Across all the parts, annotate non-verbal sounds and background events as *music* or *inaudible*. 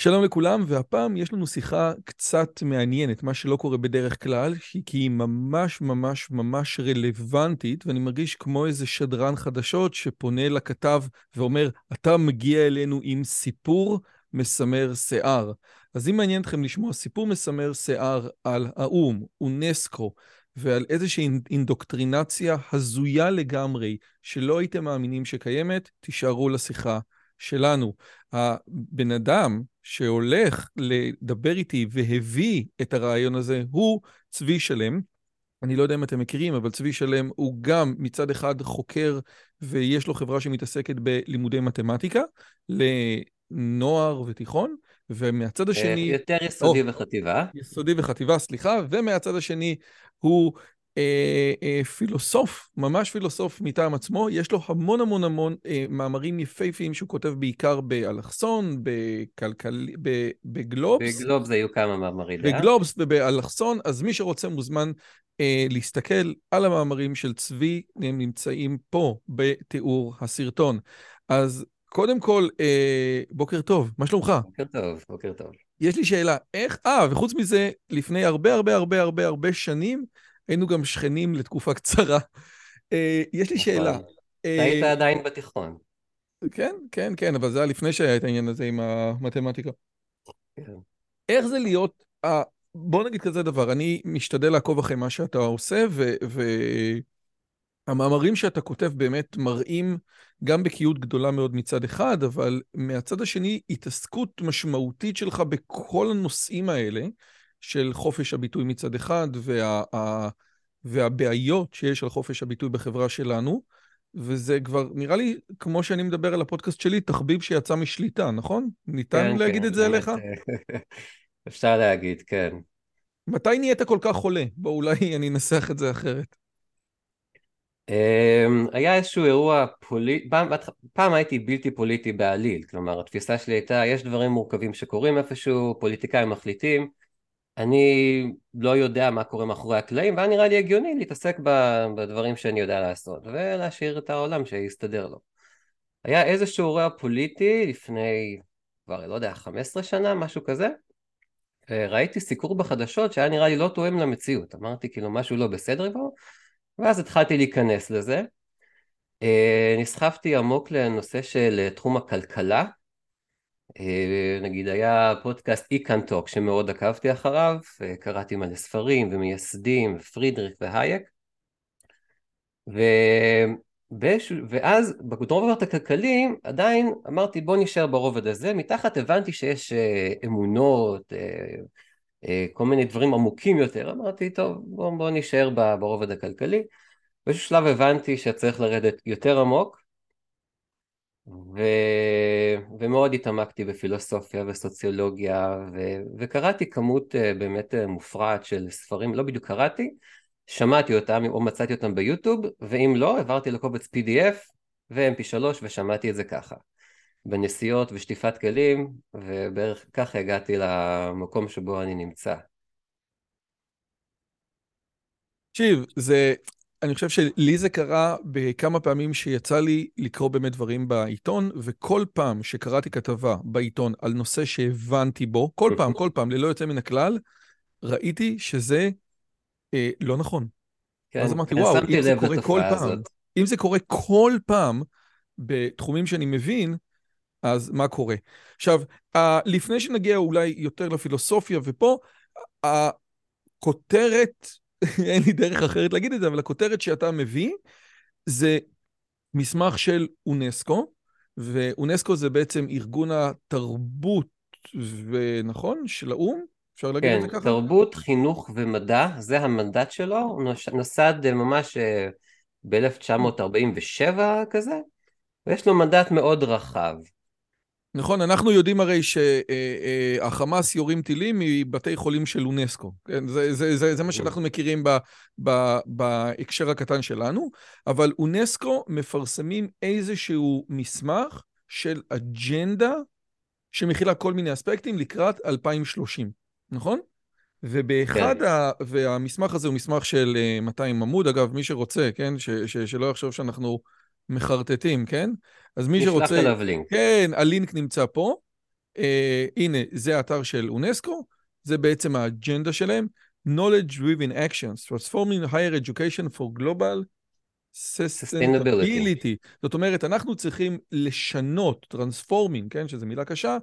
שלום לכולם, והפעם יש לנו שיחה קצת מעניינת, מה שלא קורה בדרך כלל, כי היא ממש ממש ממש רלוונטית, ואני מרגיש כמו איזה שדרן חדשות שפונה לכתב ואומר, אתה מגיע אלינו עם סיפור מסמר שיער. אז אם מעניין אתכם לשמוע סיפור מסמר שיער על האו"ם, אונסקו, ועל איזושהי אינדוקטרינציה הזויה לגמרי, שלא הייתם מאמינים שקיימת, תישארו לשיחה שלנו. הבן אדם שהולך לדבר איתי והביא את הרעיון הזה הוא צבי שלם. אני לא יודע אם אתם מכירים, אבל צבי שלם הוא גם מצד אחד חוקר ויש לו חברה שמתעסקת בלימודי מתמטיקה לנוער ותיכון, ומהצד השני... יותר יסודי או, וחטיבה. יסודי וחטיבה, סליחה, ומהצד השני הוא אה, אה, פילוסוף, ממש פילוסוף מטעם עצמו, יש לו המון המון המון אה, מאמרים יפהפיים שהוא כותב בעיקר באלכסון, בכלכל... בגלובס. בגלובס היו כמה מאמרים. בגלובס ובאלכסון, אז מי שרוצה מוזמן אה, להסתכל על המאמרים של צבי, הם נמצאים פה בתיאור הסרטון. אז קודם כל, אה, בוקר טוב, מה שלומך? בוקר טוב, בוקר טוב. יש לי שאלה, איך, אה, וחוץ מזה, לפני הרבה הרבה הרבה הרבה הרבה שנים, היינו גם שכנים לתקופה קצרה. אה, יש לי נכון. שאלה. היית אה, עדיין בתיכון. כן, כן, כן, אבל זה היה לפני שהיה את העניין הזה עם המתמטיקה. כן. איך זה להיות, בוא נגיד כזה דבר, אני משתדל לעקוב אחרי מה שאתה עושה, והמאמרים שאתה כותב באמת מראים גם בקיאות גדולה מאוד מצד אחד, אבל מהצד השני, התעסקות משמעותית שלך בכל הנושאים האלה, של חופש הביטוי מצד אחד, וה, והבעיות שיש על חופש הביטוי בחברה שלנו, וזה כבר, נראה לי, כמו שאני מדבר על הפודקאסט שלי, תחביב שיצא משליטה, נכון? ניתן כן, להגיד כן, את זה עליך? *laughs* אפשר להגיד, כן. מתי נהיית כל כך חולה? בוא, אולי אני אנסח את זה אחרת. אמ, היה איזשהו אירוע פוליטי, פעם, פעם הייתי בלתי פוליטי בעליל, כלומר התפיסה שלי הייתה, יש דברים מורכבים שקורים איפשהו, פוליטיקאים מחליטים, אני לא יודע מה קורה מאחורי הקלעים, והיה נראה לי הגיוני להתעסק בדברים שאני יודע לעשות, ולהשאיר את העולם שיסתדר לו. היה איזשהו אירוע פוליטי לפני, כבר לא יודע, 15 שנה, משהו כזה, ראיתי סיקור בחדשות שהיה נראה לי לא תואם למציאות, אמרתי כאילו משהו לא בסדר בו, ואז התחלתי להיכנס לזה. אה, נסחפתי עמוק לנושא של תחום הכלכלה, אה, נגיד היה פודקאסט איקנטוק שמאוד עקבתי אחריו, קראתי מלא ספרים ומייסדים, פרידריך והייק, ו... בש... ואז ברובד הכלכלי עדיין אמרתי בוא נשאר ברובד הזה, מתחת הבנתי שיש אה, אמונות, אה, כל מיני דברים עמוקים יותר, אמרתי טוב בוא, בוא נשאר ברובד הכלכלי, באיזשהו שלב הבנתי שצריך לרדת יותר עמוק ו... ומאוד התעמקתי בפילוסופיה וסוציולוגיה ו... וקראתי כמות אה, באמת אה, מופרעת של ספרים, לא בדיוק קראתי, שמעתי אותם או מצאתי אותם ביוטיוב ואם לא העברתי לקובץ pdf ו-mp3 ושמעתי את זה ככה בנסיעות ושטיפת כלים ובערך ככה הגעתי למקום שבו אני נמצא. תקשיב, זה, אני חושב שלי זה קרה בכמה פעמים שיצא לי לקרוא באמת דברים בעיתון, וכל פעם שקראתי כתבה בעיתון על נושא שהבנתי בו, כל פעם, כל פעם, ללא יוצא מן הכלל, ראיתי שזה אה, לא נכון. כן, אז אמרתי, וואו, אם זה קורה כל הזאת. פעם, אם זה קורה כל פעם בתחומים שאני מבין, אז מה קורה? עכשיו, לפני שנגיע אולי יותר לפילוסופיה ופה, הכותרת *laughs* אין לי דרך אחרת להגיד את זה, אבל הכותרת שאתה מביא זה מסמך של אונסקו, ואונסקו זה בעצם ארגון התרבות, ונכון? של האו"ם? אפשר להגיד כן, את זה ככה? תרבות, חינוך ומדע, זה המנדט שלו, נוסד אה, ממש ב-1947 כזה, ויש לו מנדט מאוד רחב. נכון, אנחנו יודעים הרי שהחמאס יורים טילים מבתי חולים של אונסקו. כן, זה, זה, זה, זה מה שאנחנו מכירים ב, ב, בהקשר הקטן שלנו, אבל אונסקו מפרסמים איזשהו מסמך של אג'נדה שמכילה כל מיני אספקטים לקראת 2030, נכון? ובאחד, כן. ה... והמסמך הזה הוא מסמך של אה, 200 עמוד, אגב, מי שרוצה, כן? ש... ש... שלא יחשוב שאנחנו מחרטטים, כן? אז מי נשלח שרוצה... אליו לינק. כן, הלינק נמצא פה. אה, הנה, זה האתר של אונסקו, זה בעצם האג'נדה שלהם. Knowledge Driven Actions, Transforming Higher Education for Global Sustainability. זאת אומרת, אנחנו צריכים לשנות, Transforming, כן, שזו מילה קשה,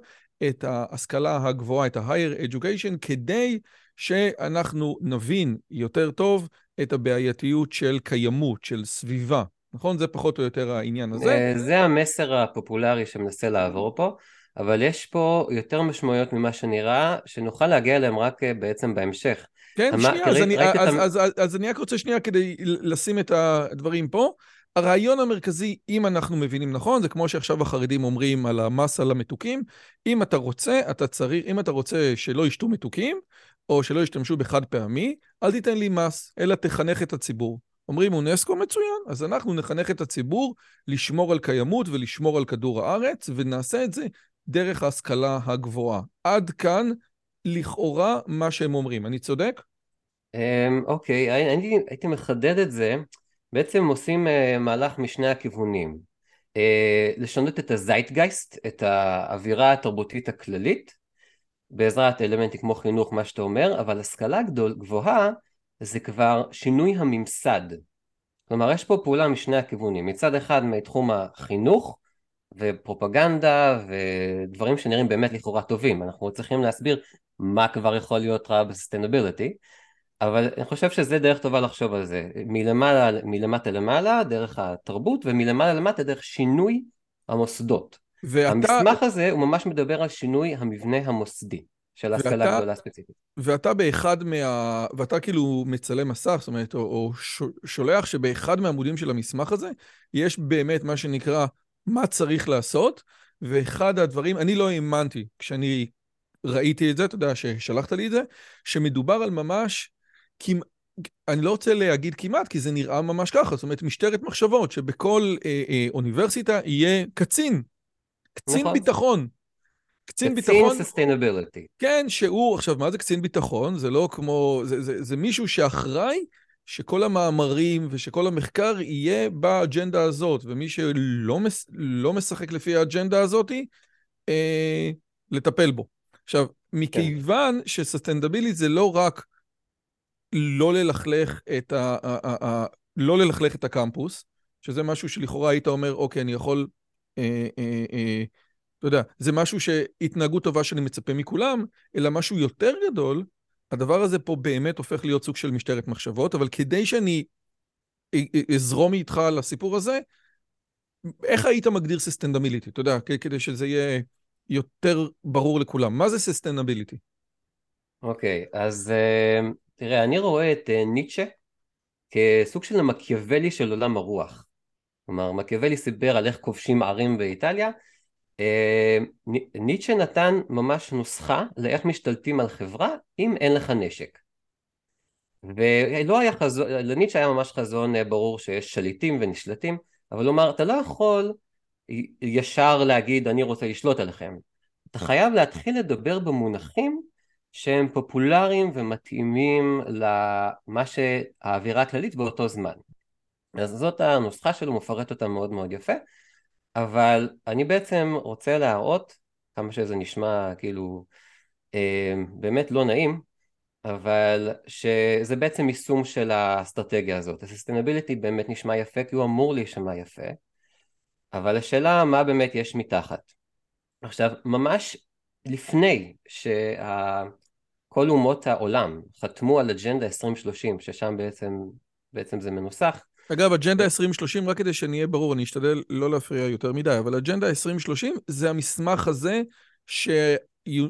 את ההשכלה הגבוהה, את ה-Higher Education, כדי שאנחנו נבין יותר טוב את הבעייתיות של קיימות, של סביבה. נכון? זה פחות או יותר העניין הזה. אה, זה המסר הפופולרי שמנסה לעבור פה, אבל יש פה יותר משמעויות ממה שנראה, שנוכל להגיע אליהם רק אה, בעצם בהמשך. כן, המה- שנייה, אז אני, את אז, המ- אז, אז, אז אני רק רוצה שנייה כדי לשים את הדברים פה. הרעיון המרכזי, אם אנחנו מבינים נכון, זה כמו שעכשיו החרדים אומרים על המס על המתוקים, אם אתה רוצה, אתה צריך, אם אתה רוצה שלא ישתו מתוקים, או שלא ישתמשו בחד פעמי, אל תיתן לי מס, אלא תחנך את הציבור. אומרים אונסקו מצוין, אז אנחנו נחנך את הציבור לשמור על קיימות ולשמור על כדור הארץ, ונעשה את זה דרך ההשכלה הגבוהה. עד כאן, לכאורה, מה שהם אומרים. אני צודק? אמ, אוקיי, אני הייתי מחדד את זה, בעצם עושים אה, מהלך משני הכיוונים. אה, לשנות את הזייטגייסט, את האווירה התרבותית הכללית, בעזרת אלמנטים כמו חינוך, מה שאתה אומר, אבל השכלה גדול, גבוהה זה כבר שינוי הממסד. כלומר, יש פה פעולה משני הכיוונים. מצד אחד מתחום החינוך ופרופגנדה ודברים שנראים באמת לכאורה טובים. אנחנו צריכים להסביר מה כבר יכול להיות רע ב sustainability, אבל אני חושב שזה דרך טובה לחשוב על זה. מלמעלה, מלמטה למעלה, דרך התרבות, ומלמעלה למטה דרך שינוי המוסדות. ואתה, המסמך הזה הוא ממש מדבר על שינוי המבנה המוסדי של ההשכלה ואתה- הגבוהה ספציפית. ואתה באחד מה... ואתה כאילו מצלם מסך, זאת אומרת, או, או שולח שבאחד מהעמודים של המסמך הזה, יש באמת מה שנקרא מה צריך לעשות, ואחד הדברים, אני לא האמנתי כשאני ראיתי את זה, אתה יודע, ששלחת לי את זה, שמדובר על ממש, כמ... אני לא רוצה להגיד כמעט, כי זה נראה ממש ככה, זאת אומרת, משטרת מחשבות, שבכל אה, אה, אוניברסיטה יהיה קצין, קצין נכון. ביטחון. קצין קצין ביטחון, sustainability. כן, שהוא, עכשיו, מה זה קצין ביטחון? זה לא כמו, זה, זה, זה מישהו שאחראי שכל המאמרים ושכל המחקר יהיה באג'נדה הזאת, ומי שלא מס, לא משחק לפי האג'נדה הזאת, אה, לטפל בו. עכשיו, מכיוון שסוסטנדבילית זה לא רק לא ללכלך את, ה, ה, ה, ה, לא ללכלך את הקמפוס, שזה משהו שלכאורה היית אומר, אוקיי, אני יכול... אה, אה, אה, אתה יודע, זה משהו שהתנהגות טובה שאני מצפה מכולם, אלא משהו יותר גדול, הדבר הזה פה באמת הופך להיות סוג של משטרת מחשבות, אבל כדי שאני אזרום איתך על הסיפור הזה, איך היית מגדיר sustainability? אתה יודע, כדי שזה יהיה יותר ברור לכולם. מה זה sustainability? אוקיי, אז אה, תראה, אני רואה את אה, ניטשה כסוג של המקיאוולי של עולם הרוח. כלומר, מקיאוולי סיפר על איך כובשים ערים באיטליה. אה, ני- ניטשה נתן ממש נוסחה לאיך משתלטים על חברה אם אין לך נשק. ולא היה חזון, לניטשה היה ממש חזון אה, ברור שיש שליטים ונשלטים, אבל הוא אמר, אתה לא יכול ישר להגיד אני רוצה לשלוט עליכם. אתה חייב להתחיל לדבר במונחים שהם פופולריים ומתאימים למה שהאווירה הכללית באותו זמן. אז זאת הנוסחה שלו, מפרט אותה מאוד מאוד יפה, אבל אני בעצם רוצה להראות, כמה שזה נשמע כאילו אה, באמת לא נעים, אבל שזה בעצם יישום של האסטרטגיה הזאת. הססטנביליטי באמת נשמע יפה כי הוא אמור להישמע יפה, אבל השאלה מה באמת יש מתחת. עכשיו, ממש לפני שכל אומות העולם חתמו על אג'נדה 2030, ששם בעצם, בעצם זה מנוסח, אגב, אג'נדה 2030, רק כדי שנהיה ברור, אני אשתדל לא להפריע יותר מדי, אבל אג'נדה 2030 זה המסמך הזה ש...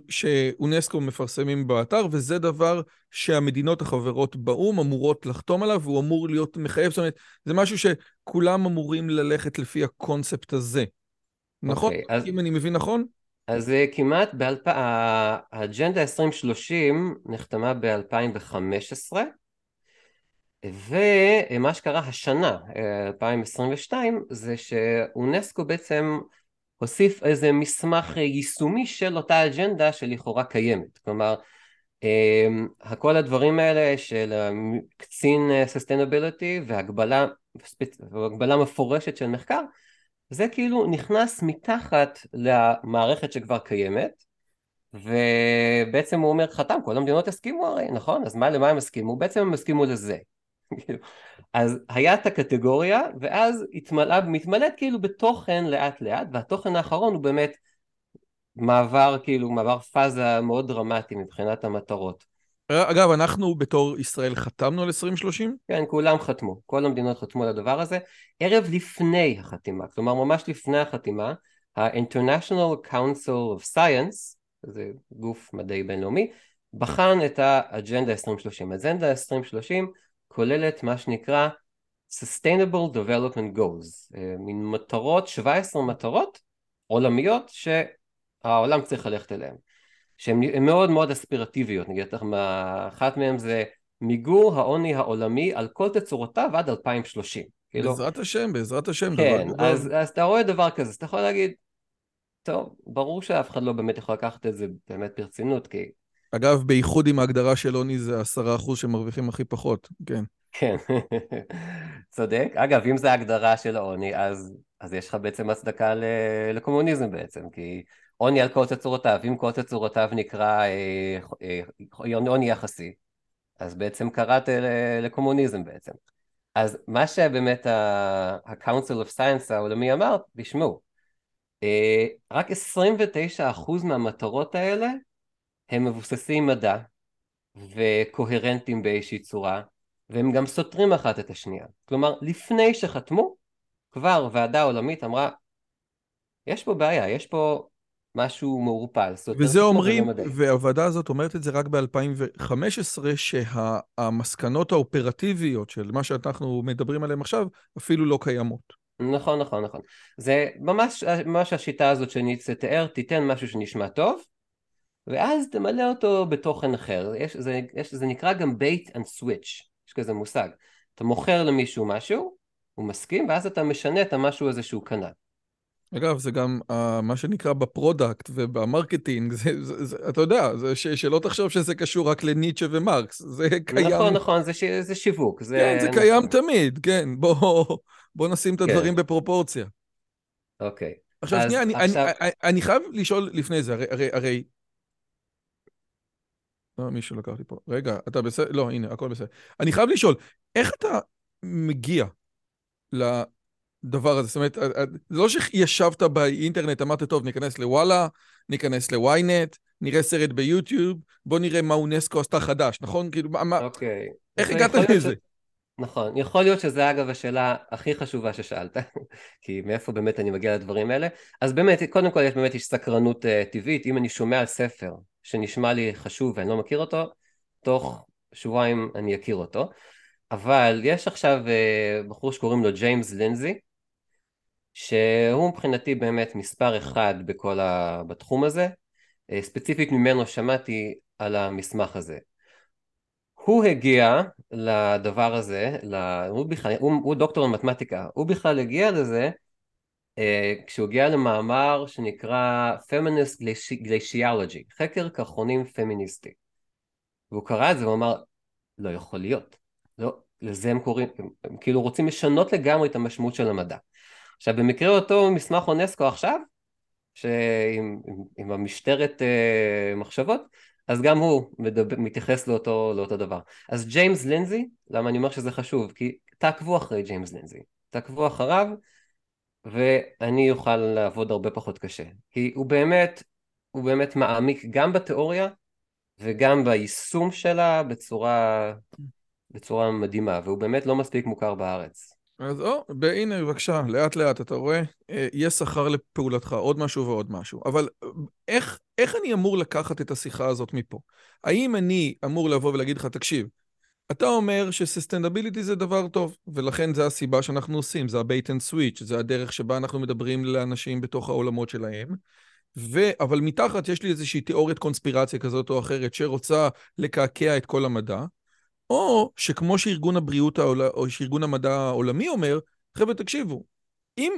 שאונסקו מפרסמים באתר, וזה דבר שהמדינות החברות באו"ם אמורות לחתום עליו, והוא אמור להיות מחייב, זאת אומרת, זה משהו שכולם אמורים ללכת לפי הקונספט הזה. נכון? Okay, אז... אם אני מבין נכון? אז כמעט, באלפ... האג'נדה 2030 נחתמה ב-2015, ומה שקרה השנה, 2022, זה שאונסקו בעצם הוסיף איזה מסמך יישומי של אותה אג'נדה שלכאורה קיימת. כלומר, כל הדברים האלה של קצין sustainability והגבלה מפורשת של מחקר, זה כאילו נכנס מתחת למערכת שכבר קיימת, ובעצם הוא אומר חתם, כל המדינות הסכימו הרי, נכון? אז מה, למה הם הסכימו? בעצם הם הסכימו לזה. אז היה את הקטגוריה, ואז התמלאה, מתמלאת כאילו בתוכן לאט לאט, והתוכן האחרון הוא באמת מעבר, כאילו, מעבר פאזה מאוד דרמטי מבחינת המטרות. אגב, אנחנו בתור ישראל חתמנו על 2030? כן, כולם חתמו, כל המדינות חתמו על הדבר הזה. ערב לפני החתימה, כלומר ממש לפני החתימה, ה-International Council of Science, זה גוף מדעי בינלאומי, בחן את האג'נדה 2030. אג'נדה 2030 כוללת מה שנקרא Sustainable Development Goals, אה, מין מטרות, 17 מטרות עולמיות שהעולם צריך ללכת אליהן, שהן מאוד מאוד אספירטיביות, נגיד לך מה, אחת מהן זה מיגור העוני העולמי על כל תצורותיו עד 2030. כאילו, בעזרת השם, בעזרת השם. כן, דבר, אז, דבר... אז אתה רואה דבר כזה, אז אתה יכול להגיד, טוב, ברור שאף אחד לא באמת יכול לקחת את זה באמת ברצינות, כי אגב, בייחוד עם ההגדרה של עוני זה עשרה אחוז שמרוויחים הכי פחות, כן. כן, *laughs* צודק. אגב, אם זה ההגדרה של העוני, אז, אז יש לך בעצם הצדקה לקומוניזם בעצם, כי עוני על כל תצורותיו, אם כל תצורותיו נקרא אה, אה, עוני יחסי, אז בעצם קראת לקומוניזם בעצם. אז מה שבאמת ה-Council of Science העולמי אמר, תשמעו, אה, רק 29% מהמטרות האלה הם מבוססים מדע וקוהרנטים באיזושהי צורה והם גם סותרים אחת את השנייה. כלומר, לפני שחתמו, כבר ועדה עולמית אמרה, יש פה בעיה, יש פה משהו מעורפל. וזה אומרים, והוועדה הזאת אומרת את זה רק ב-2015, שהמסקנות האופרטיביות של מה שאנחנו מדברים עליהן עכשיו, אפילו לא קיימות. נכון, נכון, נכון. זה ממש, ממש השיטה הזאת שניטשה תיאר, תיתן משהו שנשמע טוב, ואז תמלא אותו בתוכן אחר. יש, זה, יש, זה נקרא גם bait and switch, יש כזה מושג. אתה מוכר למישהו משהו, הוא מסכים, ואז אתה משנה את המשהו הזה שהוא קנה. אגב, זה גם אה, מה שנקרא ב product וב marketing, זה, זה, זה, אתה יודע, זה ש, שלא תחשוב שזה קשור רק לניטשה ומרקס, זה קיים... נכון, נכון, זה, ש, זה שיווק. זה, כן, זה נכון. קיים תמיד, כן, בוא, בוא נשים את כן. הדברים כן. בפרופורציה. אוקיי. עכשיו, שנייה, אני, עכשיו... אני, אני, אני חייב לשאול לפני זה, הרי, הרי, הרי לא, מישהו לקח לי פה. רגע, אתה בסדר? לא, הנה, הכל בסדר. אני חייב לשאול, איך אתה מגיע לדבר הזה? זאת אומרת, אה, אה, זה לא שישבת באינטרנט, אמרת, טוב, ניכנס לוואלה, ניכנס לוויינט, נראה סרט ביוטיוב, בוא נראה מה אונסקו עשתה חדש, נכון? כאילו, מה... אוקיי. איך הגעת לזה? נכון, יכול להיות שזה אגב השאלה הכי חשובה ששאלת, *laughs* כי מאיפה באמת אני מגיע לדברים האלה. אז באמת, קודם כל יש באמת יש סקרנות uh, טבעית, אם אני שומע על ספר שנשמע לי חשוב ואני לא מכיר אותו, תוך שבועיים אני אכיר אותו. אבל יש עכשיו uh, בחור שקוראים לו ג'יימס לינזי, שהוא מבחינתי באמת מספר אחד בכל ה... בתחום הזה, uh, ספציפית ממנו שמעתי על המסמך הזה. הוא הגיע לדבר הזה, לה... הוא, בכלל, הוא, הוא דוקטור למתמטיקה, הוא בכלל הגיע לזה כשהוא הגיע למאמר שנקרא Feminist Glaciology, חקר קרחונים פמיניסטי. והוא קרא את זה ואמר, לא יכול להיות. לא, לזה הם קוראים, הם, הם כאילו רוצים לשנות לגמרי את המשמעות של המדע. עכשיו במקרה אותו מסמך אונסקו עכשיו, שעם עם, עם המשטרת uh, מחשבות, אז גם הוא מדבר, מתייחס לאותו, לאותו דבר. אז ג'יימס לינזי, למה אני אומר שזה חשוב? כי תעקבו אחרי ג'יימס לינזי, תעקבו אחריו ואני אוכל לעבוד הרבה פחות קשה. כי הוא באמת, הוא באמת מעמיק גם בתיאוריה וגם ביישום שלה בצורה, בצורה מדהימה, והוא באמת לא מספיק מוכר בארץ. אז או, הנה בבקשה, לאט לאט אתה רואה, אה, יש שכר לפעולתך, עוד משהו ועוד משהו. אבל איך איך אני אמור לקחת את השיחה הזאת מפה? האם אני אמור לבוא ולהגיד לך, תקשיב, אתה אומר שססטנדביליטי זה דבר טוב, ולכן זה הסיבה שאנחנו עושים, זה ה-bait and switch, זה הדרך שבה אנחנו מדברים לאנשים בתוך העולמות שלהם. ו... אבל מתחת יש לי איזושהי תיאוריית קונספירציה כזאת או אחרת שרוצה לקעקע את כל המדע, או שכמו שארגון הבריאות העול... או שארגון המדע העולמי אומר, חבר'ה תקשיבו, אם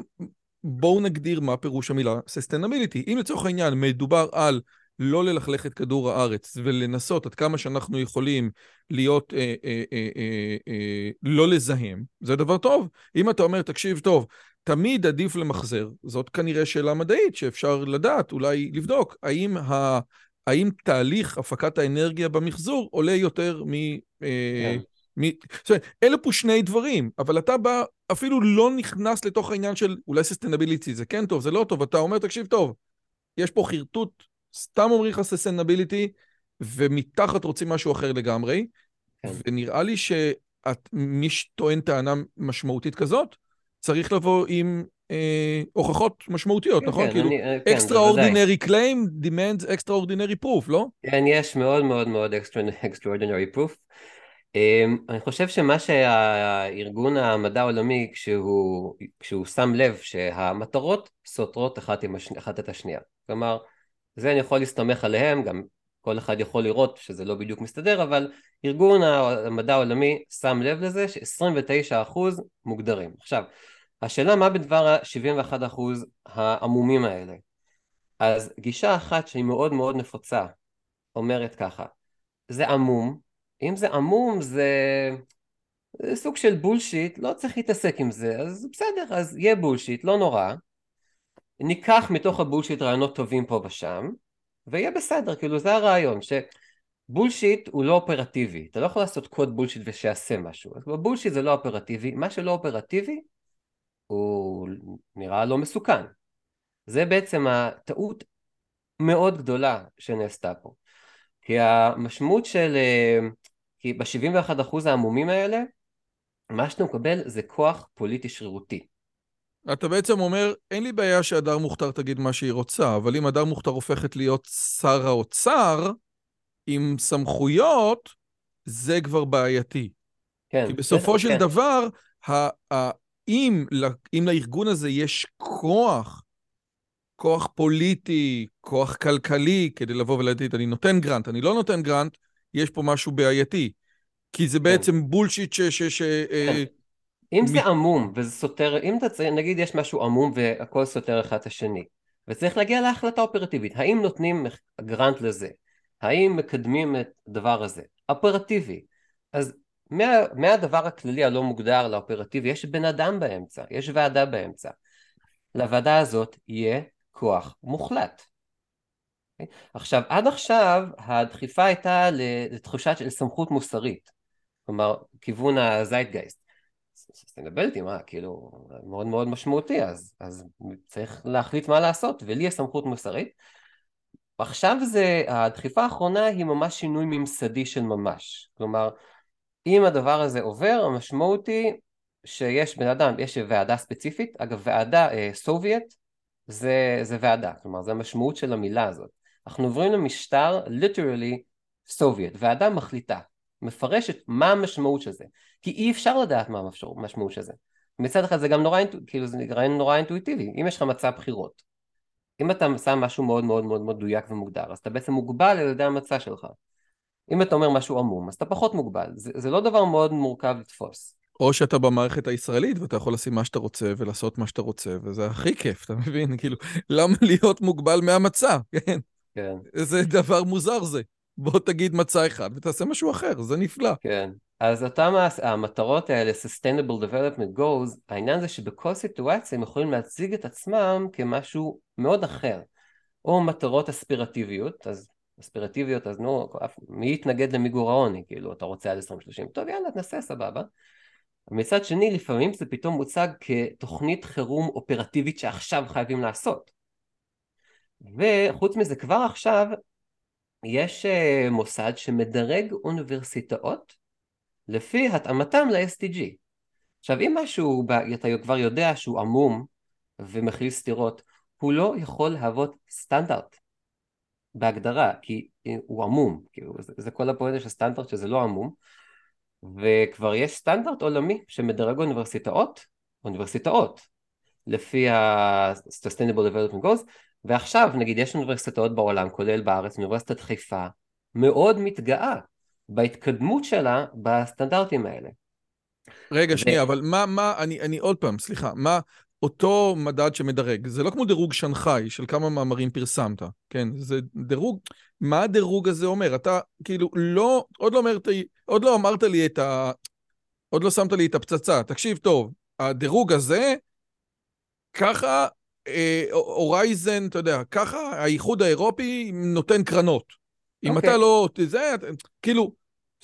בואו נגדיר מה פירוש המילה sustainability, אם לצורך העניין מדובר על לא ללכלך את כדור הארץ ולנסות עד כמה שאנחנו יכולים להיות, אה, אה, אה, אה, אה, לא לזהם, זה דבר טוב. אם אתה אומר, תקשיב טוב, תמיד עדיף למחזר, זאת כנראה שאלה מדעית שאפשר לדעת, אולי לבדוק, האם, ה, האם תהליך הפקת האנרגיה במחזור עולה יותר מ... אה, כן. מ... זאת אומרת, אלה פה שני דברים, אבל אתה בא, אפילו לא נכנס לתוך העניין של אולי sustainability, זה כן טוב, זה לא טוב, אתה אומר, תקשיב טוב, יש פה חרטוט סתם אומרים לך sustainability, ומתחת רוצים משהו אחר לגמרי, כן. ונראה לי שמי שטוען טענה משמעותית כזאת, צריך לבוא עם אה, הוכחות משמעותיות, כן, נכון? כן, כאילו, אה, כן, extraordinary כן, claim demands extraordinary proof, לא? כן, יש מאוד מאוד מאוד extraordinary proof. Um, אני חושב שמה שהארגון המדע העולמי, כשהוא, כשהוא שם לב שהמטרות סותרות אחת, השני, אחת את השנייה. כלומר, זה אני יכול להסתמך עליהם, גם כל אחד יכול לראות שזה לא בדיוק מסתדר, אבל ארגון המדע העולמי שם לב לזה ש-29% מוגדרים. עכשיו, השאלה מה בדבר ה-71% העמומים האלה? אז גישה אחת שהיא מאוד מאוד נפוצה אומרת ככה, זה עמום, אם זה עמום זה... זה סוג של בולשיט, לא צריך להתעסק עם זה, אז בסדר, אז יהיה בולשיט, לא נורא, ניקח מתוך הבולשיט רעיונות טובים פה ושם, ויהיה בסדר, כאילו זה הרעיון, שבולשיט הוא לא אופרטיבי, אתה לא יכול לעשות קוד בולשיט ושיעשה משהו, אז בולשיט זה לא אופרטיבי, מה שלא אופרטיבי הוא נראה לא מסוכן. זה בעצם הטעות מאוד גדולה שנעשתה פה. כי המשמעות של, אה, כי ב-71% העמומים האלה, מה שאתה מקבל זה כוח פוליטי שרירותי. אתה בעצם אומר, אין לי בעיה שהדר מוכתר תגיד מה שהיא רוצה, אבל אם הדר מוכתר הופכת להיות שר האוצר עם סמכויות, זה כבר בעייתי. כן. כי בסופו כן, של כן. דבר, ה- ה- אם, אם לארגון הזה יש כוח, כוח פוליטי, כוח כלכלי, כדי לבוא ולהגיד, אני נותן גרנט, אני לא נותן גרנט, יש פה משהו בעייתי. כי זה כן. בעצם כן. בולשיט ש... ש, ש אה, כן. אם זה עמום וזה סותר, אם אתה צריך, נגיד יש משהו עמום והכל סותר אחד את השני, וצריך להגיע להחלטה אופרטיבית, האם נותנים גרנט לזה? האם מקדמים את הדבר הזה? אופרטיבי. אז מה, מהדבר הכללי הלא מוגדר לאופרטיבי, יש בן אדם באמצע, יש ועדה באמצע. לוועדה הזאת יהיה כוח מוחלט. עכשיו, עד עכשיו הדחיפה הייתה לתחושה של סמכות מוסרית, כלומר, כיוון הזייטגייסט. sustainability, מה, כאילו, מאוד מאוד משמעותי, אז, אז צריך להחליט מה לעשות, ולי יש סמכות מוסרית. עכשיו זה, הדחיפה האחרונה היא ממש שינוי ממסדי של ממש. כלומר, אם הדבר הזה עובר, המשמעות היא שיש בן אדם, יש ועדה ספציפית, אגב, ועדה אה, סובייט, זה, זה ועדה, כלומר, זה המשמעות של המילה הזאת. אנחנו עוברים למשטר, literally, סובייט, ועדה מחליטה. מפרשת מה המשמעות של זה, כי אי אפשר לדעת מה המשמעות של זה. מצד אחד זה גם נורא, כאילו זה רעיון נורא אינטואיטיבי, אם יש לך מצע בחירות, אם אתה שם משהו מאוד מאוד מאוד מדויק ומוגדר, אז אתה בעצם מוגבל על ידי המצע שלך. אם אתה אומר משהו עמום, אז אתה פחות מוגבל, זה, זה לא דבר מאוד מורכב לתפוס. או שאתה במערכת הישראלית ואתה יכול לשים מה שאתה רוצה ולעשות מה שאתה רוצה, וזה הכי כיף, אתה מבין? *laughs* כאילו, למה להיות מוגבל מהמצע, כן? כן. איזה דבר מוזר זה. בוא תגיד מצע אחד ותעשה משהו אחר, זה נפלא. כן. אז אותם המטרות האלה, Sustainable Development Goals, העניין זה שבכל סיטואציה הם יכולים להציג את עצמם כמשהו מאוד אחר. או מטרות אספירטיביות, אז אספירטיביות, אז נו, מי יתנגד למיגור העוני? כאילו, אתה רוצה עד 2030? טוב, יאללה, תנסה, סבבה. מצד שני, לפעמים זה פתאום מוצג כתוכנית חירום אופרטיבית שעכשיו חייבים לעשות. וחוץ מזה, כבר עכשיו יש אה, מוסד שמדרג אוניברסיטאות לפי התאמתם ל-SDG. עכשיו אם משהו, אתה כבר יודע שהוא עמום ומכיל סתירות, הוא לא יכול להוות סטנדרט. בהגדרה, כי הוא עמום, כאילו, זה, זה כל הפואנטה של סטנדרט שזה לא עמום, וכבר יש סטנדרט עולמי שמדרג אוניברסיטאות, אוניברסיטאות, לפי ה-Sustainable Development Goals, ועכשיו נגיד יש אוניברסיטאות בעולם, כולל בארץ, אוניברסיטת חיפה, מאוד מתגאה בהתקדמות שלה בסטנדרטים האלה. רגע, ו... שנייה, אבל מה, מה, אני, אני עוד פעם, סליחה, מה אותו מדד שמדרג? זה לא כמו דירוג שנגחאי של כמה מאמרים פרסמת, כן? זה דירוג, מה הדירוג הזה אומר? אתה כאילו לא, עוד לא אמרת, עוד לא אמרת לי את ה... עוד לא שמת לי את הפצצה. תקשיב טוב, הדירוג הזה, ככה הורייזן, אתה יודע, ככה האיחוד האירופי נותן קרנות. אם okay. אתה אוקיי. לא... זה, כאילו...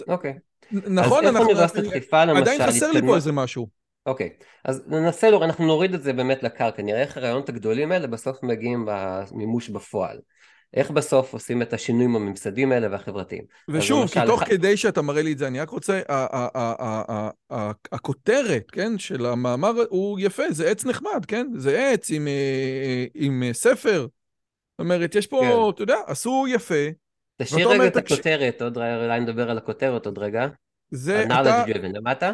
אוקיי. נכון, אנחנו... אוניברסיטת חיפה למשל... עדיין חסר לי פה איזה משהו. אוקיי. אז ננסה, אנחנו נוריד את זה באמת לקרקע, נראה איך הרעיונות הגדולים האלה בסוף מגיעים במימוש בפועל. איך בסוף עושים את השינויים הממסדיים האלה והחברתיים. ושוב, כי תוך כדי שאתה מראה לי את זה, אני רק רוצה, הכותרת, כן, של המאמר הוא יפה, זה עץ נחמד, כן? זה עץ עם אה, אה, ספר. זאת אומרת, יש פה, כן. אתה יודע, עשו יפה. תשאיר רגע את הכותרת, עוד רגע, אולי נדבר על הכותרת עוד רגע. זה אתה... knowledge driven, למטה?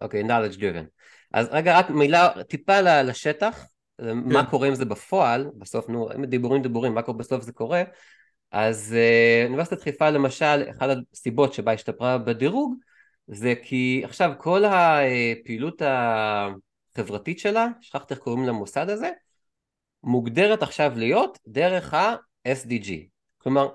אוקיי, knowledge driven. אז רגע, רק מילה, טיפה לשטח. כן. מה קורה עם זה בפועל, בסוף, נו, אם דיבורים דיבורים, מה קורה בסוף זה קורה, אז uh, אוניברסיטת חיפה למשל, אחת הסיבות שבה השתפרה בדירוג, זה כי עכשיו כל הפעילות החברתית שלה, שכחת איך קוראים למוסד הזה, מוגדרת עכשיו להיות דרך ה-SDG. כלומר,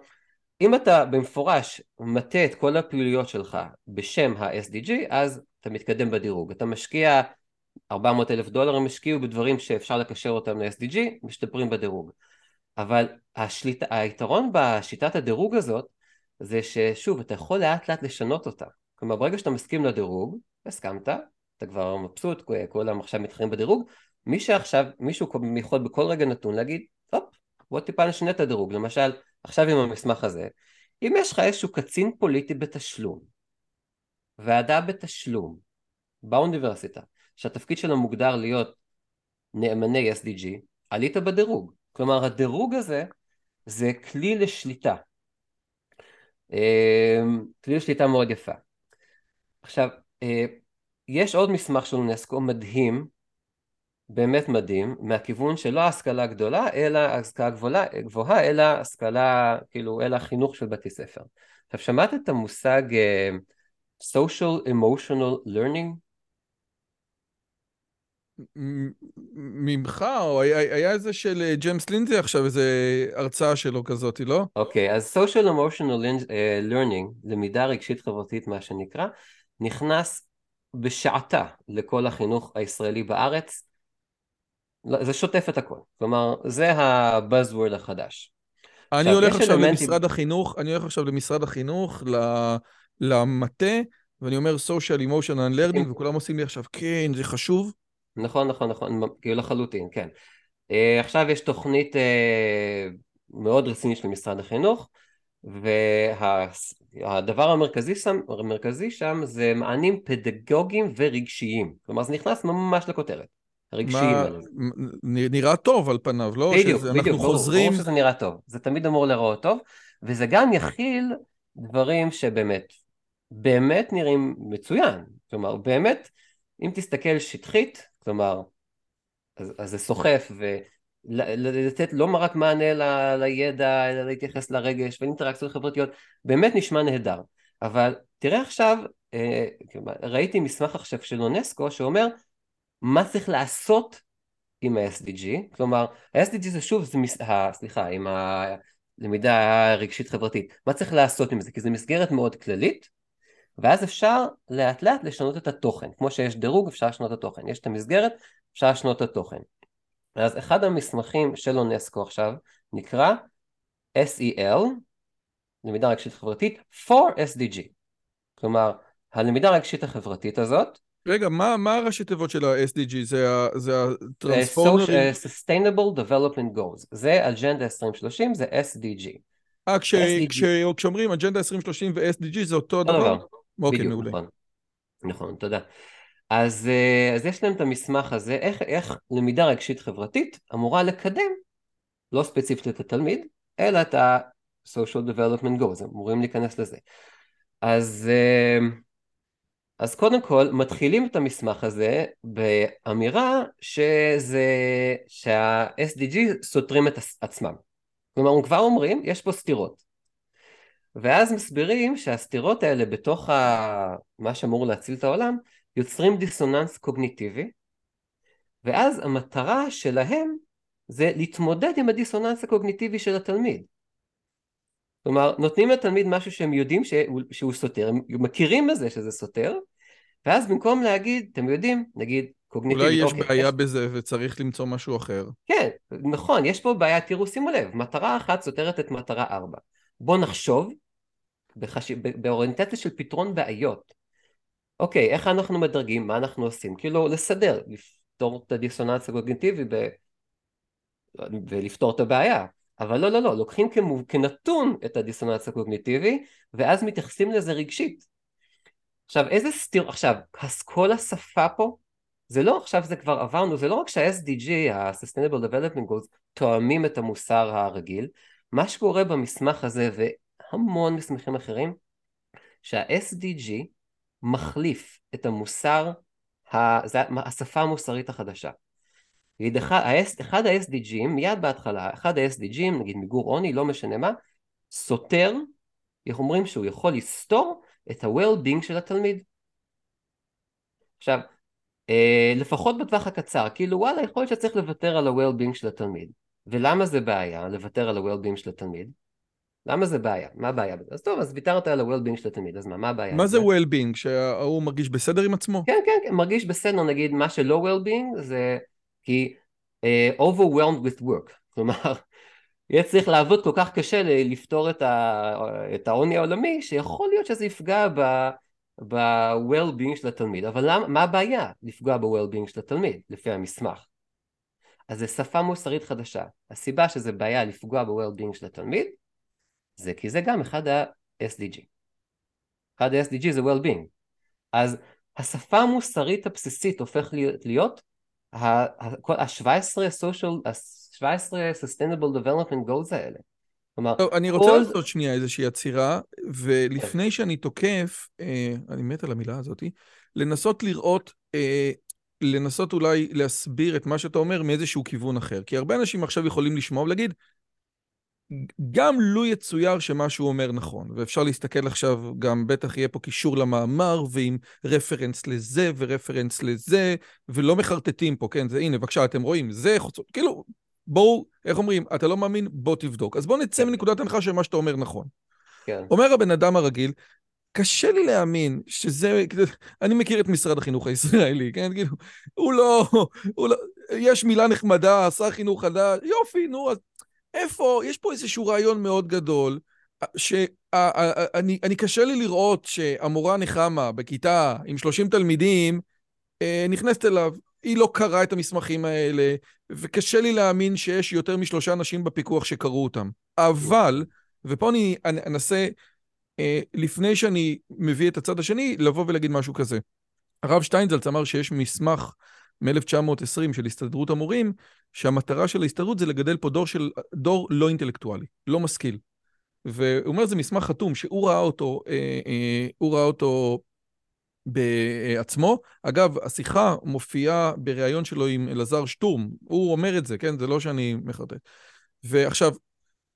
אם אתה במפורש מטה את כל הפעילויות שלך בשם ה-SDG, אז אתה מתקדם בדירוג. אתה משקיע 400 אלף דולר הם השקיעו בדברים שאפשר לקשר אותם ל-SDG, משתפרים בדירוג. אבל השליט, היתרון בשיטת הדירוג הזאת, זה ששוב, אתה יכול לאט לאט לשנות אותה. כלומר, ברגע שאתה מסכים לדירוג, הסכמת, אתה כבר מבסוט, כולם עכשיו מתחרים בדירוג, מי שעכשיו, מישהו יכול בכל רגע נתון להגיד, הופ, בוא טיפה נשנה את הדירוג. למשל, עכשיו עם המסמך הזה, אם יש לך איזשהו קצין פוליטי בתשלום, ועדה בתשלום, באוניברסיטה, שהתפקיד שלו מוגדר להיות נאמני SDG, עלית בדירוג. כלומר הדירוג הזה זה כלי לשליטה. אמ, כלי לשליטה מאוד יפה. עכשיו, אה, יש עוד מסמך של אונסקו מדהים, באמת מדהים, מהכיוון שלא ההשכלה הגדולה, אלא ההשכלה גבוהה, גבוהה, אלא השכלה, כאילו, אלא החינוך של בתי ספר. עכשיו, שמעת את המושג uh, social emotional learning? ממך, או היה, היה איזה של אה, ג'יימס לינזי עכשיו, איזה הרצאה שלו כזאת, לא? אוקיי, okay, אז social emotional אה, learning, למידה רגשית חברתית מה שנקרא, נכנס בשעתה לכל החינוך הישראלי בארץ. לא, זה שוטף את הכל, כלומר זה הבאזוורד החדש. אני הולך עכשיו אלמנטים... למשרד החינוך, אני הולך עכשיו למשרד החינוך, למטה, ואני אומר social emotional learning, וכולם עושים לי עכשיו, כן, זה חשוב. נכון, נכון, נכון, כאילו לחלוטין, כן. Uh, עכשיו יש תוכנית uh, מאוד רצינית של משרד החינוך, והדבר המרכזי שם, המרכזי שם זה מענים פדגוגיים ורגשיים, כלומר זה נכנס ממש לכותרת. הרגשיים האלה. נראה טוב על פניו, לא? בדיוק, שזה, בדיוק, ברור, חוזרים... ברור שזה נראה טוב, זה תמיד אמור להיראות טוב, וזה גם יכיל דברים שבאמת, באמת נראים מצוין, כלומר באמת, אם תסתכל שטחית, כלומר, אז, אז זה סוחף, ולתת לא רק מענה ל, לידע, אלא להתייחס לרגש ולאינטראקציות חברתיות, באמת נשמע נהדר. אבל תראה עכשיו, אה, ראיתי מסמך עכשיו של אונסקו שאומר מה צריך לעשות עם ה-SDG, כלומר ה-SDG זה שוב, זה מס... סליחה, עם הלמידה הרגשית חברתית, מה צריך לעשות עם זה? כי זו מסגרת מאוד כללית, ואז אפשר לאט לאט לשנות את התוכן, כמו שיש דירוג אפשר לשנות את התוכן, יש את המסגרת אפשר לשנות את התוכן. אז אחד המסמכים של אונסקו עכשיו נקרא SEL, למידה רגשית חברתית, for SDG. כלומר, הלמידה הרגשית החברתית הזאת רגע, מה, מה הראשי תיבות של ה-SDG? זה ה-Transformer... אה, Sustainable Development Goals. זה אג'נדה 2030, זה SDG. אה, כשאומרים אג'נדה 2030 ו-SDG זה אותו דבר? אוקיי, מעולה. נכון. נכון, תודה. אז, אה, אז יש להם את המסמך הזה, איך, איך למידה רגשית חברתית אמורה לקדם לא ספציפית את התלמיד, אלא את ה-social development goals, הם אמורים להיכנס לזה. אז, אה, אז קודם כל מתחילים את המסמך הזה באמירה שזה, שה-SDG סותרים את עצמם. כלומר, הם כבר אומרים, יש פה סתירות. ואז מסבירים שהסתירות האלה בתוך ה... מה שאמור להציל את העולם, יוצרים דיסוננס קוגניטיבי, ואז המטרה שלהם זה להתמודד עם הדיסוננס הקוגניטיבי של התלמיד. כלומר, נותנים לתלמיד משהו שהם יודעים שהוא, שהוא סותר, הם מכירים בזה שזה סותר, ואז במקום להגיד, אתם יודעים, נגיד קוגניטיבי, אולי יש אוקיי, בעיה איך... בזה וצריך למצוא משהו אחר. כן, נכון, יש פה בעיה, תראו, שימו לב, מטרה אחת סותרת את מטרה ארבע. בואו נחשוב בחש... באוריינטציה של פתרון בעיות. אוקיי, איך אנחנו מדרגים, מה אנחנו עושים? כאילו, לסדר, לפתור את הדיסוננס הקוגניטיבי ב... ולפתור את הבעיה. אבל לא, לא, לא, לוקחים כמוב, כנתון את הדיסוננס הקוגניטיבי, ואז מתייחסים לזה רגשית. עכשיו, איזה סתיר, עכשיו, כל השפה פה, זה לא עכשיו זה כבר עברנו, זה לא רק שה-SDG, ה-Sustainable Development Goals, תואמים את המוסר הרגיל, מה שקורה במסמך הזה, והמון מסמכים אחרים, שה-SDG מחליף את המוסר, השפה המוסרית החדשה. נגיד אחד ה-SDGים, מיד בהתחלה, אחד ה-SDGים, נגיד מיגור עוני, לא משנה מה, סותר, איך אומרים שהוא יכול לסתור את ה-well-being של התלמיד. עכשיו, אה, לפחות בטווח הקצר, כאילו וואלה, יכול להיות שצריך לוותר על ה-well-being של התלמיד. ולמה זה בעיה, לוותר על ה-well-being של התלמיד? למה זה בעיה? מה הבעיה בזה? אז טוב, אז ויתרת על ה-well-being של התלמיד, אז מה, מה הבעיה? מה זה well-being? שההוא מרגיש בסדר עם עצמו? כן, כן, כן, מרגיש בסדר, נגיד, מה שלא well-being זה כי uh, overwhelmed with work, כלומר, יהיה צריך לעבוד כל כך קשה לפתור את, ה, את העוני העולמי, שיכול להיות שזה יפגע ב... ב-well-being של התלמיד, אבל למה, מה הבעיה לפגוע ב-well-being של התלמיד, לפי המסמך? אז זו שפה מוסרית חדשה. הסיבה שזה בעיה לפגוע ב-well-being של התלמיד, זה כי זה גם אחד ה-SDG. אחד ה-SDG זה well-being. אז השפה המוסרית הבסיסית הופך להיות, להיות ה-17 social, ה-17 sustainable development goals האלה. כלומר, טוב, אני רוצה כל... לעשות שנייה איזושהי עצירה, ולפני שאני תוקף, אה, אני מת על המילה הזאת, לנסות לראות, אה, לנסות אולי להסביר את מה שאתה אומר מאיזשהו כיוון אחר. כי הרבה אנשים עכשיו יכולים לשמוע ולהגיד, גם לו יצויר שמה שהוא אומר נכון, ואפשר להסתכל עכשיו, גם בטח יהיה פה קישור למאמר, ועם רפרנס לזה ורפרנס לזה, ולא מחרטטים פה, כן? זה הנה, בבקשה, אתם רואים, זה חוצות, כאילו, בואו, איך אומרים, אתה לא מאמין, בוא תבדוק. אז בואו נצא כן. מנקודת הנחה שמה שאתה אומר נכון. כן. אומר הבן אדם הרגיל, קשה לי להאמין שזה, אני מכיר את משרד החינוך הישראלי, כן? כאילו, הוא לא, הוא לא, יש מילה נחמדה, שר חינוך חדש, יופי, נו, אז איפה, יש פה איזשהו רעיון מאוד גדול, שאני קשה לי לראות שהמורה נחמה בכיתה עם 30 תלמידים אה, נכנסת אליו, היא לא קראה את המסמכים האלה, וקשה לי להאמין שיש יותר משלושה אנשים בפיקוח שקראו אותם. אבל, ופה אני אנסה, אה, לפני שאני מביא את הצד השני, לבוא ולהגיד משהו כזה. הרב שטיינזלץ אמר שיש מסמך מ-1920 של הסתדרות המורים, שהמטרה של ההסתדרות זה לגדל פה דור, של, דור לא אינטלקטואלי, לא משכיל. והוא אומר, זה מסמך חתום שהוא ראה אותו, אה, אה, הוא ראה אותו בעצמו. אגב, השיחה מופיעה בריאיון שלו עם אלעזר שטורם, הוא אומר את זה, כן? זה לא שאני מחרטט. ועכשיו,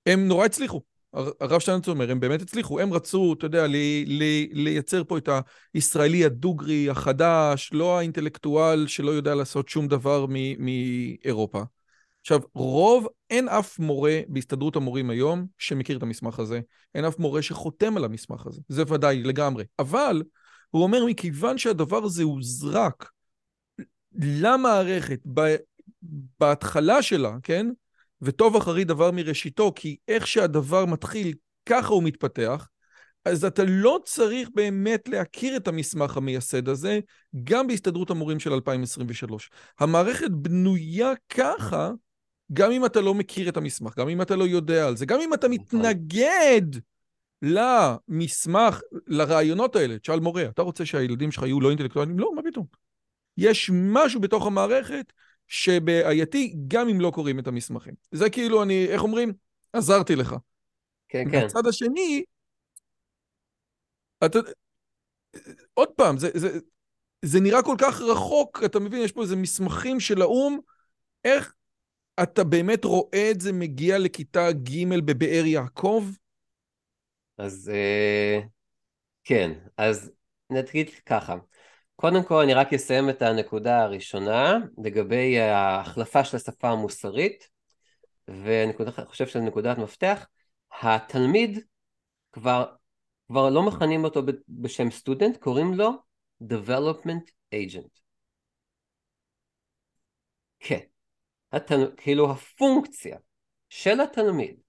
הם נורא הצליחו. הרב שטיינץ אומר, הם באמת הצליחו, הם רצו, אתה יודע, לי, לי, לייצר פה את הישראלי הדוגרי החדש, לא האינטלקטואל שלא יודע לעשות שום דבר מאירופה. עכשיו, רוב, אין אף מורה בהסתדרות המורים היום שמכיר את המסמך הזה, אין אף מורה שחותם על המסמך הזה, זה ודאי לגמרי. אבל, הוא אומר, מכיוון שהדבר הזה הוזרק למערכת בהתחלה שלה, כן? וטוב אחרי דבר מראשיתו, כי איך שהדבר מתחיל, ככה הוא מתפתח, אז אתה לא צריך באמת להכיר את המסמך המייסד הזה, גם בהסתדרות המורים של 2023. המערכת בנויה ככה, גם אם אתה לא מכיר את המסמך, גם אם אתה לא יודע על זה, גם אם אתה נכון. מתנגד למסמך, לרעיונות האלה. תשאל מורה, אתה רוצה שהילדים שלך יהיו לא אינטלקטואלים? לא, מה פתאום? יש משהו בתוך המערכת שבעייתי גם אם לא קוראים את המסמכים. זה כאילו אני, איך אומרים? עזרתי לך. כן, כן. מהצד השני, אתה... עוד פעם, זה, זה, זה נראה כל כך רחוק, אתה מבין, יש פה איזה מסמכים של האו"ם, איך אתה באמת רואה את זה מגיע לכיתה ג' בבאר יעקב? אז אה, כן, אז נתגיד ככה. קודם כל אני רק אסיים את הנקודה הראשונה לגבי ההחלפה של השפה המוסרית ואני חושב שזו נקודת מפתח. התלמיד כבר, כבר לא מכנים אותו בשם סטודנט, קוראים לו development agent. כן, התל... כאילו הפונקציה של התלמיד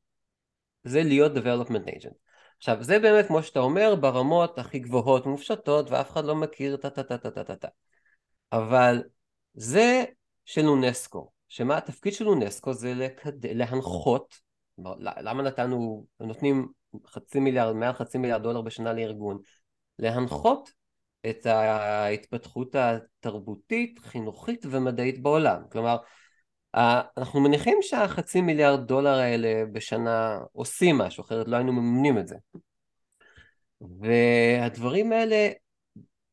זה להיות development agent. עכשיו זה באמת כמו שאתה אומר ברמות הכי גבוהות ומופשטות ואף אחד לא מכיר טה טה טה טה טה טה אבל זה של אונסקו. שמה התפקיד של אונסקו זה לקד... להנחות למה נתנו נותנים חצי מיליארד מעל חצי מיליארד דולר בשנה לארגון? להנחות את ההתפתחות התרבותית, חינוכית ומדעית בעולם. כלומר, אנחנו מניחים שהחצי מיליארד דולר האלה בשנה עושים משהו, אחרת לא היינו מממנים את זה. והדברים האלה,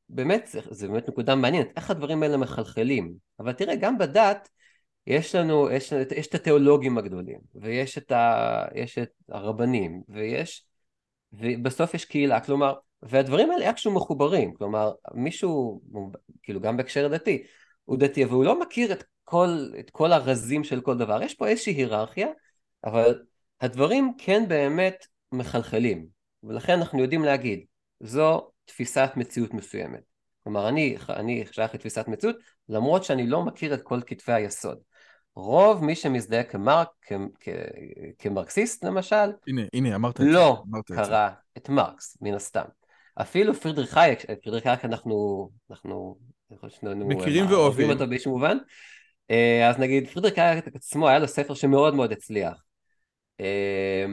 באמת, זה באמת נקודה מעניינת, איך הדברים האלה מחלחלים. אבל תראה, גם בדת יש לנו, יש, יש את התיאולוגים הגדולים, ויש את, ה, את הרבנים, ויש, ובסוף יש קהילה, כלומר, והדברים האלה איכשהו מחוברים, כלומר מישהו, כאילו גם בהקשר דתי, הוא דתי אבל הוא לא מכיר את כל, את כל הרזים של כל דבר, יש פה איזושהי היררכיה, אבל הדברים כן באמת מחלחלים, ולכן אנחנו יודעים להגיד, זו תפיסת מציאות מסוימת. כלומר אני, אני שייך לתפיסת מציאות למרות שאני לא מכיר את כל כתבי היסוד. רוב מי שמזדהה כמרק, כ, כ, כמרקסיסט למשל, הנה, הנה, אמרת לא אמרת קרא את, את מרקס, מן הסתם. אפילו פרידריך חייק, פרידריך חייק אנחנו, אנחנו, מכירים ואוהבים אותו באיזשהו מובן, אה, אז נגיד פרידריך חייק עצמו היה לו ספר שמאוד מאוד הצליח. אה,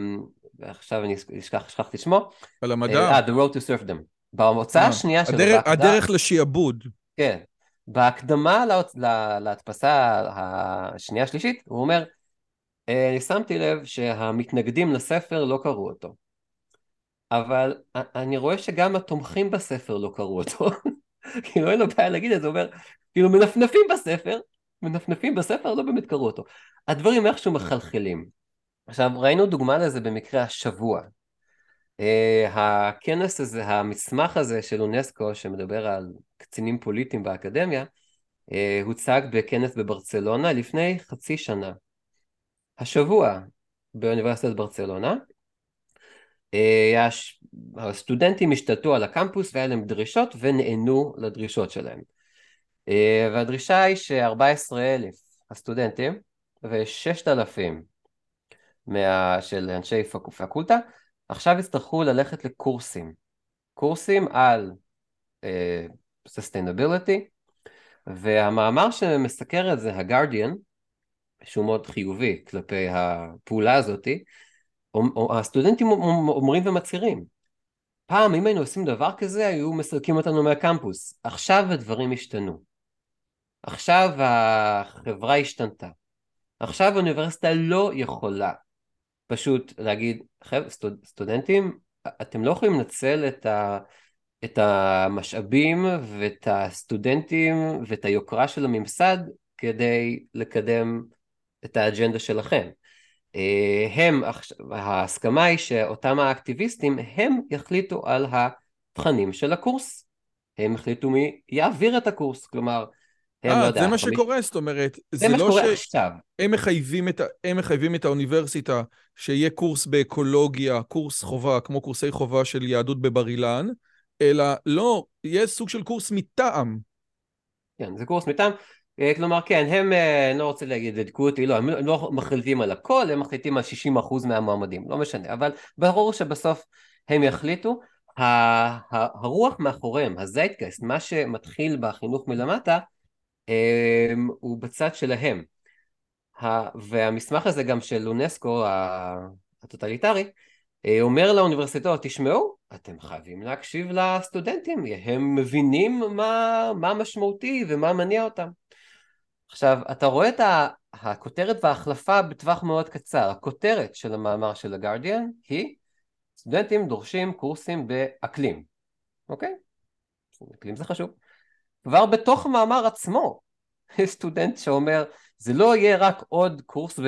ועכשיו אני אשכח, שכחתי שמו. על המדע. אה, The Road to Surfdom. בהוצאה השנייה שלו. הדרך, הדרך לשיעבוד. כן. בהקדמה להדפסה השנייה השלישית, הוא אומר, אני שמתי לב שהמתנגדים לספר לא קראו אותו. אבל אני רואה שגם התומכים בספר לא קראו אותו. *laughs* כאילו אין לו בעיה להגיד את זה, הוא אומר, כאילו מנפנפים בספר, מנפנפים בספר, לא באמת קראו אותו. הדברים איכשהו מחלחלים. עכשיו ראינו דוגמה לזה במקרה השבוע. Uh, הכנס הזה, המסמך הזה של אונסקו שמדבר על קצינים פוליטיים באקדמיה, uh, הוצג בכנס בברצלונה לפני חצי שנה. השבוע באוניברסיטת ברצלונה אה, הסטודנטים השתלטו על הקמפוס והיה להם דרישות ונענו לדרישות שלהם. אה, והדרישה היא ש-14 אלף הסטודנטים ו-6,000 מה... של אנשי פקולטה עכשיו יצטרכו ללכת לקורסים. קורסים על uh, sustainability והמאמר שמסקר את זה, הגרדיאן, שהוא מאוד חיובי כלפי הפעולה הזאתי, הסטודנטים אומרים ומצהירים, פעם אם היינו עושים דבר כזה היו מסלקים אותנו מהקמפוס, עכשיו הדברים השתנו, עכשיו החברה השתנתה, עכשיו האוניברסיטה לא יכולה פשוט להגיד, סטוד, סטודנטים, אתם לא יכולים לנצל את, ה, את המשאבים ואת הסטודנטים ואת היוקרה של הממסד כדי לקדם את האג'נדה שלכם. אה, הם, ההסכמה היא שאותם האקטיביסטים הם יחליטו על התכנים של הקורס. הם החליטו מי יעביר את הקורס, כלומר, הם 아, לא אה, יודע. זה מה. שקורה, זאת אומרת, זה, זה מה לא שקורה ש... עכשיו. הם מחייבים, את, הם מחייבים את האוניברסיטה שיהיה קורס באקולוגיה, קורס חובה, כמו קורסי חובה של יהדות בבר אילן, אלא לא, יהיה סוג של קורס מטעם. כן, זה קורס מטעם. אה, כלומר כן, הם, אה, אני לא רוצה להגיד לדקו אותי, לא, הם לא מחליטים על הכל, הם מחליטים על 60% מהמועמדים, לא משנה, אבל ברור שבסוף הם יחליטו. הרוח מאחוריהם, הזייטקסט, מה שמתחיל בחינוך מלמטה, אה, הוא בצד שלהם. והמסמך הזה גם של אונסקו הטוטליטרי, אומר לאוניברסיטאות, תשמעו, אתם חייבים להקשיב לסטודנטים, הם מבינים מה, מה משמעותי ומה מניע אותם. עכשיו, אתה רואה את הכותרת וההחלפה בטווח מאוד קצר. הכותרת של המאמר של הגרדיאן היא סטודנטים דורשים קורסים באקלים, אוקיי? אקלים זה חשוב. כבר בתוך המאמר עצמו *laughs* סטודנט שאומר זה לא יהיה רק עוד קורס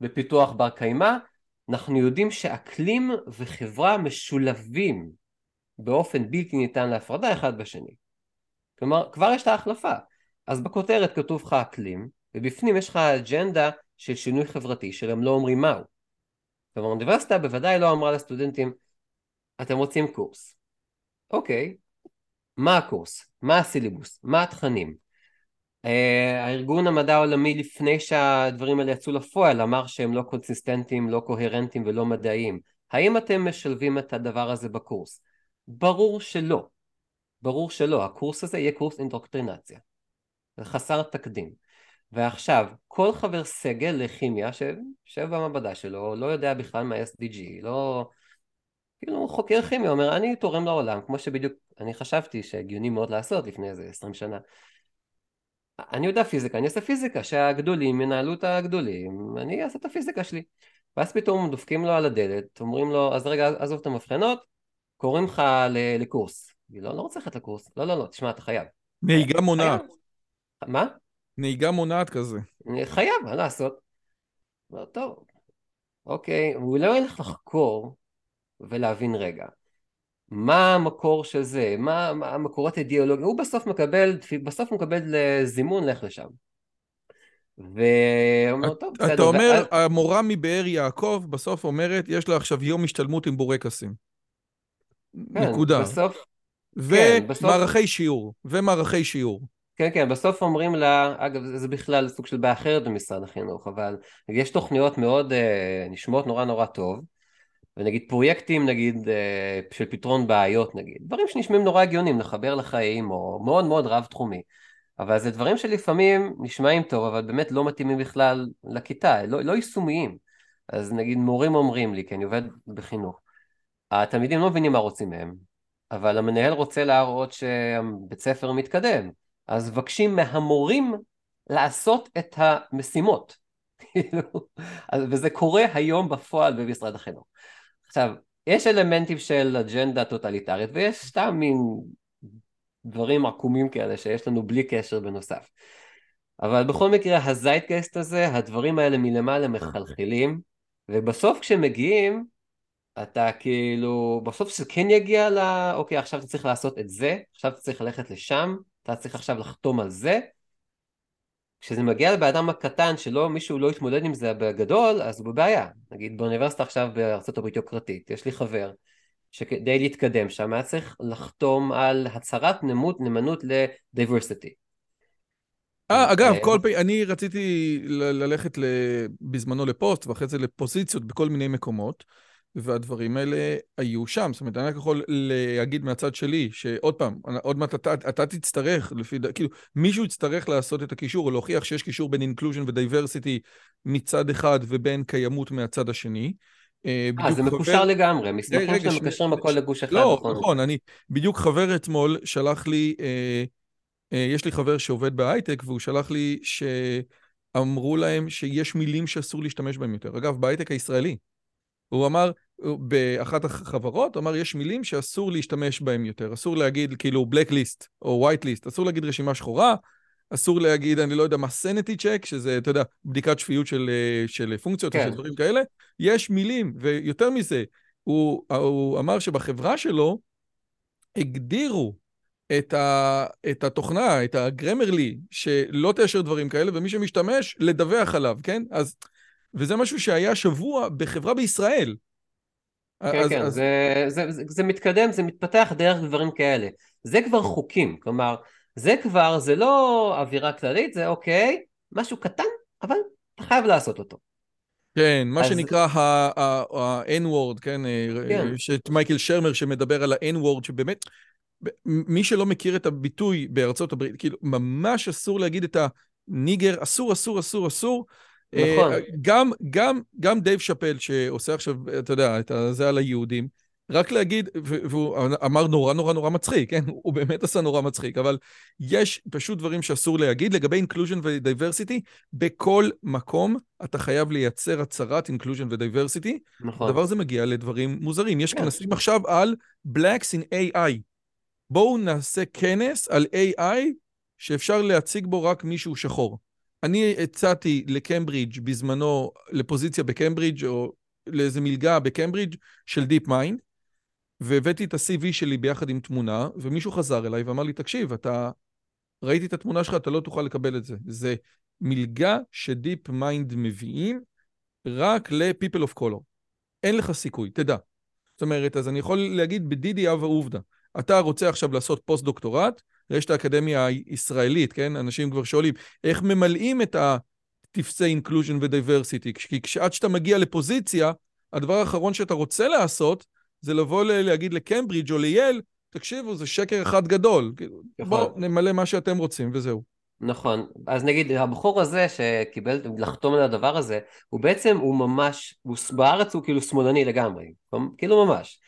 בפיתוח בר קיימא, אנחנו יודעים שאקלים וחברה משולבים באופן בלתי ניתן להפרדה אחד בשני. כלומר, כבר יש את ההחלפה. אז בכותרת כתוב לך אקלים, ובפנים יש לך אג'נדה של שינוי חברתי, שהם לא אומרים מהו. כלומר, האוניברסיטה בוודאי לא אמרה לסטודנטים, אתם רוצים קורס. אוקיי, מה הקורס? מה הסילבוס? מה התכנים? אה, הארגון המדע העולמי לפני שהדברים האלה יצאו לפועל אמר שהם לא קונסיסטנטיים, לא קוהרנטיים ולא מדעיים. האם אתם משלבים את הדבר הזה בקורס? ברור שלא. ברור שלא. הקורס הזה יהיה קורס אינדוקטרינציה. חסר תקדים. ועכשיו, כל חבר סגל לכימיה שיושב במעבדה שלו, לא יודע בכלל מה SDG, לא... כאילו חוקר כימיה אומר, אני תורם לעולם, כמו שבדיוק אני חשבתי שהגיוני מאוד לעשות לפני איזה עשרים שנה. אני יודע פיזיקה, אני אעשה פיזיקה, שהגדולים ינהלו את הגדולים, אני אעשה את הפיזיקה שלי. ואז פתאום דופקים לו על הדלת, אומרים לו, אז רגע, עזוב את המבחנות, קוראים לך לקורס. אני לא, לא רוצה ללכת לקורס. לא, לא, לא, תשמע, אתה חייב. נהיגה מונעת. מה? נהיגה מונעת כזה. חייב, מה לעשות? לא, טוב, אוקיי, הוא לא ילך לחקור ולהבין רגע. מה המקור של זה, מה, מה המקורות אידיאולוגיים, הוא בסוף מקבל, בסוף מקבל זימון, לך לשם. ואומר, טוב, בסדר. אתה אומר, ואז... המורה מבאר יעקב בסוף אומרת, יש לה עכשיו יום השתלמות עם בורקסים. כן, נקודה. בסוף... ומערכי כן, בסוף... שיעור, ומערכי שיעור. כן, כן, בסוף אומרים לה, אגב, זה בכלל סוג של בעיה אחרת במשרד החינוך, אבל יש תוכניות מאוד, אה, נשמעות נורא נורא טוב, ונגיד פרויקטים נגיד אה, של פתרון בעיות נגיד, דברים שנשמעים נורא הגיונים, לחבר לחיים או מאוד מאוד רב תחומי, אבל זה דברים שלפעמים נשמעים טוב אבל באמת לא מתאימים בכלל לכיתה, לא, לא יישומיים, אז נגיד מורים אומרים לי, כי אני עובד בחינוך, התלמידים לא מבינים מה רוצים מהם, אבל המנהל רוצה להראות שהבית ספר מתקדם, אז מבקשים מהמורים לעשות את המשימות, כאילו, וזה קורה היום בפועל במשרד החינוך. עכשיו, יש אלמנטים של אג'נדה טוטליטרית ויש סתם מין דברים עקומים כאלה שיש לנו בלי קשר בנוסף. אבל בכל מקרה הזייטקייסט הזה, הדברים האלה מלמעלה מחלחלים ובסוף כשמגיעים אתה כאילו, בסוף זה כן יגיע ל... אוקיי עכשיו אתה צריך לעשות את זה, עכשיו אתה צריך ללכת לשם, אתה צריך עכשיו לחתום על זה. כשזה מגיע לבן אדם הקטן שלא מישהו לא התמודד עם זה בגדול אז הוא בבעיה. נגיד באוניברסיטה עכשיו בארצות הברית יוקרתית יש לי חבר שכדי להתקדם שם היה צריך לחתום על הצהרת נמות נאמנות לדיברסיטי אה, אגב, כל פעם, אני רציתי ללכת בזמנו לפוסט ואחרי זה לפוזיציות בכל מיני מקומות. והדברים האלה היו שם. זאת אומרת, אני רק יכול להגיד מהצד שלי, שעוד פעם, עוד מעט אתה, אתה תצטרך, לפי, כאילו, מישהו יצטרך לעשות את הקישור, או להוכיח שיש קישור בין inclusion ו diversity מצד אחד ובין קיימות מהצד השני. אה, אה זה מקושר לגמרי, מסמכים שאתם מקשרים הכל לגוש אחד. לא, נכון, נכון, אני, בדיוק חבר אתמול שלח לי, אה, אה, יש לי חבר שעובד בהייטק, והוא שלח לי שאמרו להם שיש מילים שאסור להשתמש בהם יותר. אגב, בהייטק הישראלי. הוא אמר, באחת החברות, אמר, יש מילים שאסור להשתמש בהם יותר. אסור להגיד כאילו black list או white list, אסור להגיד רשימה שחורה, אסור להגיד, אני לא יודע מה, sanity check, שזה, אתה יודע, בדיקת שפיות של, של פונקציות כן. או של דברים כאלה. יש מילים, ויותר מזה, הוא, הוא אמר שבחברה שלו הגדירו את, ה, את התוכנה, את הגרמרלי, שלא תאשר דברים כאלה, ומי שמשתמש, לדווח עליו, כן? אז... וזה משהו שהיה שבוע בחברה בישראל. כן, אז, כן, אז... זה, זה, זה, זה מתקדם, זה מתפתח דרך דברים כאלה. זה כבר חוקים, כלומר, זה כבר, זה לא אווירה כללית, זה אוקיי, משהו קטן, אבל אתה חייב לעשות אותו. כן, מה אז... שנקרא ה-N-word, כן? כן. יש את מייקל שרמר שמדבר על ה-N-word, שבאמת, מי שלא מכיר את הביטוי בארצות הברית, כאילו, ממש אסור להגיד את הניגר, אסור, אסור, אסור, אסור. נכון. גם, גם, גם דייב שאפל שעושה עכשיו, אתה יודע, את זה על היהודים, רק להגיד, והוא אמר נורא נורא נורא מצחיק, כן? *laughs* הוא באמת עשה נורא מצחיק, אבל יש פשוט דברים שאסור להגיד. לגבי inclusion ו diversity, בכל מקום אתה חייב לייצר הצהרת inclusion ו diversity. נכון. הדבר הזה מגיע לדברים מוזרים. יש כן. כנסים עכשיו על Blacks in AI. בואו נעשה כנס על AI שאפשר להציג בו רק מישהו שחור. אני הצעתי לקמברידג' בזמנו, לפוזיציה בקמברידג' או לאיזה מלגה בקמברידג' של DeepMind, והבאתי את ה-CV שלי ביחד עם תמונה, ומישהו חזר אליי ואמר לי, תקשיב, אתה... ראיתי את התמונה שלך, אתה לא תוכל לקבל את זה. זה מלגה ש DeepMind מביאים רק ל-people of color. אין לך סיכוי, תדע. זאת אומרת, אז אני יכול להגיד בדידי הווה עובדא. אתה רוצה עכשיו לעשות פוסט-דוקטורט, רשת האקדמיה הישראלית, כן? אנשים כבר שואלים, איך ממלאים את הטפסי inclusion ו diversity? כי עד שאתה מגיע לפוזיציה, הדבר האחרון שאתה רוצה לעשות, זה לבוא להגיד לקמברידג' או לייל, תקשיבו, זה שקר אחד גדול. נכון. בואו נמלא מה שאתם רוצים וזהו. נכון, אז נגיד הבחור הזה שקיבל לחתום על הדבר הזה, הוא בעצם, הוא ממש, הוא, בארץ הוא כאילו שמאלני לגמרי, כאילו ממש.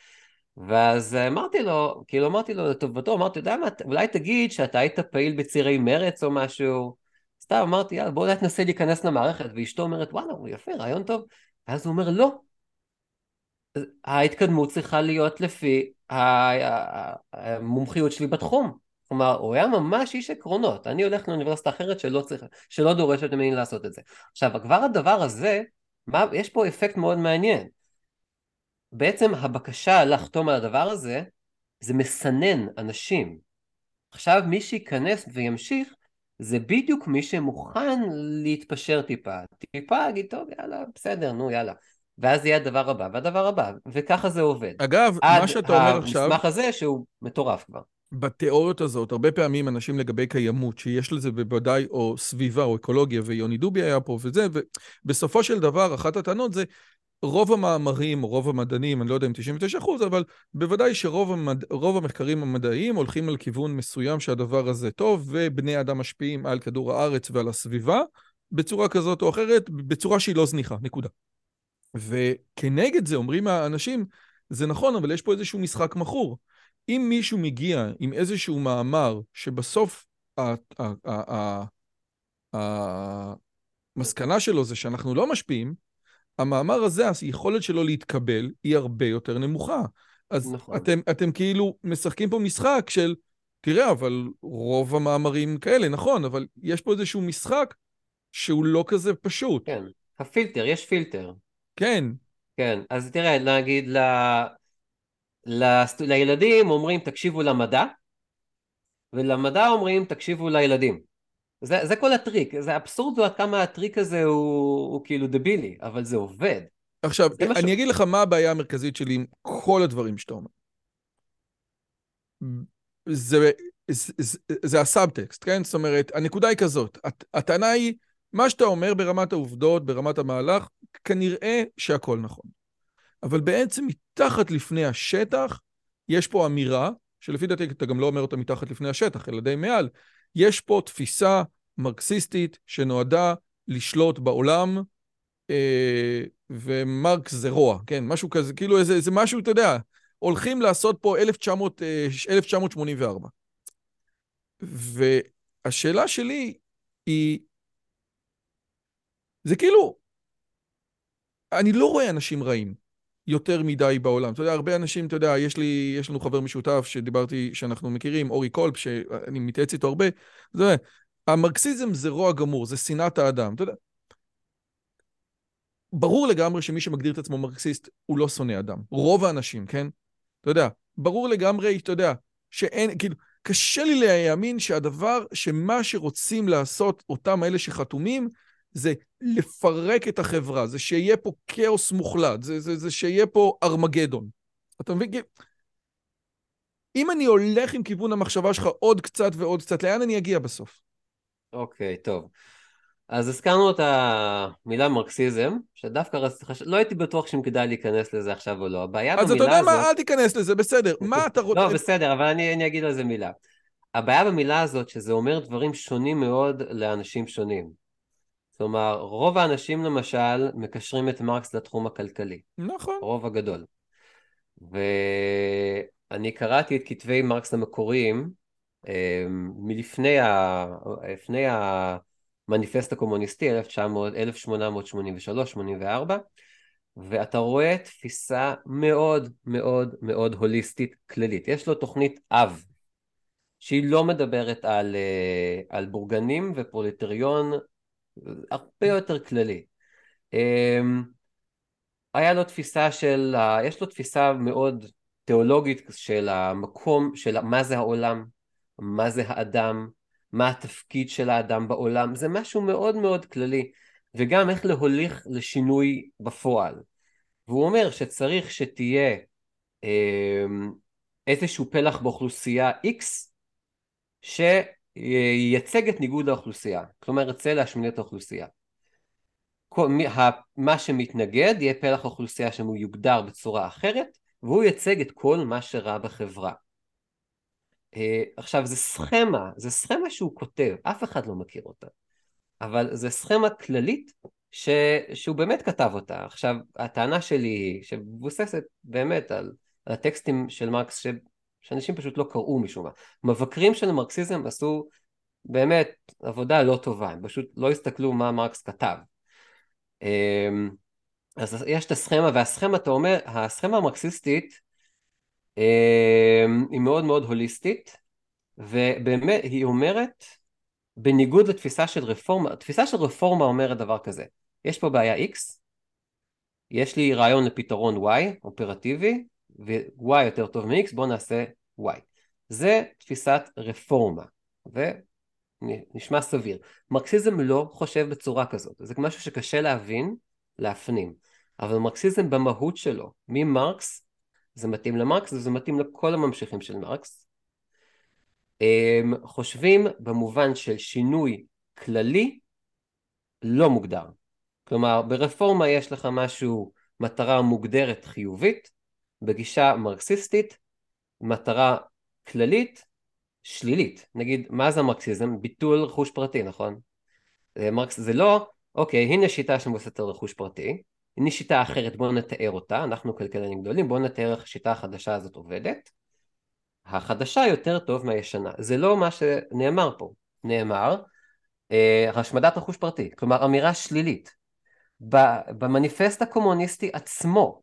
ואז אמרתי לו, כאילו אמרתי לו לטובתו, אמרתי, אתה יודע מה, אולי תגיד שאתה היית פעיל בצירי מרץ או משהו, סתם אמרתי, יאללה, בוא אולי תנסה להיכנס למערכת, ואשתו אומרת, וואלה, הוא יפה, רעיון טוב, ואז הוא אומר, לא, ההתקדמות צריכה להיות לפי המומחיות שלי בתחום. כלומר, הוא היה ממש איש עקרונות. אני הולך לאוניברסיטה אחרת שלא, צריך, שלא דורשת ממני לעשות את זה. עכשיו, כבר הדבר הזה, מה, יש פה אפקט מאוד מעניין. בעצם הבקשה לחתום על הדבר הזה, זה מסנן אנשים. עכשיו מי שייכנס וימשיך, זה בדיוק מי שמוכן להתפשר טיפה. טיפה להגיד, טוב, יאללה, בסדר, נו, יאללה. ואז יהיה הדבר הבא והדבר הבא, וככה זה עובד. אגב, מה שאתה אומר עכשיו... עד המסמך הזה שהוא מטורף כבר. בתיאוריות הזאת, הרבה פעמים אנשים לגבי קיימות, שיש לזה בוודאי או סביבה או אקולוגיה, ויוני דובי היה פה וזה, ובסופו של דבר, אחת הטענות זה, רוב המאמרים, רוב המדענים, אני לא יודע אם 99 אחוז, אבל בוודאי שרוב המד... המחקרים המדעיים הולכים על כיוון מסוים שהדבר הזה טוב, ובני אדם משפיעים על כדור הארץ ועל הסביבה, בצורה כזאת או אחרת, בצורה שהיא לא זניחה, נקודה. וכנגד זה אומרים האנשים, זה נכון, אבל יש פה איזשהו משחק מכור. אם מישהו מגיע עם איזשהו מאמר שבסוף המסקנה שלו זה שאנחנו לא משפיעים, המאמר הזה, היכולת שלו להתקבל היא הרבה יותר נמוכה. אז נכון. אתם, אתם כאילו משחקים פה משחק של, תראה, אבל רוב המאמרים כאלה, נכון, אבל יש פה איזשהו משחק שהוא לא כזה פשוט. כן, הפילטר, יש פילטר. כן. כן, אז תראה, נגיד ל... ל... לילדים אומרים תקשיבו למדע, ולמדע אומרים תקשיבו לילדים. זה, זה כל הטריק, זה אבסורד עד כמה הטריק הזה הוא, הוא כאילו דבילי, אבל זה עובד. עכשיו, זה אני משהו... אגיד לך מה הבעיה המרכזית שלי עם כל הדברים שאתה אומר. זה, זה, זה, זה הסאבטקסט, כן? זאת אומרת, הנקודה היא כזאת, הטענה היא, מה שאתה אומר ברמת העובדות, ברמת המהלך, כנראה שהכל נכון. אבל בעצם מתחת לפני השטח, יש פה אמירה, שלפי דעתי אתה גם לא אומר אותה מתחת לפני השטח, אלא די מעל, יש פה תפיסה מרקסיסטית שנועדה לשלוט בעולם, אה, ומרקס זה רוע, כן? משהו כזה, כאילו איזה, איזה משהו, אתה יודע, הולכים לעשות פה 1900, 1984. אה, והשאלה שלי היא, זה כאילו, אני לא רואה אנשים רעים. יותר מדי בעולם. אתה יודע, הרבה אנשים, אתה יודע, יש לי, יש לנו חבר משותף שדיברתי, שאנחנו מכירים, אורי קולפ, שאני מתייעץ איתו הרבה, זה, המרקסיזם זה רוע גמור, זה שנאת האדם, אתה יודע. ברור לגמרי שמי שמגדיר את עצמו מרקסיסט הוא לא שונא אדם. רוב האנשים, כן? אתה יודע, ברור לגמרי, אתה יודע, שאין, כאילו, קשה לי להאמין שהדבר, שמה שרוצים לעשות אותם אלה שחתומים, זה לפרק את החברה, זה שיהיה פה כאוס מוחלט, זה, זה, זה שיהיה פה ארמגדון. אתה מבין? אם אני הולך עם כיוון המחשבה שלך עוד קצת ועוד קצת, לאן אני אגיע בסוף? אוקיי, okay, טוב. אז הזכרנו את המילה מרקסיזם, שדווקא רציתי, חש... לא הייתי בטוח שאם כדאי להיכנס לזה עכשיו או לא. הבעיה במילה הזאת... אז אתה יודע מה, אל תיכנס לזה, בסדר. מה אתה רוצה... לא, בסדר, אבל אני, אני אגיד על זה מילה. הבעיה במילה הזאת, שזה אומר דברים שונים מאוד לאנשים שונים. כלומר, רוב האנשים למשל מקשרים את מרקס לתחום הכלכלי. נכון. רוב הגדול. ואני קראתי את כתבי מרקס המקוריים אה, מלפני ה... לפני המניפסט הקומוניסטי 1883-84 ואתה רואה תפיסה מאוד מאוד מאוד הוליסטית כללית. יש לו תוכנית אב שהיא לא מדברת על, אה, על בורגנים ופרוליטריון הרבה יותר כללי. אמ, היה לו תפיסה של, יש לו תפיסה מאוד תיאולוגית של המקום, של מה זה העולם, מה זה האדם, מה התפקיד של האדם בעולם, זה משהו מאוד מאוד כללי, וגם איך להוליך לשינוי בפועל. והוא אומר שצריך שתהיה אה, איזשהו פלח באוכלוסייה X שייצג את ניגוד האוכלוסייה, כלומר ירצה להשמיד את האוכלוסייה. מה שמתנגד יהיה פלח אוכלוסייה שהוא יוגדר בצורה אחרת והוא ייצג את כל מה שרע בחברה. אה, עכשיו זה סכמה, זה סכמה שהוא כותב, אף אחד לא מכיר אותה, אבל זה סכמה כללית ש... שהוא באמת כתב אותה. עכשיו הטענה שלי היא שמבוססת באמת על, על הטקסטים של מרקס. שאנשים פשוט לא קראו משום מה. מבקרים של המרקסיזם עשו באמת עבודה לא טובה, הם פשוט לא הסתכלו מה מרקס כתב. אמ, אז יש את הסכמה, והסכמה, אתה אומר, הסכמה המרקסיסטית אמ, היא מאוד מאוד הוליסטית, ובאמת היא אומרת, בניגוד לתפיסה של רפורמה, תפיסה של רפורמה אומרת דבר כזה, יש פה בעיה X, יש לי רעיון לפתרון Y, אופרטיבי, ו-Y יותר טוב מ-X, בואו נעשה Y. זה תפיסת רפורמה, ונשמע סביר. מרקסיזם לא חושב בצורה כזאת, זה משהו שקשה להבין, להפנים. אבל מרקסיזם במהות שלו, ממרקס, זה מתאים למרקס וזה מתאים לכל הממשיכים של מרקס, חושבים במובן של שינוי כללי לא מוגדר. כלומר, ברפורמה יש לך משהו, מטרה מוגדרת חיובית, בגישה מרקסיסטית, מטרה כללית שלילית. נגיד, מה זה המרקסיזם? ביטול רכוש פרטי, נכון? מרקס זה לא, אוקיי, הנה שיטה שמבוססת על רכוש פרטי, הנה שיטה אחרת, בואו נתאר אותה, אנחנו כלכלנים גדולים, בואו נתאר איך השיטה החדשה הזאת עובדת. החדשה יותר טוב מהישנה. זה לא מה שנאמר פה. נאמר, אה, השמדת רכוש פרטי, כלומר אמירה שלילית. במניפסט הקומוניסטי עצמו אה,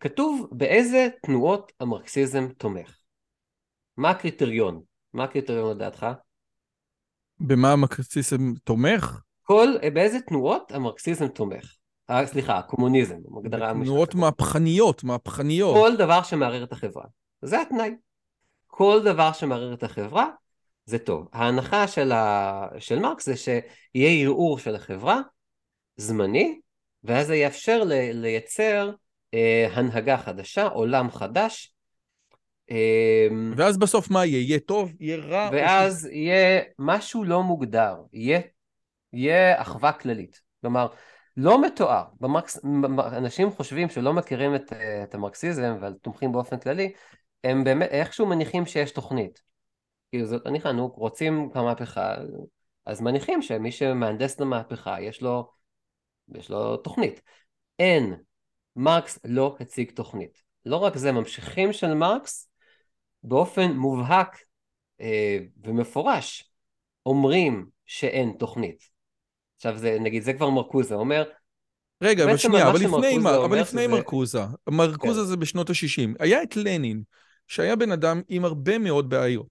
כתוב באיזה תנועות המרקסיזם תומך. מה הקריטריון? מה הקריטריון לדעתך? במה המרקסיזם תומך? כל, באיזה תנועות המרקסיזם תומך? אה, סליחה, הקומוניזם, הגדרה תנועות מהפכניות, מהפכניות. כל דבר שמערער את החברה. זה התנאי. כל דבר שמערער את החברה, זה טוב. ההנחה של, ה... של מרקס זה שיהיה ערעור של החברה, זמני, ואז זה יאפשר ל... לייצר אה, הנהגה חדשה, עולם חדש. אה, ואז בסוף מה יהיה? יהיה טוב? יהיה רע? ואז ש... יהיה משהו לא מוגדר, יהיה, יהיה אחווה כללית. כלומר, לא מתואר, במרקס, אנשים חושבים שלא מכירים את, את המרקסיזם ותומכים באופן כללי, הם באמת איכשהו מניחים שיש תוכנית. כאילו זאת מניחה, נו, רוצים מהפכה, אז מניחים שמי שמהנדס למהפכה יש לו, יש לו תוכנית. אין, מרקס לא הציג תוכנית. לא רק זה, ממשיכים של מרקס באופן מובהק אה, ומפורש אומרים שאין תוכנית. עכשיו זה, נגיד, זה כבר מרקוזה אומר, רגע, אבל שנייה, אבל לפני, מה, אבל לפני שזה... מרקוזה, מרקוזה כן. זה בשנות ה-60. היה את לנין, שהיה בן אדם עם הרבה מאוד בעיות.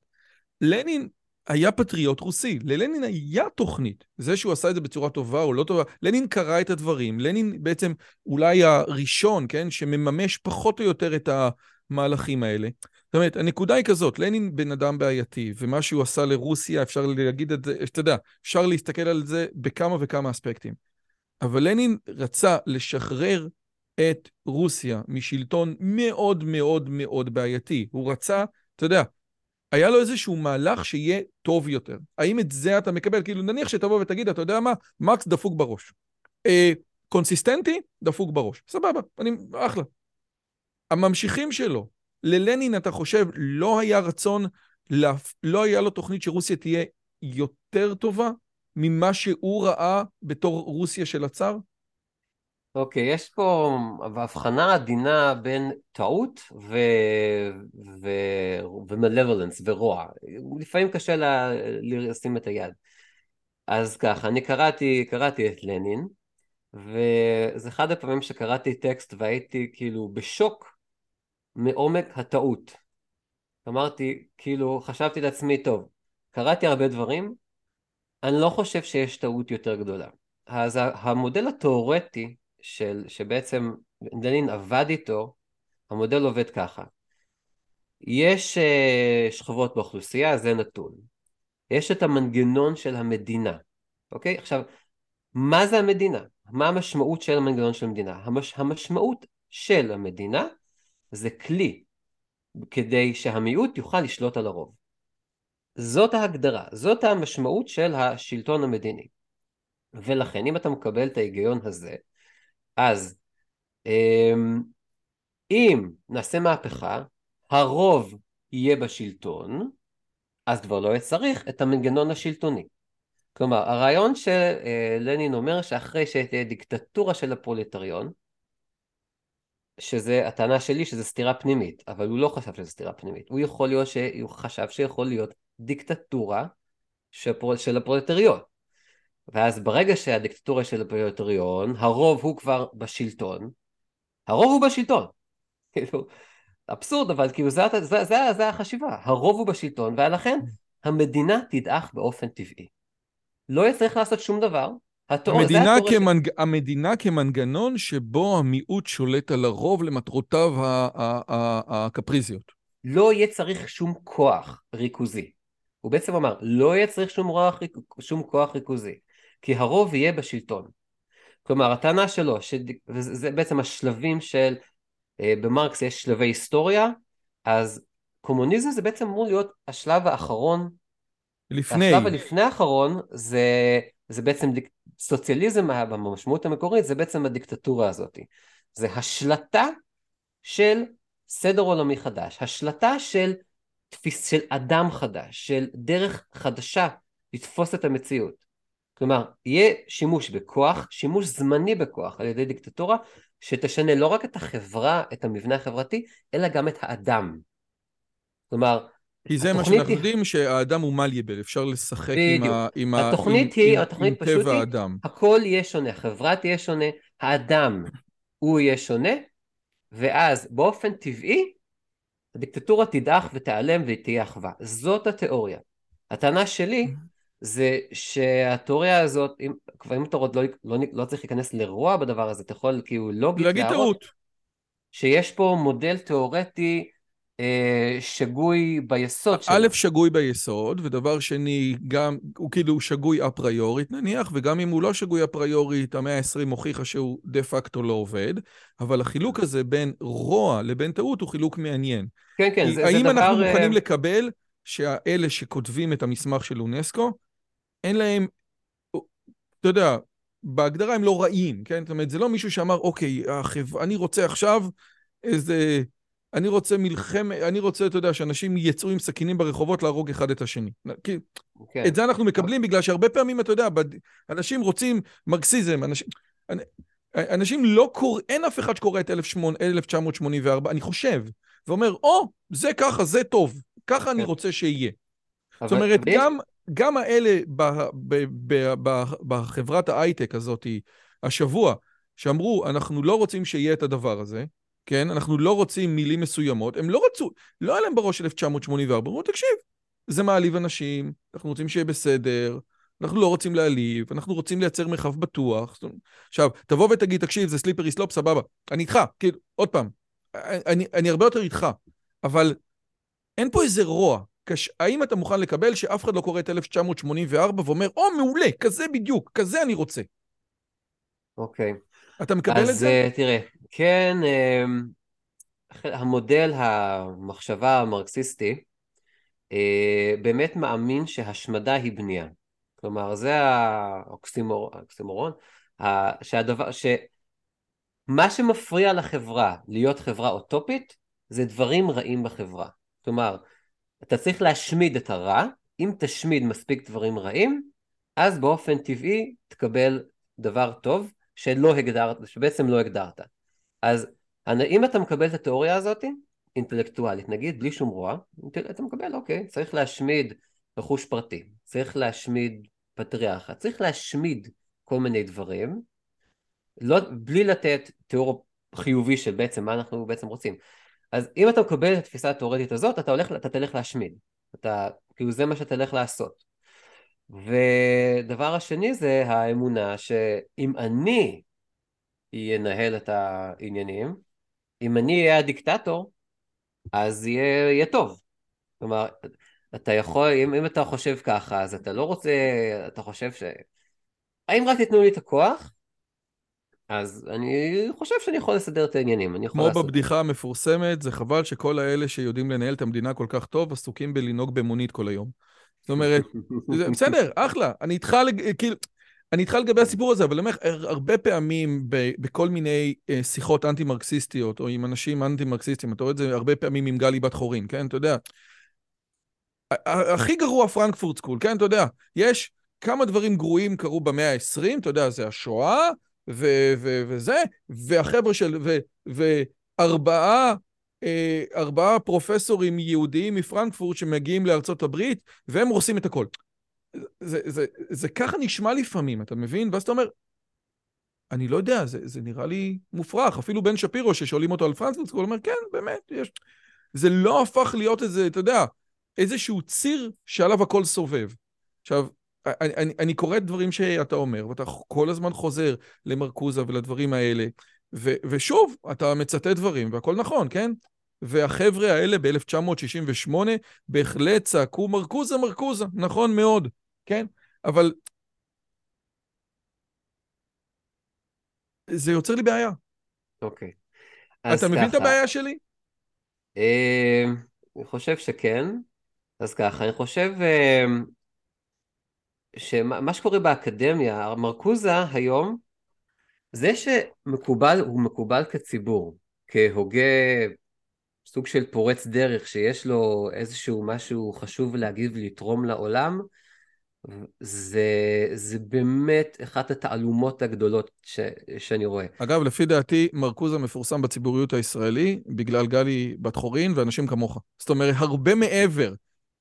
לנין היה פטריוט רוסי, ללנין היה תוכנית. זה שהוא עשה את זה בצורה טובה או לא טובה, לנין קרא את הדברים, לנין בעצם אולי הראשון, כן, שמממש פחות או יותר את המהלכים האלה. זאת אומרת, הנקודה היא כזאת, לנין בן אדם בעייתי, ומה שהוא עשה לרוסיה, אפשר להגיד את זה, אתה יודע, אפשר להסתכל על זה בכמה וכמה אספקטים. אבל לנין רצה לשחרר את רוסיה משלטון מאוד מאוד מאוד בעייתי. הוא רצה, אתה יודע, היה לו איזשהו מהלך שיהיה טוב יותר. האם את זה אתה מקבל? כאילו, נניח שתבוא ותגיד, אתה יודע מה? מקס דפוק בראש. אה, קונסיסטנטי, דפוק בראש. סבבה, אני, אחלה. הממשיכים שלו, ללנין, אתה חושב, לא היה רצון, לא היה לו תוכנית שרוסיה תהיה יותר טובה ממה שהוא ראה בתור רוסיה של הצאר? אוקיי, יש פה הבחנה עדינה בין טעות ו... ו... ורוע. לפעמים קשה לה... לשים את היד. אז ככה, אני קראתי, קראתי את לנין, וזה אחד הפעמים שקראתי טקסט והייתי כאילו בשוק מעומק הטעות. אמרתי, כאילו, חשבתי לעצמי, טוב, קראתי הרבה דברים, אני לא חושב שיש טעות יותר גדולה. אז המודל התיאורטי של, שבעצם לנין עבד איתו, המודל עובד ככה. יש uh, שכבות באוכלוסייה, זה נתון. יש את המנגנון של המדינה, אוקיי? עכשיו, מה זה המדינה? מה המשמעות של המנגנון של המדינה? המש, המשמעות של המדינה זה כלי כדי שהמיעוט יוכל לשלוט על הרוב. זאת ההגדרה, זאת המשמעות של השלטון המדיני. ולכן אם אתה מקבל את ההיגיון הזה, אז אמ, אם נעשה מהפכה, הרוב יהיה בשלטון, אז כבר לא יהיה צריך את המנגנון השלטוני. כלומר, הרעיון שלנין אומר שאחרי שתהיה דיקטטורה של הפרולטריון, שזה, הטענה שלי שזה סתירה פנימית, אבל הוא לא חשב שזה סתירה פנימית. הוא יכול להיות, שהוא חשב שיכול להיות דיקטטורה של הפרולטריון. ואז ברגע שהדיקטטורה של הפרולטריון, הרוב הוא כבר בשלטון, הרוב הוא בשלטון. *laughs* כאילו, אבסורד, אבל כאילו זה, זה, זה, זה החשיבה, הרוב הוא בשלטון, ולכן המדינה תדעך באופן טבעי. לא יצטרך לעשות שום דבר, התיאור, המדינה, כמנג... ש... המדינה כמנגנון שבו המיעוט שולט על הרוב למטרותיו הקפריזיות. לא יהיה צריך שום כוח ריכוזי. הוא בעצם אמר, לא יהיה צריך שום, רוח, שום כוח ריכוזי, כי הרוב יהיה בשלטון. כלומר, הטענה שלו, וזה בעצם השלבים של, אה, במרקס יש שלבי היסטוריה, אז קומוניזם זה בעצם אמור להיות השלב האחרון. לפני. השלב הלפני האחרון זה, זה בעצם סוציאליזם במשמעות המקורית זה בעצם הדיקטטורה הזאת. זה השלטה של סדר עולמי חדש, השלטה של תפיס של אדם חדש, של דרך חדשה לתפוס את המציאות. כלומר, יהיה שימוש בכוח, שימוש זמני בכוח על ידי דיקטטורה, שתשנה לא רק את החברה, את המבנה החברתי, אלא גם את האדם. כלומר, כי זה מה שאנחנו יודעים, שהאדם הוא מלייבל, אפשר לשחק עם, ה, עם, התוכנית עם, היא, עם, התוכנית עם פשוט טבע היא, האדם. הכל יהיה שונה, החברה תהיה שונה, האדם הוא יהיה שונה, ואז באופן טבעי הדיקטטורה תדעך ותיעלם ותהיה אחווה. זאת התיאוריה. הטענה שלי זה שהתיאוריה הזאת, אם, כבר אם אתה עוד לא, לא, לא צריך להיכנס לרוע בדבר הזה, אתה יכול כאילו לוגית להגיד טעות. שיש פה מודל תיאורטי אה, שגוי ביסוד שלו. א', שגוי ביסוד, ודבר שני, גם, הוא כאילו שגוי אפריורית נניח, וגם אם הוא לא שגוי אפריורית, המאה ה-20 הוכיחה שהוא דה פקטו לא עובד, אבל החילוק הזה בין רוע לבין טעות הוא חילוק מעניין. כן, כן, זה, זה דבר... האם אנחנו מוכנים לקבל שהאלה שכותבים את המסמך של אונסקו, אין להם, אתה יודע, בהגדרה הם לא רעים, כן? זאת אומרת, זה לא מישהו שאמר, אוקיי, החב... אני רוצה עכשיו איזה... אני רוצה מלחמת, אני רוצה, אתה יודע, שאנשים יצאו עם סכינים ברחובות להרוג אחד את השני. כי okay. כן. את זה אנחנו מקבלים בגלל שהרבה פעמים, אתה יודע, אנשים רוצים מרקסיזם, אנשים... אנשים לא קוראים, אין אף אחד שקורא את 1984, אני חושב, ואומר, או, oh, זה ככה, זה טוב, ככה okay. אני כן. רוצה שיהיה. זאת אומרת, גם, גם האלה בחברת ההייטק הזאת, השבוע, שאמרו, אנחנו לא רוצים שיהיה את הדבר הזה, כן? אנחנו לא רוצים מילים מסוימות. הם לא רצו, לא היה להם בראש 1984, אמרו, תקשיב, זה מעליב אנשים, אנחנו רוצים שיהיה בסדר, אנחנו לא רוצים להעליב, אנחנו רוצים לייצר מרחב בטוח. עכשיו, תבוא ותגיד, תקשיב, זה סליפרי סלופ, סבבה. אני איתך, כאילו, עוד פעם, אני, אני הרבה יותר איתך, אבל אין פה איזה רוע. קש... האם אתה מוכן לקבל שאף אחד לא קורא את 1984 ואומר, או, מעולה, כזה בדיוק, כזה אני רוצה. אוקיי. Okay. אתה מקבל אז, את זה? אז תראה, כן, אמ, המודל המחשבה המרקסיסטי אה, באמת מאמין שהשמדה היא בנייה. כלומר, זה האוקסימורון, שהדבר, שמה שמפריע לחברה להיות חברה אוטופית, זה דברים רעים בחברה. כלומר, אתה צריך להשמיד את הרע, אם תשמיד מספיק דברים רעים, אז באופן טבעי תקבל דבר טוב, שלא הגדרת, שבעצם לא הגדרת. אז אם אתה מקבל את התיאוריה הזאת, אינטלקטואלית, נגיד בלי שום רוע, אתה מקבל, אוקיי, צריך להשמיד רכוש פרטי, צריך להשמיד פטריארכה, צריך להשמיד כל מיני דברים, לא, בלי לתת תיאור חיובי של בעצם מה אנחנו בעצם רוצים. אז אם אתה מקבל את התפיסה התיאורטית הזאת, אתה, הולך, אתה תלך להשמיד. אתה, כאילו זה מה שאתה תלך לעשות. ודבר השני זה האמונה שאם אני ינהל את העניינים, אם אני אהיה הדיקטטור, אז יהיה, יהיה טוב. כלומר, אתה יכול, אם, אם אתה חושב ככה, אז אתה לא רוצה, אתה חושב ש... האם רק תיתנו לי את הכוח, אז אני חושב שאני יכול לסדר את העניינים, אני יכול כמו לעשות... בבדיחה המפורסמת, זה חבל שכל האלה שיודעים לנהל את המדינה כל כך טוב, עסוקים בלנהוג במונית כל היום. זאת אומרת, *laughs* בסדר, אחלה, אני איתך. כאילו, אני איתך לגבי הסיפור הזה, אבל אני אומר, הרבה פעמים ב, בכל מיני uh, שיחות אנטי-מרקסיסטיות, או עם אנשים אנטי-מרקסיסטים, אתה רואה את זה הרבה פעמים עם גלי בת חורין, כן? אתה יודע, הכי גרוע פרנקפורט סקול, כן? אתה יודע, יש כמה דברים גרועים קרו במאה ה-20, אתה יודע, זה השואה, ו- ו- וזה, והחבר'ה של... ו- וארבעה אה, ארבעה פרופסורים יהודיים מפרנקפורט שמגיעים לארצות הברית, והם הורסים את הכל. זה, זה, זה, זה ככה נשמע לפעמים, אתה מבין? ואז אתה אומר, אני לא יודע, זה, זה נראה לי מופרך. אפילו בן שפירו, ששואלים אותו על פרנקפורט, הוא אומר, כן, באמת, יש... זה לא הפך להיות איזה, אתה יודע, איזשהו ציר שעליו הכל סובב. עכשיו, אני, אני, אני קורא את דברים שאתה אומר, ואתה כל הזמן חוזר למרקוזה ולדברים האלה, ו, ושוב, אתה מצטט דברים, והכל נכון, כן? והחבר'ה האלה ב-1968 בהחלט צעקו מרקוזה, מרקוזה, נכון מאוד, כן? אבל זה יוצר לי בעיה. אוקיי. אתה מבין את הבעיה שלי? אה, אני חושב שכן. אז ככה, אני חושב אה, שמה שקורה באקדמיה, מרקוזה היום, זה שמקובל, הוא מקובל כציבור, כהוגה, סוג של פורץ דרך, שיש לו איזשהו משהו חשוב להגיד ולתרום לעולם, זה, זה באמת אחת התעלומות הגדולות ש, שאני רואה. אגב, לפי דעתי, מרקוזה מפורסם בציבוריות הישראלי בגלל גלי בת חורין ואנשים כמוך. זאת אומרת, הרבה מעבר.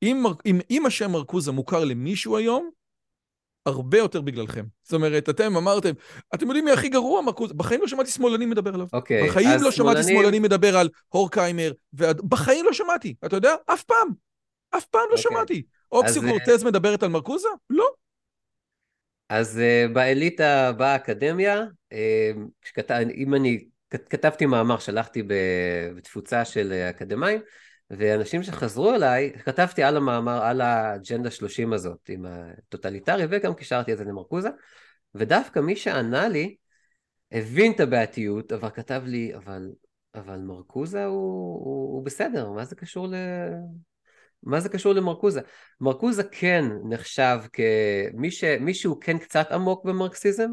אם, אם, אם השם מרקוזה מוכר למישהו היום, הרבה יותר בגללכם. זאת אומרת, אתם אמרתם, אתם יודעים מי הכי גרוע, מרקוזה? בחיים לא שמעתי שמאלני מדבר עליו. אוקיי, okay, בחיים לא שמעתי שמאלני... שמאלני מדבר על הורקהיימר, ועד... בחיים לא שמעתי. אתה יודע? אף פעם. אף פעם לא okay. אוקיי. שמעתי. אופסי קורטז מדברת על מרקוזה? לא. אז uh, באליטה באקדמיה, uh, שכת... אם אני כתבתי מאמר, שלחתי בתפוצה של אקדמאים, ואנשים שחזרו אליי, כתבתי על המאמר, על האג'נדה 30 הזאת, עם הטוטליטרי, וגם קישרתי את זה למרקוזה, ודווקא מי שענה לי, הבין את הבעייתיות, אבל כתב לי, אבל, אבל מרקוזה הוא, הוא, הוא בסדר, מה זה קשור ל... מה זה קשור למרקוזה? מרקוזה כן נחשב כמי ש... שהוא כן קצת עמוק במרקסיזם,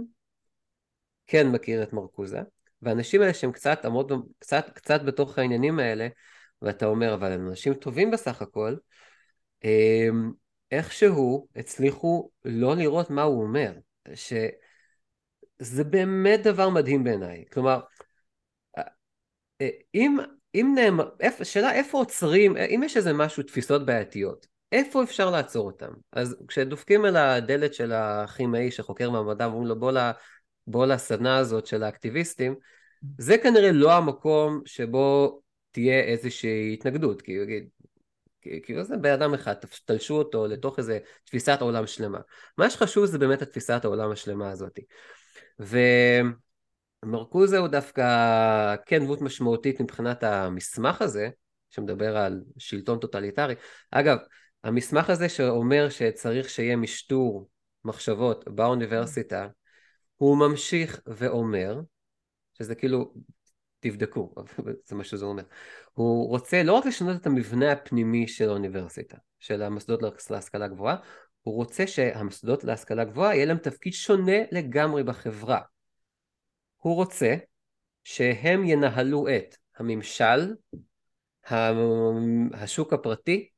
כן מכיר את מרקוזה, והאנשים האלה שהם קצת עמוק, קצת, קצת בתוך העניינים האלה, ואתה אומר, אבל הם אנשים טובים בסך הכל, אמ, איכשהו הצליחו לא לראות מה הוא אומר, שזה באמת דבר מדהים בעיניי. כלומר, אם, אם נאמר, שאלה איפה עוצרים, אם יש איזה משהו, תפיסות בעייתיות, איפה אפשר לעצור אותם? אז כשדופקים על הדלת של הכימאי שחוקר מעמדם ואומרים לו בוא, לה, בוא לסדנה הזאת של האקטיביסטים, זה כנראה לא המקום שבו תהיה איזושהי התנגדות, כי הוא יגיד, כאילו זה בן אדם אחד, תלשו אותו לתוך איזה תפיסת עולם שלמה. מה שחשוב זה באמת התפיסת העולם השלמה הזאת. ומרקוזה הוא דווקא כן דמות משמעותית מבחינת המסמך הזה, שמדבר על שלטון טוטליטרי. אגב, המסמך הזה שאומר שצריך שיהיה משטור מחשבות באוניברסיטה, הוא ממשיך ואומר, שזה כאילו תבדקו, *laughs* זה מה שזה אומר. הוא רוצה לא רק לשנות את המבנה הפנימי של האוניברסיטה, של המוסדות להשכלה גבוהה, הוא רוצה שהמוסדות להשכלה גבוהה יהיה להם תפקיד שונה לגמרי בחברה. הוא רוצה שהם ינהלו את הממשל, השוק הפרטי,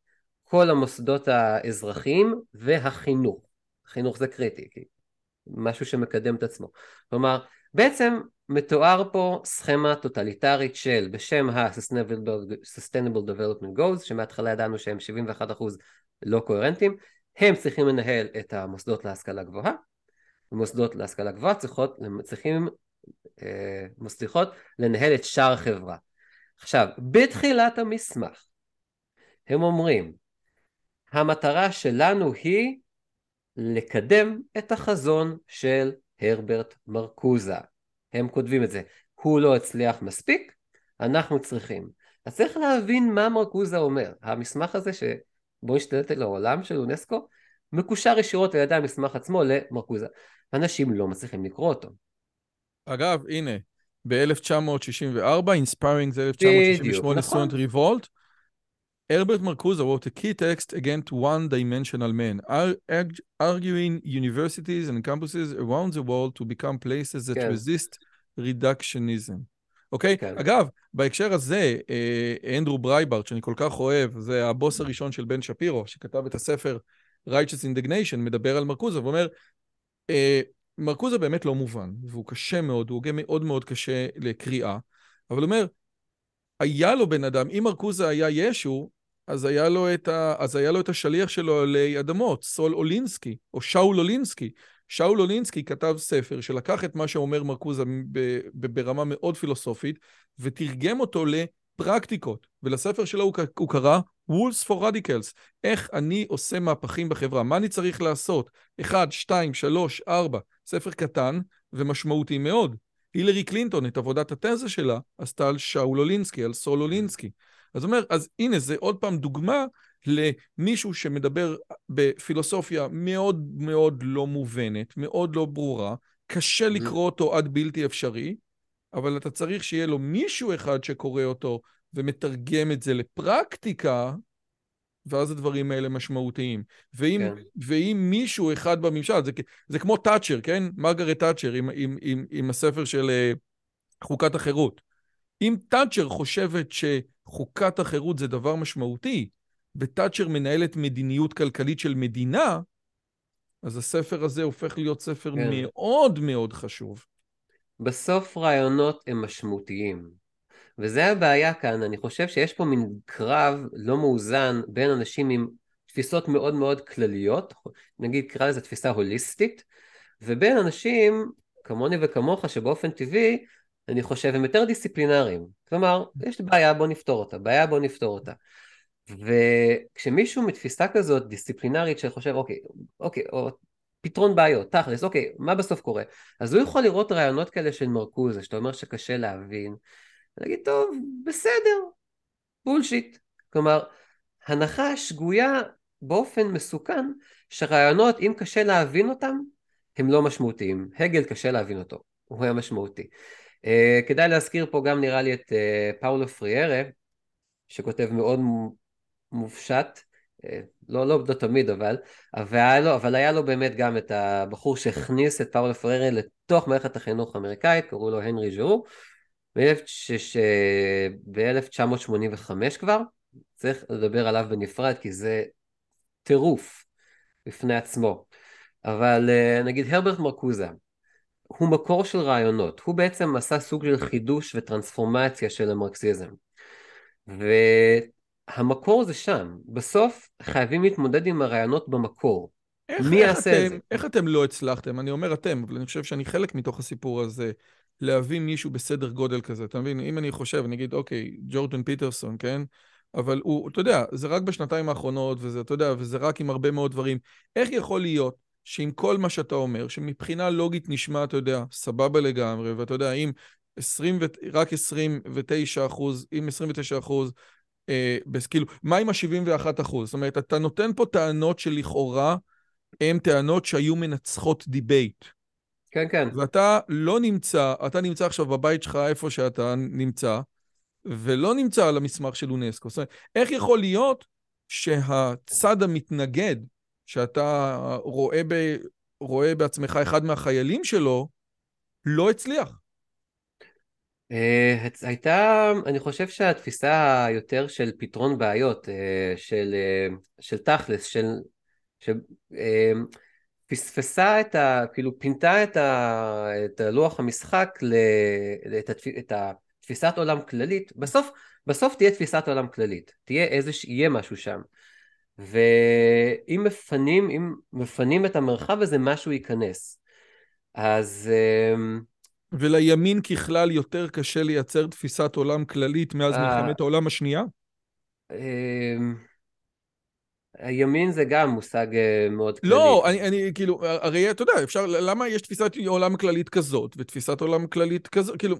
כל המוסדות האזרחיים והחינוך. חינוך זה קריטי, משהו שמקדם את עצמו. כלומר, בעצם מתואר פה סכמה טוטליטרית של בשם ה-Sustainable Development Goals שמההתחלה ידענו שהם 71% לא קוהרנטיים הם צריכים לנהל את המוסדות להשכלה גבוהה. ומוסדות להשכלה גבוהה צריכות, צריכים, אה, מצליחות לנהל את שאר החברה. עכשיו בתחילת המסמך הם אומרים המטרה שלנו היא לקדם את החזון של הרברט מרקוזה. הם כותבים את זה. הוא לא הצליח מספיק, אנחנו צריכים. אז צריך להבין מה מרקוזה אומר. המסמך הזה שבו השתלט על העולם של אונסקו, מקושר ישירות על ידי המסמך עצמו למרקוזה. אנשים לא מצליחים לקרוא אותו. אגב, הנה, ב-1964, Inspiring זה 1968 נכון. Student Revolt, Herbert Marcuse wrote a key text against one-dimensional man, ar- arguing universities and campuses around the world to become places that כן. resist reductionism. אוקיי? כן. אגב, בהקשר הזה, אה, אנדרו ברייטברט, שאני כל כך אוהב, זה הבוס הראשון של בן שפירו, שכתב את הספר Righteous Indignation, מדבר על מרקוזה, ואומר, אה, מרקוזה באמת לא מובן, והוא קשה מאוד, הוא הוגה מאוד מאוד קשה לקריאה, אבל הוא אומר, היה לו בן אדם, אם מרקוזה היה ישו, אז היה לו את, ה, אז היה לו את השליח שלו עלי אדמות, סול אולינסקי, או שאול אולינסקי. שאול אולינסקי כתב ספר שלקח את מה שאומר מרקוזה ברמה מאוד פילוסופית, ותרגם אותו לפרקטיקות. ולספר שלו הוא, הוא קרא Rules for Radicals, איך אני עושה מהפכים בחברה, מה אני צריך לעשות? אחד, שתיים, שלוש, ארבע, ספר קטן ומשמעותי מאוד. הילרי קלינטון, את עבודת התזה שלה, עשתה על שאול אולינסקי, על סול אולינסקי. אז אומר, אז הנה, זה עוד פעם דוגמה למישהו שמדבר בפילוסופיה מאוד מאוד לא מובנת, מאוד לא ברורה, קשה לקרוא אותו עד בלתי אפשרי, אבל אתה צריך שיהיה לו מישהו אחד שקורא אותו ומתרגם את זה לפרקטיקה, ואז הדברים האלה משמעותיים. ואם, כן. ואם מישהו אחד בממשל, זה, זה כמו תאצ'ר, כן? מרגרט תאצ'ר עם, עם, עם, עם הספר של אה, חוקת החירות. אם תאצ'ר חושבת שחוקת החירות זה דבר משמעותי, ותאצ'ר מנהלת מדיניות כלכלית של מדינה, אז הספר הזה הופך להיות ספר כן. מאוד מאוד חשוב. בסוף רעיונות הם משמעותיים. וזה הבעיה כאן, אני חושב שיש פה מין קרב לא מאוזן בין אנשים עם תפיסות מאוד מאוד כלליות, נגיד קרא לזה תפיסה הוליסטית, ובין אנשים כמוני וכמוך שבאופן טבעי, אני חושב הם יותר דיסציפלינריים. כלומר, יש בעיה בוא נפתור אותה, בעיה בוא נפתור אותה. וכשמישהו מתפיסה כזאת דיסציפלינרית שחושב אוקיי, אוקיי, או פתרון בעיות, תכלס, אוקיי, מה בסוף קורה? אז הוא יכול לראות רעיונות כאלה של מרקוזה, שאתה אומר שקשה להבין, ולהגיד, טוב, בסדר, בולשיט. כלומר, הנחה שגויה באופן מסוכן, שרעיונות, אם קשה להבין אותם, הם לא משמעותיים. הגל קשה להבין אותו, הוא היה משמעותי. Uh, כדאי להזכיר פה גם נראה לי את uh, פאולו פריארה, שכותב מאוד מופשט, אה, לא, לא, לא תמיד אבל, אבל היה, לו, אבל היה לו באמת גם את הבחור שהכניס את פאולו פררה לתוך מערכת החינוך האמריקאית, קראו לו הנרי ז'רו, ב-1985 כבר, צריך לדבר עליו בנפרד כי זה טירוף בפני עצמו, אבל נגיד הרברט מרקוזה, הוא מקור של רעיונות, הוא בעצם עשה סוג של חידוש וטרנספורמציה של המרקסיזם. ו... המקור זה שם, בסוף חייבים להתמודד עם הרעיונות במקור. איך, מי איך יעשה אתם, את זה? איך אתם לא הצלחתם? אני אומר אתם, אבל אני חושב שאני חלק מתוך הסיפור הזה, להביא מישהו בסדר גודל כזה. אתה מבין? אם אני חושב, אני אגיד, אוקיי, ג'ורדן פיטרסון, כן? אבל הוא, אתה יודע, זה רק בשנתיים האחרונות, וזה, אתה יודע, וזה רק עם הרבה מאוד דברים. איך יכול להיות שעם כל מה שאתה אומר, שמבחינה לוגית נשמע, אתה יודע, סבבה לגמרי, ואתה יודע, אם 20, ו- רק 29 אחוז, אם 29 אחוז, אה, בס- כאילו, מה עם ה-71 אחוז? זאת אומרת, אתה נותן פה טענות שלכאורה הן טענות שהיו מנצחות debate. כן, כן. ואתה לא נמצא, אתה נמצא עכשיו בבית שלך איפה שאתה נמצא, ולא נמצא על המסמך של אונסקו. זאת אומרת, איך יכול להיות שהצד המתנגד, שאתה רואה, ב, רואה בעצמך אחד מהחיילים שלו, לא הצליח? אה, הייתה, אני חושב שהתפיסה היותר של פתרון בעיות, אה, של, אה, של תכלס, של, של פספסה את ה... כאילו פינתה את, ה, את לוח המשחק, ל, את, התפ, את התפיסת עולם כללית, בסוף, בסוף תהיה תפיסת עולם כללית, תהיה איזה, יהיה משהו שם. ואם מפנים, אם מפנים את המרחב הזה, משהו ייכנס. אז... אמ, ולימין ככלל יותר קשה לייצר תפיסת עולם כללית מאז אה, מלחמת העולם השנייה? אמ, הימין זה גם מושג אה, מאוד כללי. לא, אני, אני כאילו, הרי אתה יודע, אפשר, למה יש תפיסת עולם כללית כזאת ותפיסת עולם כללית כזאת, כאילו,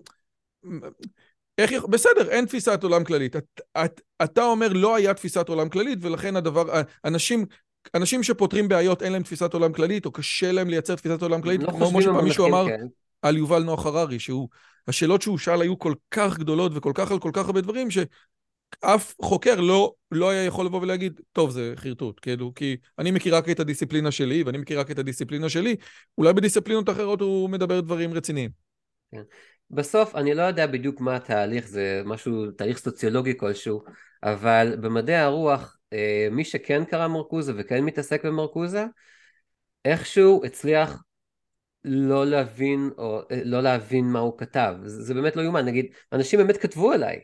איך יכול, בסדר, אין תפיסת עולם כללית. את, את, אתה אומר לא היה תפיסת עולם כללית ולכן הדבר, אנשים, אנשים שפותרים בעיות אין להם תפיסת עולם כללית או קשה להם לייצר תפיסת עולם כללית, לא כמו שפעם מישהו אמר כן. על יובל נוח הררי, שהוא, השאלות שהוא שאל היו כל כך גדולות וכל כך על כל כך הרבה דברים, ש... אף חוקר לא, לא היה יכול לבוא ולהגיד, טוב, זה חרטוט, כאילו, כי אני מכיר רק את הדיסציפלינה שלי, ואני מכיר רק את הדיסציפלינה שלי, אולי בדיסציפלינות אחרות הוא מדבר דברים רציניים. כן. בסוף, אני לא יודע בדיוק מה התהליך, זה משהו, תהליך סוציולוגי כלשהו, אבל במדעי הרוח, אה, מי שכן קרא מרקוזה וכן מתעסק במרקוזה, איכשהו הצליח לא להבין, או אה, לא להבין מה הוא כתב. זה, באמת לא יאומן, נגיד, אנשים באמת כתבו אליי,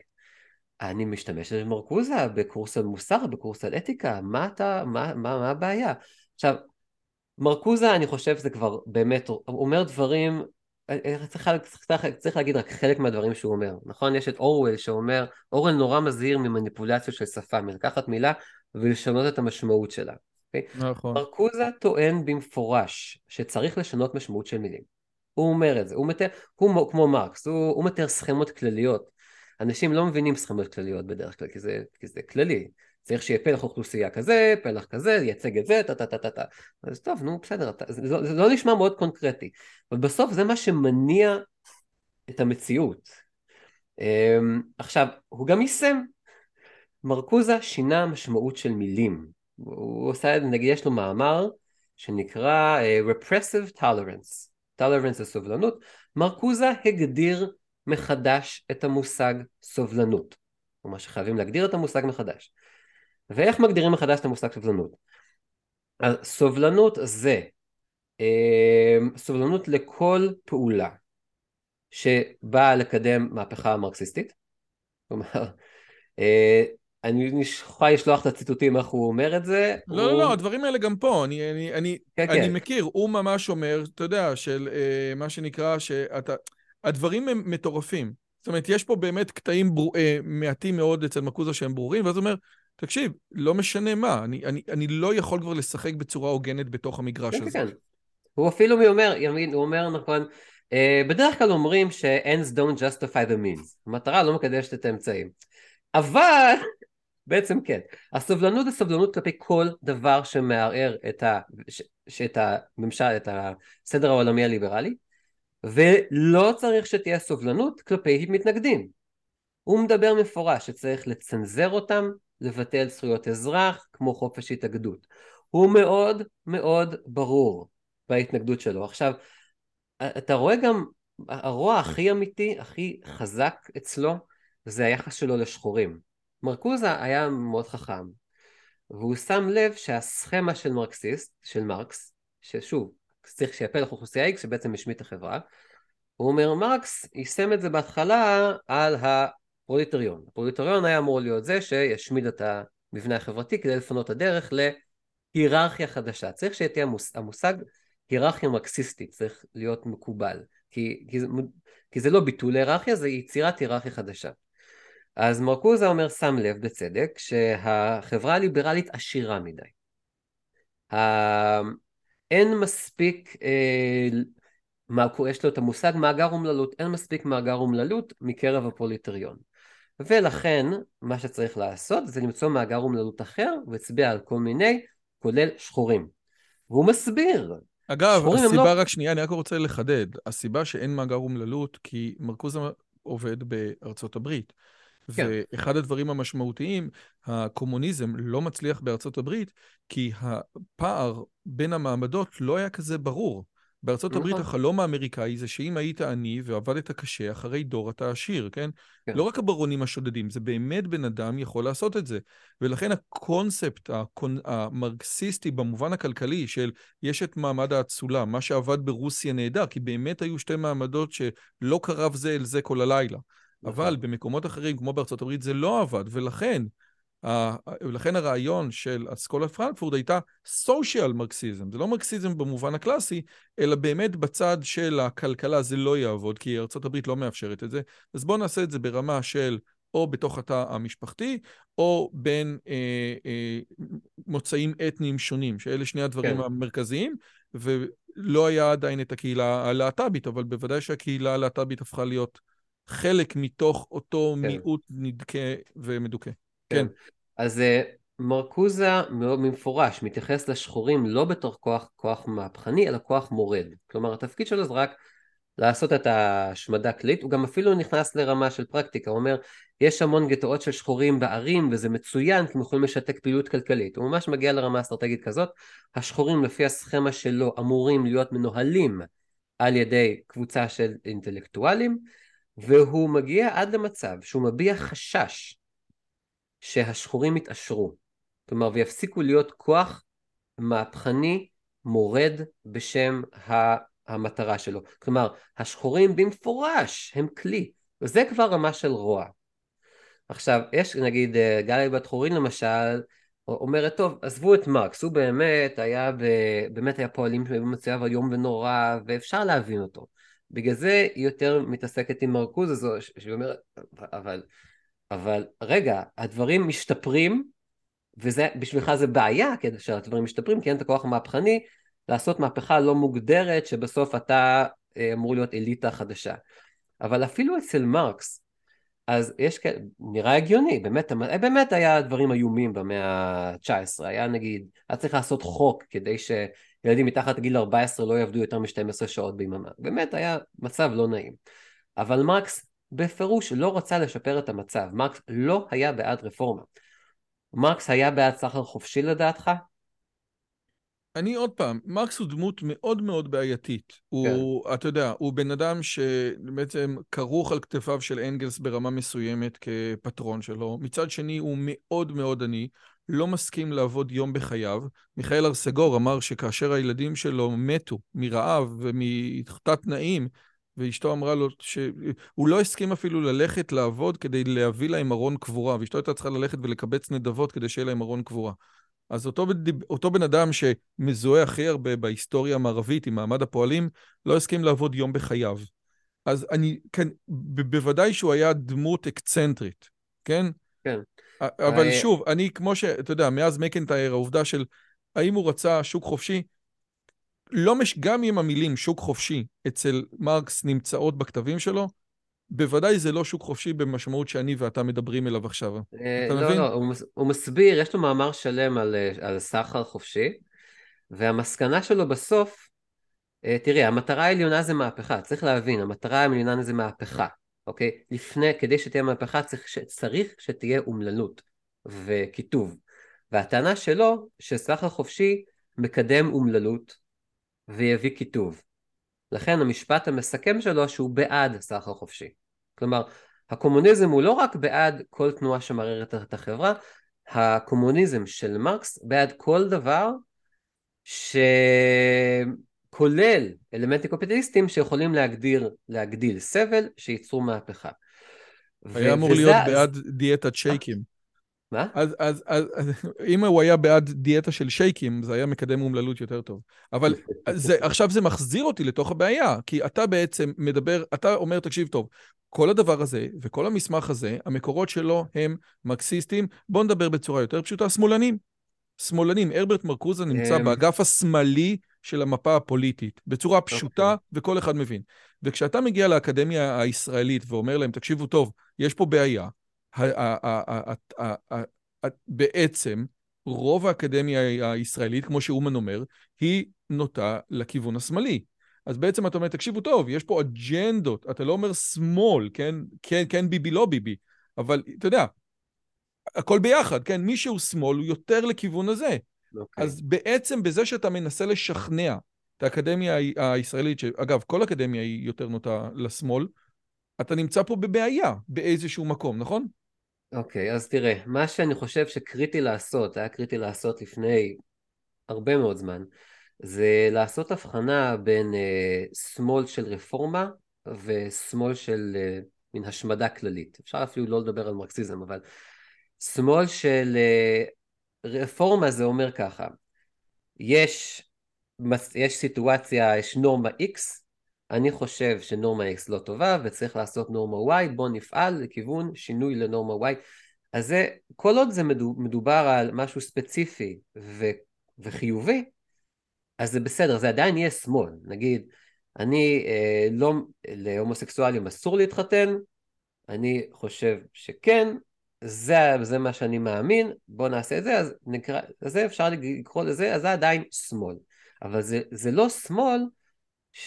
אני משתמש במרקוזה בקורס על מוסר, בקורס על אתיקה, מה אתה, מה, מה, מה הבעיה? עכשיו, מרקוזה אני חושב זה כבר באמת, הוא אומר דברים, צריך, צריך, צריך להגיד רק חלק מהדברים שהוא אומר, נכון? יש את אורוול שאומר, אורוול נורא מזהיר ממניפולציה של שפה, מלקחת מילה ולשנות את המשמעות שלה. Okay? אוקיי? נכון. מרקוזה טוען במפורש שצריך לשנות משמעות של מילים. הוא אומר את זה, הוא מתאר, הוא כמו מרקס, הוא, הוא מתאר סכמות כלליות אנשים לא מבינים סכמות כלליות בדרך כלל, כי זה, כי זה כללי. צריך שיהיה פלח אוכלוסייה כזה, פלח כזה, ייצג את זה, טה טה טה טה טה. אז טוב, נו, בסדר, זה, זה, זה לא נשמע מאוד קונקרטי. אבל בסוף זה מה שמניע את המציאות. אמ, עכשיו, הוא גם יישם. מרקוזה שינה משמעות של מילים. הוא עושה, נגיד, יש לו מאמר שנקרא uh, Repressive Tolerance. Tolerance זה סובלנות. מרקוזה הגדיר מחדש את המושג סובלנות. כלומר שחייבים להגדיר את המושג מחדש. ואיך מגדירים מחדש את המושג סובלנות? אז סובלנות זה אה, סובלנות לכל פעולה שבאה לקדם מהפכה מרקסיסטית. כלומר, אה, אני יכולה לשלוח את הציטוטים איך הוא אומר את זה. לא, הוא... לא, לא, הדברים האלה גם פה, אני, אני, אני, כן, אני כן. מכיר, הוא ממש אומר, אתה יודע, של אה, מה שנקרא, שאתה... הדברים הם מטורפים. זאת אומרת, יש פה באמת קטעים בר... אה, מעטים מאוד אצל מקוזה שהם ברורים, ואז הוא אומר, תקשיב, לא משנה מה, אני, אני, אני לא יכול כבר לשחק בצורה הוגנת בתוך המגרש כן, הזה. כן, כן. הוא אפילו אומר, הוא אומר נכון, uh, בדרך כלל אומרים ש-ends don't justify the means. המטרה לא מקדשת את האמצעים. אבל, *laughs* בעצם כן, הסובלנות זה סובלנות כלפי כל דבר שמערער את, ה, ש, ש, את הממשל, את הסדר העולמי הליברלי, ולא צריך שתהיה סובלנות כלפי מתנגדים. הוא מדבר מפורש שצריך לצנזר אותם, לבטל זכויות אזרח, כמו חופש התאגדות. הוא מאוד מאוד ברור בהתנגדות שלו. עכשיו, אתה רואה גם, הרוע הכי אמיתי, הכי חזק אצלו, זה היחס שלו לשחורים. מרקוזה היה מאוד חכם, והוא שם לב שהסכמה של מרקסיסט, של מרקס, ששוב, צריך שיהיה פלח אוכלוסייה X שבעצם השמיט החברה. הוא אומר מרקס יישם את זה בהתחלה על הפרוליטריון. הפרוליטריון היה אמור להיות זה שישמיד את המבנה החברתי כדי לפנות הדרך להיררכיה חדשה. צריך שתהיה המוש... המושג היררכיה מרקסיסטית, צריך להיות מקובל. כי, כי, זה, כי זה לא ביטול היררכיה, זה יצירת היררכיה חדשה. אז מרקוזה אומר שם לב בצדק שהחברה הליברלית עשירה מדי. אין מספיק, אה, יש לו את המושג מאגר אומללות, אין מספיק מאגר אומללות מקרב הפוליטריון. ולכן מה שצריך לעשות זה למצוא מאגר אומללות אחר והצביע על כל מיני, כולל שחורים. והוא מסביר. אגב, הסיבה, לא... רק שנייה, אני רק רוצה לחדד. הסיבה שאין מאגר אומללות כי מרקוזה עובד בארצות הברית. כן. ואחד הדברים המשמעותיים, הקומוניזם לא מצליח בארצות הברית, כי הפער בין המעמדות לא היה כזה ברור. בארצות הברית נכון. החלום האמריקאי זה שאם היית עני ועבדת קשה, אחרי דור אתה עשיר, כן? כן. לא רק הברונים השודדים, זה באמת בן אדם יכול לעשות את זה. ולכן הקונספט הקונ... המרקסיסטי במובן הכלכלי של יש את מעמד האצולה, מה שעבד ברוסיה נהדר, כי באמת היו שתי מעמדות שלא קרב זה אל זה כל הלילה. נכון. אבל במקומות אחרים, כמו בארצות הברית, זה לא עבד, ולכן, ולכן הרעיון של אסכולת פרנקפורט הייתה סושיאל מרקסיזם. זה לא מרקסיזם במובן הקלאסי, אלא באמת בצד של הכלכלה זה לא יעבוד, כי ארה"ב לא מאפשרת את זה. אז בואו נעשה את זה ברמה של או בתוך התא המשפחתי, או בין אה, אה, מוצאים אתניים שונים, שאלה שני הדברים כן. המרכזיים, ולא היה עדיין את הקהילה הלהט"בית, אבל בוודאי שהקהילה הלהט"בית הפכה להיות חלק מתוך אותו כן. מיעוט נדכא ומדוכא. כן. כן. אז אה, מרקוזה מאוד במפורש מתייחס לשחורים לא בתור כוח, כוח מהפכני, אלא כוח מורד. כלומר, התפקיד שלו זה רק לעשות את ההשמדה כללית, הוא גם אפילו נכנס לרמה של פרקטיקה, הוא אומר, יש המון גטאות של שחורים בערים וזה מצוין, כי הם יכולים לשתק פעילות כלכלית. הוא ממש מגיע לרמה אסטרטגית כזאת. השחורים לפי הסכמה שלו אמורים להיות מנוהלים על ידי קבוצה של אינטלקטואלים, והוא מגיע עד למצב שהוא מביע חשש שהשחורים יתעשרו. כלומר, ויפסיקו להיות כוח מהפכני מורד בשם ה- המטרה שלו. כלומר, השחורים במפורש הם כלי, וזה כבר רמה של רוע. עכשיו, יש נגיד אה, גלי בת חורין למשל, אומרת, טוב, עזבו את מרקס, הוא באמת היה, ב... באמת היה פועלים במצב איום ונורא, ואפשר להבין אותו. בגלל זה היא יותר מתעסקת עם מרקוז הזו, שהיא אומרת, אבל, אבל רגע, הדברים משתפרים, ובשבילך זה בעיה כדי שהדברים משתפרים, כי אין את הכוח המהפכני לעשות מהפכה לא מוגדרת, שבסוף אתה אה, אמור להיות אליטה חדשה. אבל אפילו אצל מרקס, אז יש כאלה, נראה הגיוני, באמת, באמת היה דברים איומים במאה ה-19, היה נגיד, היה צריך לעשות חוק כדי שילדים מתחת לגיל 14 לא יעבדו יותר מ-12 שעות ביממה, באמת היה מצב לא נעים. אבל מרקס בפירוש לא רצה לשפר את המצב, מרקס לא היה בעד רפורמה. מרקס היה בעד סחר חופשי לדעתך? אני עוד פעם, מרקס הוא דמות מאוד מאוד בעייתית. הוא, אתה יודע, הוא בן אדם שבעצם כרוך על כתפיו של אנגלס ברמה מסוימת כפטרון שלו. מצד שני, הוא מאוד מאוד עני, לא מסכים לעבוד יום בחייו. מיכאל ארסגור אמר שכאשר הילדים שלו מתו מרעב ומתת תנאים, ואשתו אמרה לו שהוא לא הסכים אפילו ללכת לעבוד כדי להביא להם ארון קבורה, ואשתו הייתה צריכה ללכת ולקבץ נדבות כדי שיהיה להם ארון קבורה. אז אותו, אותו בן אדם שמזוהה הכי הרבה בהיסטוריה המערבית עם מעמד הפועלים, לא הסכים לעבוד יום בחייו. אז אני, כן, ב- בוודאי שהוא היה דמות אקצנטרית, כן? כן. אבל I... שוב, אני כמו שאתה יודע, מאז מקנטייר, העובדה של האם הוא רצה שוק חופשי, לא מש... גם אם המילים שוק חופשי אצל מרקס נמצאות בכתבים שלו, בוודאי זה לא שוק חופשי במשמעות שאני ואתה מדברים אליו עכשיו. אתה לא, מבין? לא, הוא, הוא מסביר, יש לו מאמר שלם על, על סחר חופשי, והמסקנה שלו בסוף, תראי, המטרה העליונה זה מהפכה, צריך להבין, המטרה העליונה זה מהפכה, אוקיי? לפני, כדי שתהיה מהפכה צריך, צריך שתהיה אומללות וקיטוב. והטענה שלו, שסחר חופשי מקדם אומללות ויביא קיטוב. לכן המשפט המסכם שלו שהוא בעד סחר חופשי. כלומר, הקומוניזם הוא לא רק בעד כל תנועה שמערערת את החברה, הקומוניזם של מרקס בעד כל דבר שכולל אלמנטים קופיטליסטיים שיכולים להגדיר, להגדיל סבל שייצרו מהפכה. היה אמור וזה... להיות בעד דיאטת שייקים. מה? אז, אז, אז, אז *laughs* אם הוא היה בעד דיאטה של שייקים, זה היה מקדם אומללות יותר טוב. אבל *laughs* זה, עכשיו זה מחזיר אותי לתוך הבעיה, כי אתה בעצם מדבר, אתה אומר, תקשיב טוב, כל הדבר הזה וכל המסמך הזה, המקורות שלו הם מרקסיסטים, בואו נדבר בצורה יותר פשוטה, שמאלנים. שמאלנים, הרברט מרקוזה נמצא באגף השמאלי של המפה הפוליטית, בצורה פשוטה וכל אחד מבין. וכשאתה מגיע לאקדמיה הישראלית ואומר להם, תקשיבו טוב, יש פה בעיה, בעצם רוב האקדמיה הישראלית, כמו שאומן אומר, היא נוטה לכיוון השמאלי. אז בעצם אתה אומר, תקשיבו טוב, יש פה אג'נדות, אתה לא אומר שמאל, כן? כן, כן ביבי, לא ביבי, אבל אתה יודע, הכל ביחד, כן? מי שהוא שמאל הוא יותר לכיוון הזה. Okay. אוקיי. אז בעצם בזה שאתה מנסה לשכנע את האקדמיה הישראלית, שאגב, כל אקדמיה היא יותר נוטה לשמאל, אתה נמצא פה בבעיה באיזשהו מקום, נכון? אוקיי, okay, אז תראה, מה שאני חושב שקריטי לעשות, היה קריטי לעשות לפני הרבה מאוד זמן, זה לעשות הבחנה בין uh, שמאל של רפורמה ושמאל של uh, מין השמדה כללית. אפשר אפילו לא לדבר על מרקסיזם, אבל שמאל של uh, רפורמה זה אומר ככה, יש, יש סיטואציה, יש נורמה X, אני חושב שנורמה X לא טובה וצריך לעשות נורמה Y, בוא נפעל לכיוון שינוי לנורמה Y. אז זה, כל עוד זה מדובר על משהו ספציפי ו, וחיובי, אז זה בסדר, זה עדיין יהיה שמאל. נגיד, אני אה, לא, להומוסקסואלים אסור להתחתן, אני חושב שכן, זה, זה מה שאני מאמין, בוא נעשה את זה, אז נקרא, זה אפשר לקרוא לזה, אז זה עדיין שמאל. אבל זה, זה לא שמאל,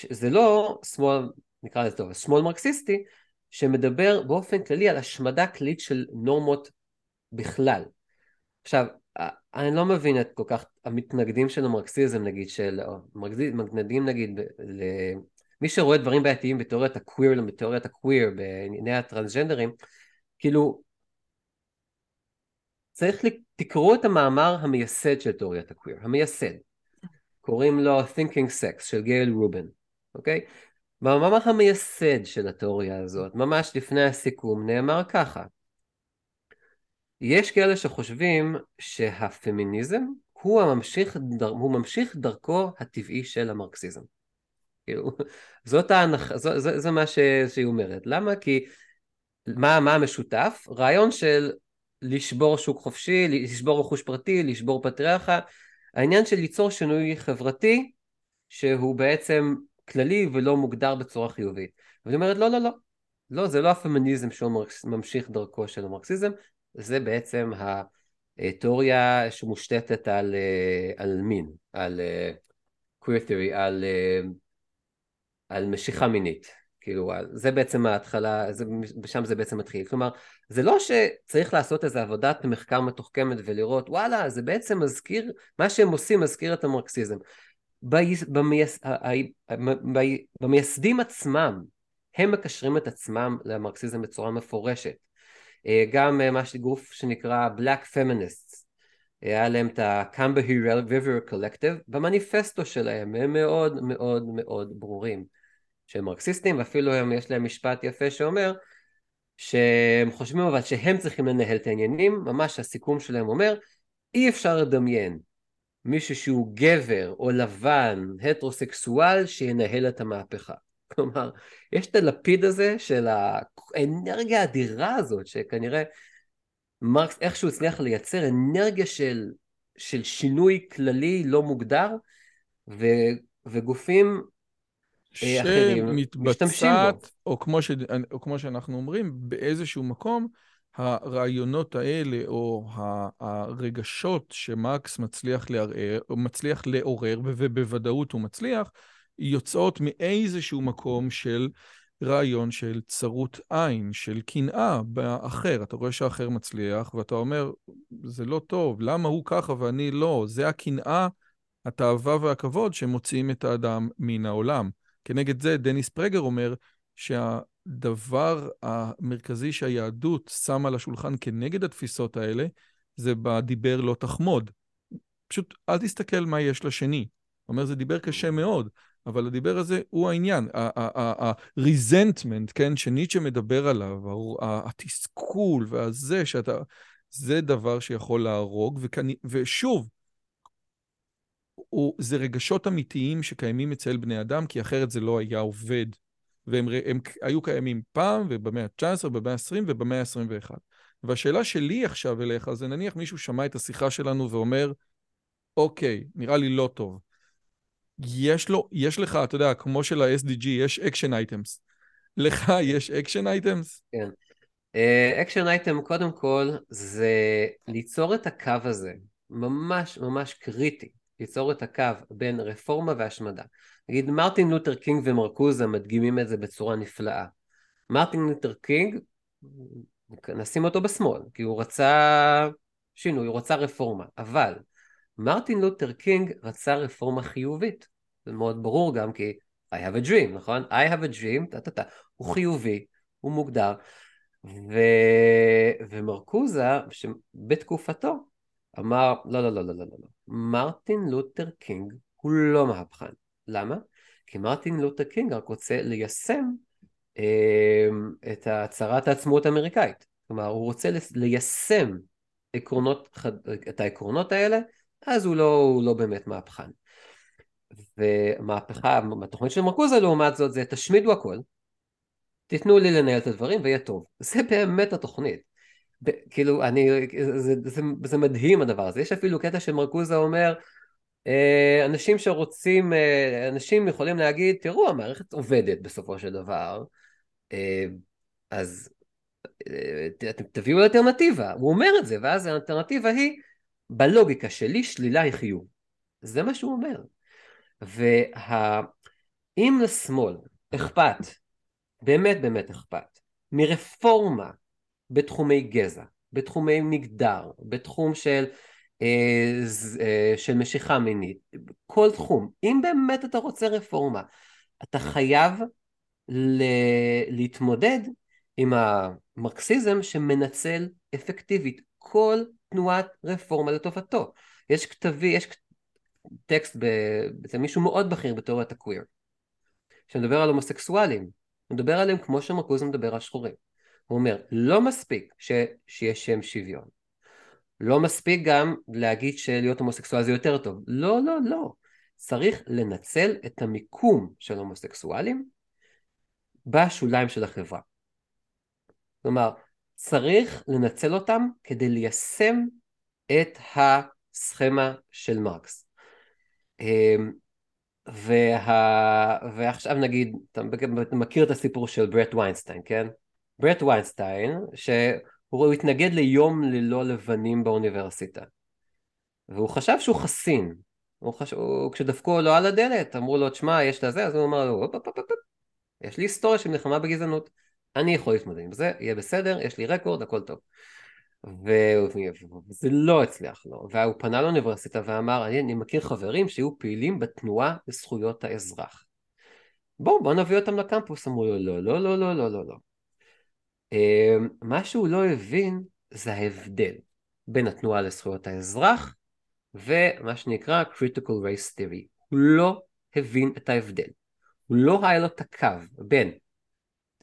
זה לא שמאל, נקרא לזה טוב, שמאל מרקסיסטי, שמדבר באופן כללי על השמדה כללית של נורמות בכלל. עכשיו, אני לא מבין את כל כך המתנגדים של המרקסיזם נגיד, של מתנגדים נגיד, ל... מי שרואה דברים בעייתיים בתיאוריית הקוויר, בתיאוריית הקוויר, בענייני הטרנסג'נדרים, כאילו, צריך, תקראו את המאמר המייסד של תיאוריית הקוויר, המייסד. קוראים לו Thinking Sex של גייל רובן, אוקיי? במאמר המייסד של התיאוריה הזאת, ממש לפני הסיכום, נאמר ככה: יש כאלה שחושבים שהפמיניזם הוא הממשיך, הוא ממשיך דרכו הטבעי של המרקסיזם. כאילו, זאת ההנחה, זה, זה, זה מה ש, שהיא אומרת. למה? כי מה, מה המשותף? רעיון של לשבור שוק חופשי, לשבור רכוש פרטי, לשבור פטריארכה, העניין של ליצור שינוי חברתי שהוא בעצם כללי ולא מוגדר בצורה חיובית. ואני אומרת לא לא לא, לא זה לא הפמיניזם שהוא ממשיך דרכו של המרקסיזם, זה בעצם התיאוריה שמושתתת על, על מין, על queer theory, על, על משיכה מינית. כאילו, זה בעצם ההתחלה, זה, שם זה בעצם מתחיל. כלומר, זה לא שצריך לעשות איזו עבודת מחקר מתוחכמת ולראות, וואלה, זה בעצם מזכיר, מה שהם עושים מזכיר את המרקסיזם. במייס, במייסדים עצמם, הם מקשרים את עצמם למרקסיזם בצורה מפורשת. אה, גם אה, מה שגוף שנקרא Black Feminists, היה להם את ה-Camberhy River Collective, במניפסטו שלהם הם מאוד מאוד מאוד ברורים. שהם מרקסיסטים, ואפילו הם, יש להם משפט יפה שאומר שהם חושבים אבל שהם צריכים לנהל את העניינים, ממש הסיכום שלהם אומר, אי אפשר לדמיין מישהו שהוא גבר או לבן, הטרוסקסואל, שינהל את המהפכה. *laughs* כלומר, יש את הלפיד הזה של האנרגיה האדירה הזאת, שכנראה מרקס איכשהו הצליח לייצר אנרגיה של, של שינוי כללי לא מוגדר, ו, וגופים שמתבצעת, או כמו, ש... או כמו שאנחנו אומרים, באיזשהו מקום, הרעיונות האלה, או הרגשות שמקס מצליח לערער, מצליח לעורר, ובוודאות הוא מצליח, יוצאות מאיזשהו מקום של רעיון של צרות עין, של קנאה באחר. אתה רואה שהאחר מצליח, ואתה אומר, זה לא טוב, למה הוא ככה ואני לא? זה הקנאה, התאווה והכבוד שמוציאים את האדם מן העולם. כנגד זה דניס פרגר אומר שהדבר המרכזי שהיהדות שמה על השולחן כנגד התפיסות האלה, זה בדיבר לא תחמוד. פשוט אל תסתכל מה יש לשני. הוא אומר, זה דיבר קשה מאוד, אבל הדיבר הזה הוא העניין. ה-resentment, כן, שניטשה מדבר עליו, התסכול והזה שאתה... זה דבר שיכול להרוג, וכני, ושוב, הוא, זה רגשות אמיתיים שקיימים אצל בני אדם, כי אחרת זה לא היה עובד. והם הם היו קיימים פעם, ובמאה ה-19, ובמאה ה-20 ובמאה ה-21. והשאלה שלי עכשיו אליך, זה נניח מישהו שמע את השיחה שלנו ואומר, אוקיי, נראה לי לא טוב. יש לו, יש לך, אתה יודע, כמו של ה-SDG, יש action items. לך יש action items? כן. action uh, item, קודם כל, זה ליצור את הקו הזה, ממש ממש קריטי. ליצור את הקו בין רפורמה והשמדה. נגיד מרטין לותר קינג ומרקוזה מדגימים את זה בצורה נפלאה. מרטין לותר קינג, נשים אותו בשמאל, כי הוא רצה שינוי, הוא רצה רפורמה, אבל מרטין לותר קינג רצה רפורמה חיובית. זה מאוד ברור גם כי I have a dream, נכון? I have a dream, טה טה טה, הוא חיובי, הוא מוגדר. ו... ומרקוזה, שבתקופתו אמר, לא, לא, לא, לא, לא, לא, מרטין לותר קינג הוא לא מהפכן. למה? כי מרטין לותר קינג רק רוצה ליישם אה, את הצהרת העצמאות האמריקאית. כלומר, הוא רוצה ליישם עקרונות, את העקרונות האלה, אז הוא לא, הוא לא באמת מהפכן. ומהפכה, התוכנית של מרקוזה לעומת זאת זה תשמידו הכל, תיתנו לי לנהל את הדברים ויהיה טוב. זה באמת התוכנית. כאילו, אני, זה, זה, זה מדהים הדבר הזה. יש אפילו קטע שמרקוזה אומר, אה, אנשים שרוצים, אה, אנשים יכולים להגיד, תראו, המערכת עובדת בסופו של דבר, אה, אז אתם תביאו אלטרנטיבה. הוא אומר את זה, ואז האלטרנטיבה היא, בלוגיקה שלי, שלילה היא חיוב. זה מה שהוא אומר. ואם לשמאל אכפת, באמת באמת אכפת, מרפורמה בתחומי גזע, בתחומי מגדר, בתחום של, אה, אה, של משיכה מינית, כל תחום, אם באמת אתה רוצה רפורמה, אתה חייב ל- להתמודד עם המרקסיזם שמנצל אפקטיבית כל תנועת רפורמה לטובתו. יש כתבי, יש טקסט אצל מישהו מאוד בכיר בתיאוריית הקוויר, שמדבר על הומוסקסואלים, מדבר עליהם כמו שמרקוז מדבר על שחורים. הוא אומר, לא מספיק ש... שיש שם שוויון. לא מספיק גם להגיד שלהיות הומוסקסואל זה יותר טוב. לא, לא, לא. צריך לנצל את המיקום של הומוסקסואלים בשוליים של החברה. כלומר, צריך לנצל אותם כדי ליישם את הסכמה של מרקס. אמ, וה... ועכשיו נגיד, אתה מכיר את הסיפור של ברט ויינסטין, כן? ברט ויינסטין, שהוא התנגד ליום ללא לבנים באוניברסיטה. והוא חשב שהוא חסין. הוא חשב, הוא, כשדפקו לו על הדלת, אמרו לו, תשמע, יש לזה, אז הוא אמר לו, הופ, הופ, הופ, הופ, יש לי היסטוריה של מלחמה בגזענות. אני יכול להתמודד עם זה, יהיה בסדר, יש לי רקורד, הכל טוב. וזה לא הצליח לו, והוא פנה לאוניברסיטה ואמר, אני, אני מכיר חברים שהיו פעילים בתנועה לזכויות האזרח. בואו, בואו נביא אותם לקמפוס. אמרו לו, לא, לא, לא, לא, לא, לא, לא. אמ, מה שהוא לא הבין זה ההבדל בין התנועה לזכויות האזרח ומה שנקרא critical race theory. הוא לא הבין את ההבדל. הוא לא היה לו את הקו בין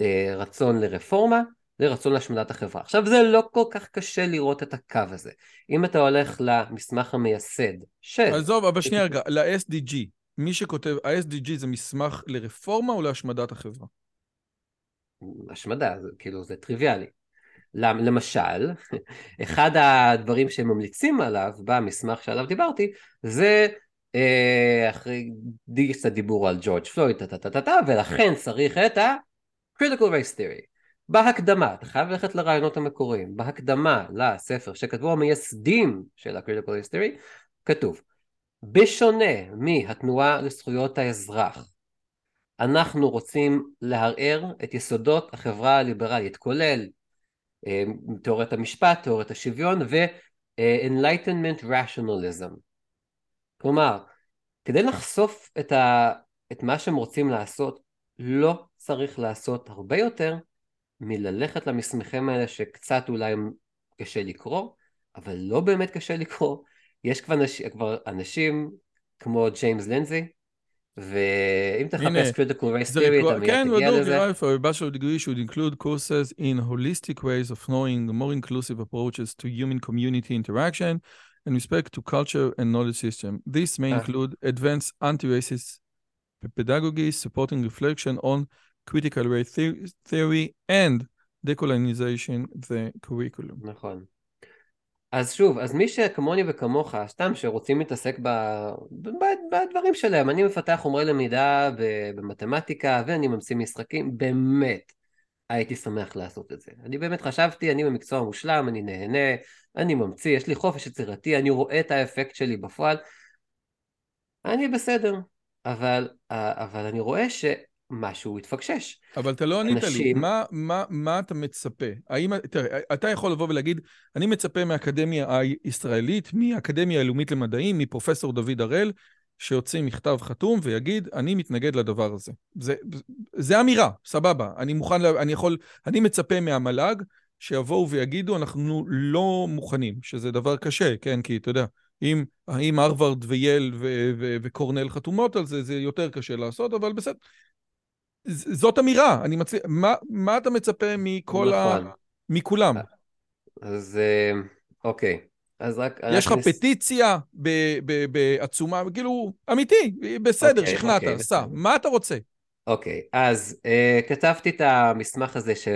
אה, רצון לרפורמה לרצון להשמדת החברה. עכשיו זה לא כל כך קשה לראות את הקו הזה. אם אתה הולך למסמך המייסד של... עזוב, אבל שנייה רגע, ל-SDG, מי שכותב, ה-SDG זה מסמך לרפורמה או להשמדת החברה? השמדה, זה, כאילו זה טריוויאלי. למשל, *laughs* אחד הדברים שהם ממליצים עליו במסמך שעליו דיברתי, זה אה, אחרי קצת דיבור על ג'ורג' פלויד, ולכן צריך את ה-critical race theory. בהקדמה, אתה חייב ללכת לרעיונות המקוריים, בהקדמה לספר שכתבו המייסדים של ה-critical history, כתוב, בשונה מהתנועה לזכויות האזרח, אנחנו רוצים לערער את יסודות החברה הליברלית, כולל אה, תיאוריית המשפט, תיאוריית השוויון ו-enlightenment rationalism. כלומר, כדי לחשוף את, ה, את מה שהם רוצים לעשות, לא צריך לעשות הרבה יותר מללכת למסמכים האלה שקצת אולי קשה לקרוא, אבל לא באמת קשה לקרוא. יש כבר, אנש, כבר אנשים כמו ג'יימס לינדזי, ואם תחפש critical race theory, אתה מיד כן, תגיע לזה. כן, בדיוק, a bachelor degree should include courses in holistic ways of knowing more inclusive approaches to human community interaction and respect to culture and knowledge system. This may include advanced anti-racist pedagogy, supporting reflection on critical race theory and decolonization the curriculum. נכון. אז שוב, אז מי שכמוני וכמוך, סתם שרוצים להתעסק ב... ב... בדברים שלהם, אני מפתח חומרי למידה במתמטיקה ואני ממציא משחקים, באמת הייתי שמח לעשות את זה. אני באמת חשבתי, אני במקצוע מושלם, אני נהנה, אני ממציא, יש לי חופש יצירתי, אני רואה את האפקט שלי בפועל, אני בסדר, אבל, אבל אני רואה ש... משהו התפקשש. אבל אתה לא ענית אנשים... לי, מה, מה, מה אתה מצפה? האם, תראה, אתה יכול לבוא ולהגיד, אני מצפה מהאקדמיה הישראלית, מהאקדמיה הלאומית למדעים, מפרופסור דוד הראל, שיוציא מכתב חתום ויגיד, אני מתנגד לדבר הזה. זה, זה אמירה, סבבה. אני מוכן, אני יכול, אני מצפה מהמל"ג שיבואו ויגידו, אנחנו לא מוכנים, שזה דבר קשה, כן? כי אתה יודע, אם, אם הרווארד וייל ו- ו- וקורנל חתומות על זה, זה יותר קשה לעשות, אבל בסדר. זאת אמירה, אני מצליח... מה, מה אתה מצפה מכל נכון. ה... מכולם? אז אה, אוקיי. אז רק... יש לך נכנס... פטיציה בעצומה, כאילו, אמיתי, בסדר, אוקיי, שכנעת, אוקיי, סע, מה אתה רוצה? אוקיי, אז uh, כתבתי את המסמך הזה ש...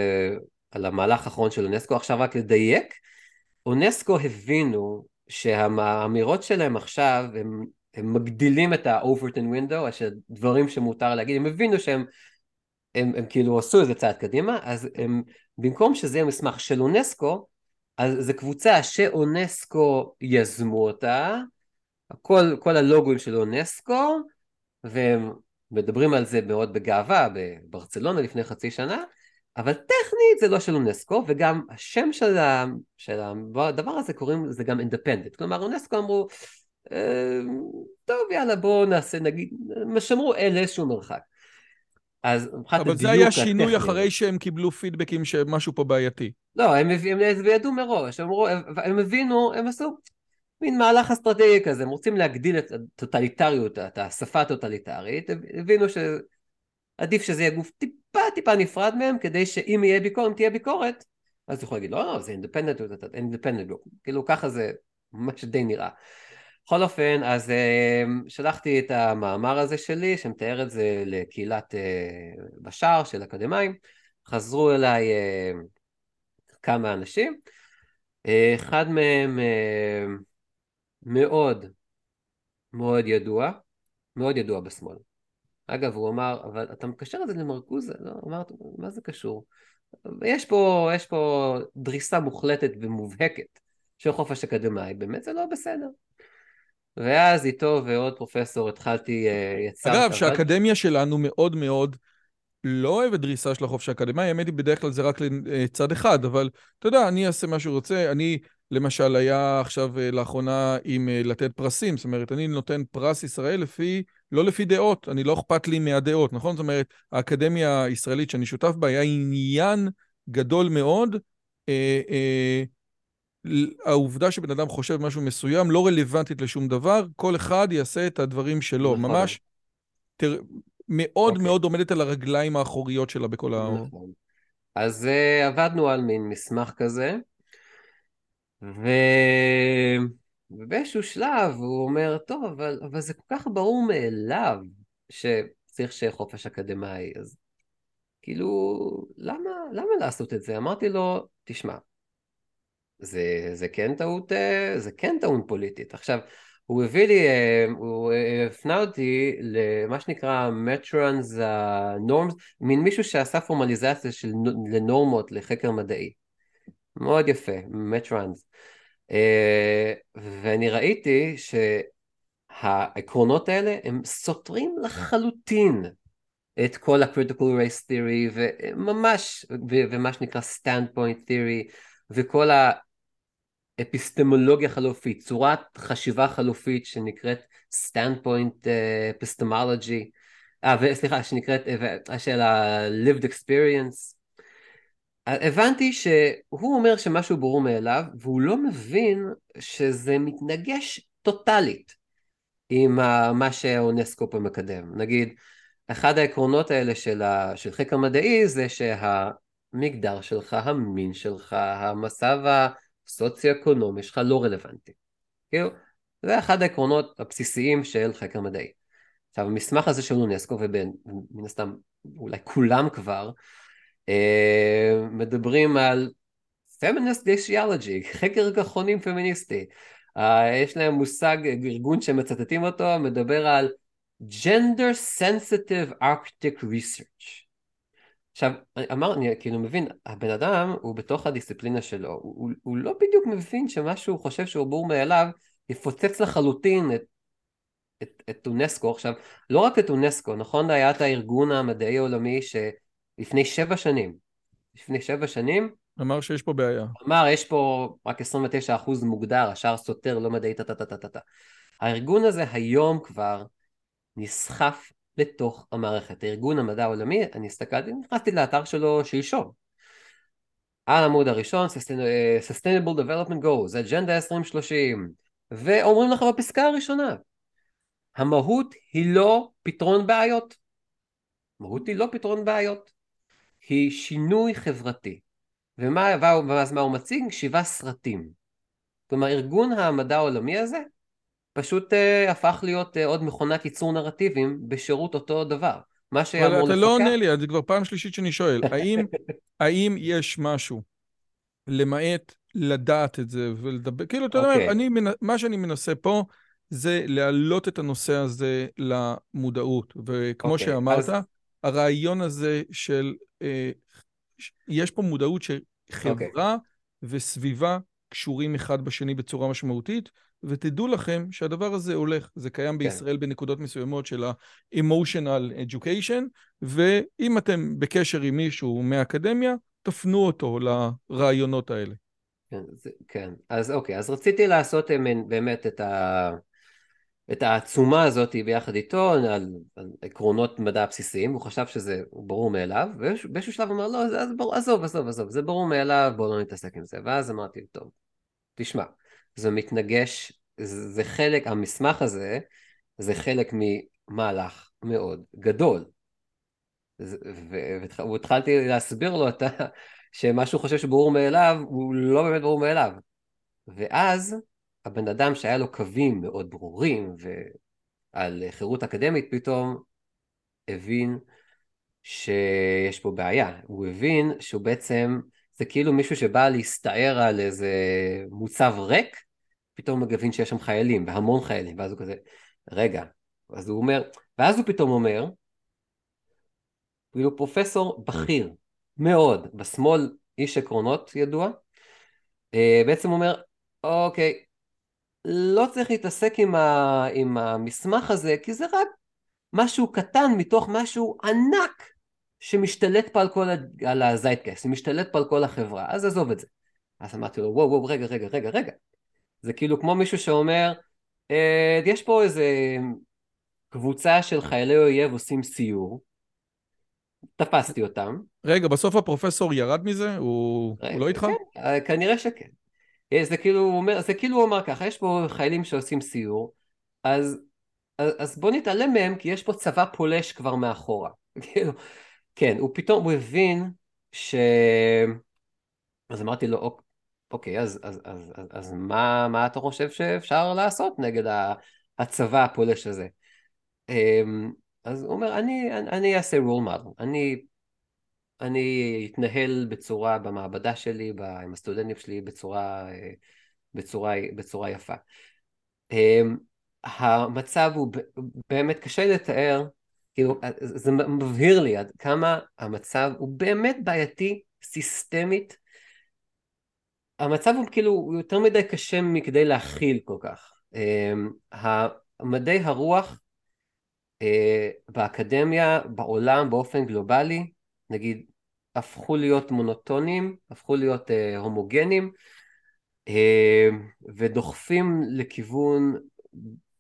על המהלך האחרון של אונסקו, עכשיו רק לדייק, אונסקו הבינו שהאמירות שלהם עכשיו, הם, הם מגדילים את ה-overton window, הדברים שמותר להגיד, הם הבינו שהם הם, הם כאילו עשו איזה צעד קדימה, אז הם, במקום שזה יהיה מסמך של אונסקו, אז זו קבוצה שאונסקו יזמו אותה, כל, כל הלוגוים של אונסקו, והם מדברים על זה מאוד בגאווה בברצלונה לפני חצי שנה, אבל טכנית זה לא של אונסקו, וגם השם של, ה, של הדבר הזה קוראים, זה גם אינדפנדנט. כלומר, אונסקו אמרו, אה, טוב, יאללה, בואו נעשה, נגיד, שמרו אל איזשהו מרחק. אז מבחינת אבל זה היה שינוי אחרי שהם קיבלו פידבקים שמשהו פה בעייתי. לא, הם, הם, הם ידעו מראש, הם, הם, הבינו, הם עשו מין מהלך אסטרטגי כזה, הם רוצים להגדיל את הטוטליטריות, את השפה הטוטליטרית, הבינו שעדיף שזה יהיה גוף טיפה טיפה נפרד מהם, כדי שאם יהיה ביקורת, אם תהיה ביקורת, אז יכול להגיד, לא, לא, זה אינדפנדנט, אינדפנדנט, כאילו ככה זה ממש די נראה. בכל אופן, אז uh, שלחתי את המאמר הזה שלי, שמתאר את זה לקהילת uh, בשער של אקדמאים, חזרו אליי uh, כמה אנשים, אחד מהם מאוד מאוד ידוע, מאוד ידוע בשמאל. אגב, הוא אמר, אבל אתה מקשר את זה למרקוזה? לא, אמרתי, מה זה קשור? יש פה, יש פה דריסה מוחלטת ומובהקת של חופש אקדמאי, באמת זה לא בסדר. ואז איתו ועוד פרופסור התחלתי, אה, יצר... אגב, שהאקדמיה שלנו מאוד מאוד לא אוהבת דריסה של החופש האקדמי, האמת היא בדרך כלל זה רק לצד אחד, אבל אתה יודע, אני אעשה מה שרוצה, אני למשל היה עכשיו אה, לאחרונה עם אה, לתת פרסים, זאת אומרת, אני נותן פרס ישראל לפי, לא לפי דעות, אני לא אכפת לי מהדעות, נכון? זאת אומרת, האקדמיה הישראלית שאני שותף בה היה עניין גדול מאוד, אה, אה, העובדה שבן אדם חושב משהו מסוים לא רלוונטית לשום דבר, כל אחד יעשה את הדברים שלו, נכון. ממש תר... מאוד okay. אוקיי. מאוד עומדת על הרגליים האחוריות שלה בכל ה... נכון. אז uh, עבדנו על מין מסמך כזה, ו... ובאיזשהו שלב הוא אומר, טוב, אבל, אבל זה כל כך ברור מאליו שצריך שיהיה חופש אקדמאי, אז כאילו, למה, למה לעשות את זה? אמרתי לו, תשמע, זה, זה כן טעות, אה, זה כן טעון פוליטית. עכשיו, הוא הביא לי, אה, הוא אה, הפנה אותי למה שנקרא מטרונס נורמס, מין מישהו שעשה פורמליזציה של, לנורמות לחקר מדעי. מאוד יפה, מטרונס. ואני ראיתי שהעקרונות האלה הם סותרים לחלוטין את כל ה-critical race theory וממש, ומה שנקרא standpoint theory וכל אפיסטמולוגיה חלופית, צורת חשיבה חלופית שנקראת standpoint uh, epistemology, אה, סליחה, שנקראת, uh, של ה-lived experience. הבנתי שהוא אומר שמשהו ברור מאליו, והוא לא מבין שזה מתנגש טוטאלית עם מה שאונסקו פה מקדם. נגיד, אחד העקרונות האלה של, ה, של חקר מדעי זה שהמגדר שלך, המין שלך, המצב הסוציו-אקונומי שלך לא רלוונטי. כאילו, זה אחד העקרונות הבסיסיים של חקר מדעי. עכשיו, המסמך הזה של אונסקו, ומן הסתם אולי כולם כבר, אה, מדברים על feminist desiology, חקר גחונים פמיניסטי. אה, יש להם מושג, ארגון שמצטטים אותו, מדבר על gender sensitive arctic research. עכשיו, אמר, אני כאילו מבין, הבן אדם הוא בתוך הדיסציפלינה שלו, הוא, הוא לא בדיוק מבין שמה שהוא חושב שהוא בור מאליו, יפוצץ לחלוטין את, את, את אונסקו. עכשיו, לא רק את אונסקו, נכון? היה את הארגון המדעי העולמי שלפני שבע שנים, לפני שבע שנים, אמר שיש פה בעיה. אמר, יש פה רק 29% מוגדר, השאר סותר, לא מדעי טה טה טה טה טה. הארגון הזה היום כבר נסחף לתוך המערכת. ארגון המדע העולמי, אני הסתכלתי, נכנסתי לאתר שלו שלשום. על העמוד הראשון, Sustainable Development Goals, Agenda 2030, ואומרים לך בפסקה הראשונה, המהות היא לא פתרון בעיות. המהות היא לא פתרון בעיות, היא שינוי חברתי. ומה, ואז מה הוא מציג? שבעה סרטים. כלומר, ארגון המדע העולמי הזה פשוט uh, הפך להיות uh, עוד מכונת ייצור נרטיבים בשירות אותו דבר. מה שהיה אמור לפקח... אבל אתה לא עונה לי, זה כבר פעם שלישית שאני שואל. האם, *laughs* האם יש משהו, למעט לדעת את זה ולדבר, כאילו, אתה יודע, okay. אני, מה שאני מנסה פה זה להעלות את הנושא הזה למודעות. וכמו okay, אוקיי, שאמרת, אז... הרעיון הזה של, אה, יש פה מודעות שחברה okay. וסביבה קשורים אחד בשני בצורה משמעותית, ותדעו לכם שהדבר הזה הולך, זה קיים כן. בישראל בנקודות מסוימות של ה-emotional education, ואם אתם בקשר עם מישהו מהאקדמיה, תפנו אותו לרעיונות האלה. כן, זה, כן. אז אוקיי, אז רציתי לעשות באמת את, ה, את העצומה הזאת ביחד איתו על, על עקרונות מדע בסיסיים, הוא חשב שזה ברור מאליו, ובאיזשהו שלב הוא אמר, לא, זה, ברור, עזוב, עזוב, עזוב, זה ברור מאליו, בואו לא נתעסק עם זה. ואז אמרתי, טוב, תשמע, זה מתנגש, זה, חלק, המסמך הזה, זה חלק ממהלך מאוד גדול. והתחלתי להסביר לו את ה... שמה שהוא חושב שברור מאליו, הוא לא באמת ברור מאליו. ואז הבן אדם שהיה לו קווים מאוד ברורים ועל חירות אקדמית פתאום הבין שיש פה בעיה. הוא הבין שהוא בעצם, זה כאילו מישהו שבא להסתער על איזה מוצב ריק, פתאום מבין שיש שם חיילים, והמון חיילים, ואז הוא כזה, רגע, אז הוא אומר, ואז הוא פתאום אומר, כאילו פרופסור בכיר מאוד בשמאל, איש עקרונות ידוע, אה, בעצם אומר, אוקיי, לא צריך להתעסק עם, ה, עם המסמך הזה, כי זה רק משהו קטן מתוך משהו ענק שמשתלט פה על כל, על הזייטקייסט, משתלט פה על כל החברה, אז עזוב את זה. אז אמרתי לו, וואו, וואו, רגע, רגע, רגע, רגע. זה כאילו כמו מישהו שאומר, אה, יש פה איזה קבוצה של חיילי אויב עושים סיור, תפסתי אותם. רגע, בסוף הפרופסור ירד מזה? הוא, רגע, הוא לא איתך? כן, אה, כנראה שכן. אה, זה כאילו, הוא אומר, זה כאילו הוא אמר ככה, יש פה חיילים שעושים סיור, אז, אז, אז בוא נתעלם מהם, כי יש פה צבא פולש כבר מאחורה. *laughs* כאילו, כן, הוא פתאום, הוא הבין ש... אז אמרתי לו, אוקיי, אז, אז, אז, אז, אז מה, מה אתה חושב שאפשר לעשות נגד הצבא הפולש הזה? אמ, אז הוא אומר, אני, אני אעשה רול מודל, אני, אני אתנהל בצורה, במעבדה שלי, עם הסטודנטים שלי, בצורה, בצורה, בצורה יפה. אמ, המצב הוא באמת קשה לתאר, כאילו, זה מבהיר לי עד כמה המצב הוא באמת בעייתי, סיסטמית. המצב הוא כאילו יותר מדי קשה מכדי להכיל כל כך. אמ, מדעי הרוח אה, באקדמיה, בעולם, באופן גלובלי, נגיד, הפכו להיות מונוטונים, הפכו להיות אה, הומוגנים, אה, ודוחפים לכיוון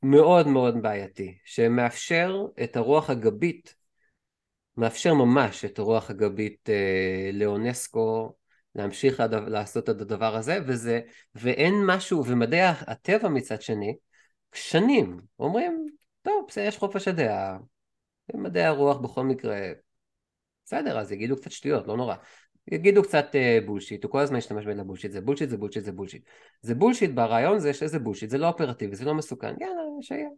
מאוד מאוד בעייתי, שמאפשר את הרוח הגבית, מאפשר ממש את הרוח הגבית לאונסקו להמשיך לעשות את הדבר הזה, וזה, ואין משהו, ומדעי הטבע מצד שני, שנים אומרים טוב, בסדר, יש חופש הדעה. מדעי הרוח בכל מקרה, בסדר, אז יגידו קצת שטויות, לא נורא. יגידו קצת בולשיט, הוא כל הזמן ישתמש במילה בולשיט, זה בולשיט, זה בולשיט, זה בולשיט. זה בולשיט ברעיון זה שזה בולשיט, זה לא אופרטיבי, זה לא מסוכן, יאללה, שיהיה.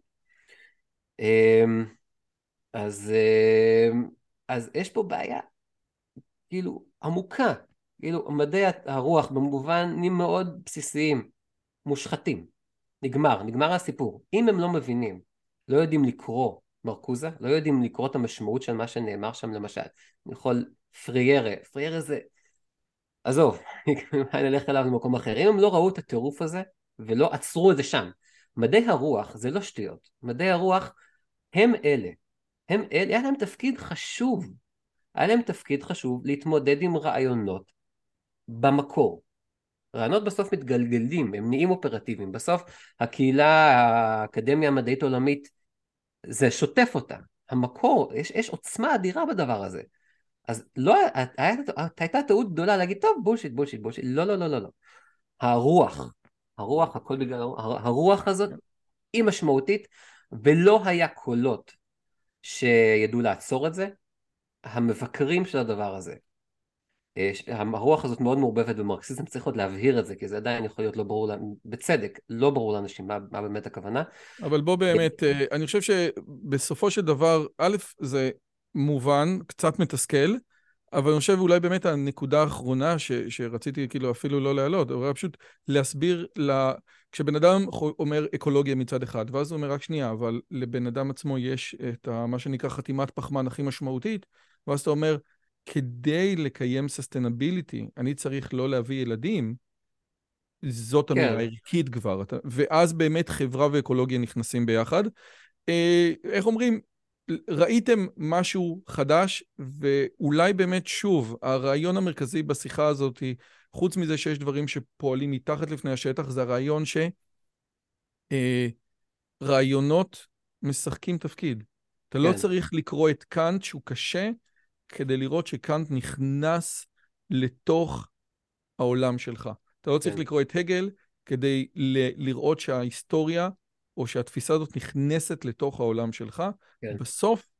אממ, אז, אה, אז יש פה בעיה, כאילו, עמוקה. כאילו, מדעי הרוח במובנים מאוד בסיסיים, מושחתים. נגמר, נגמר הסיפור. אם הם לא מבינים לא יודעים לקרוא מרקוזה, לא יודעים לקרוא את המשמעות של מה שנאמר שם למשל. אני יכול פריירה, פריירה זה... עזוב, *laughs* אני אלך אליו למקום אחר. אם הם לא ראו את הטירוף הזה ולא עצרו את זה שם, מדעי הרוח זה לא שטויות. מדעי הרוח הם אלה. הם אלה, היה להם תפקיד חשוב. היה להם תפקיד חשוב להתמודד עם רעיונות במקור. רעיונות בסוף מתגלגלים, הם נהיים אופרטיביים. בסוף הקהילה, האקדמיה המדעית העולמית, זה שוטף אותה. המקור, יש, יש עוצמה אדירה בדבר הזה. אז לא, הייתה טעות גדולה להגיד, טוב, בולשיט, בולשיט, בולשיט. לא, לא, לא, לא, לא. הרוח, הרוח, הכל בגלל, הרוח הזאת היא משמעותית, ולא היה קולות שידעו לעצור את זה. המבקרים של הדבר הזה, אה, הרוח הזאת מאוד מעורבבת במרקסיזם, צריך עוד להבהיר את זה, כי זה עדיין יכול להיות לא ברור, בצדק, לא ברור לאנשים מה, מה באמת הכוונה. אבל בוא באמת, אה, אני חושב שבסופו של דבר, א', זה מובן, קצת מתסכל, אבל אני חושב אולי באמת הנקודה האחרונה ש, שרציתי כאילו אפילו לא להעלות, אבל פשוט להסביר, לה... כשבן אדם אומר אקולוגיה מצד אחד, ואז הוא אומר רק שנייה, אבל לבן אדם עצמו יש את ה, מה שנקרא חתימת פחמן הכי משמעותית, ואז אתה אומר, כדי לקיים ססטנביליטי, אני צריך לא להביא ילדים, זאת כן. אמירה ערכית כבר, ואז באמת חברה ואקולוגיה נכנסים ביחד. אה, איך אומרים, ראיתם משהו חדש, ואולי באמת שוב, הרעיון המרכזי בשיחה הזאת, חוץ מזה שיש דברים שפועלים מתחת לפני השטח, זה הרעיון שרעיונות אה, משחקים תפקיד. אתה לא כן. לא צריך לקרוא את קאנט שהוא קשה, כדי לראות שקאנט נכנס לתוך העולם שלך. אתה לא צריך כן. לקרוא את הגל כדי ל- לראות שההיסטוריה או שהתפיסה הזאת נכנסת לתוך העולם שלך. כן. בסוף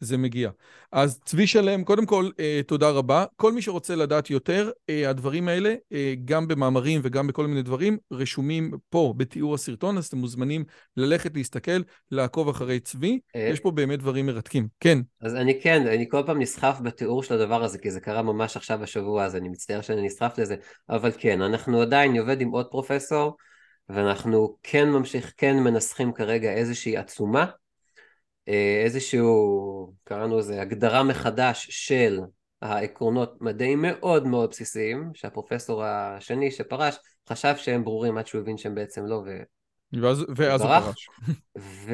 זה מגיע. אז צבי שלם, קודם כל, אה, תודה רבה. כל מי שרוצה לדעת יותר, אה, הדברים האלה, אה, גם במאמרים וגם בכל מיני דברים, רשומים פה בתיאור הסרטון, אז אתם מוזמנים ללכת להסתכל, לעקוב אחרי צבי. אה... יש פה באמת דברים מרתקים. כן. אז אני כן, אני כל פעם נסחף בתיאור של הדבר הזה, כי זה קרה ממש עכשיו בשבוע, אז אני מצטער שאני נסחף לזה, אבל כן, אנחנו עדיין, אני עובד עם עוד פרופסור, ואנחנו כן ממשיך, כן מנסחים כרגע איזושהי עצומה. אה, איזשהו, קראנו לזה הגדרה מחדש של העקרונות מדעיים מאוד מאוד בסיסיים, שהפרופסור השני שפרש חשב שהם ברורים עד שהוא הבין שהם בעצם לא, ו... ואז, ואז הוא פרש. ו...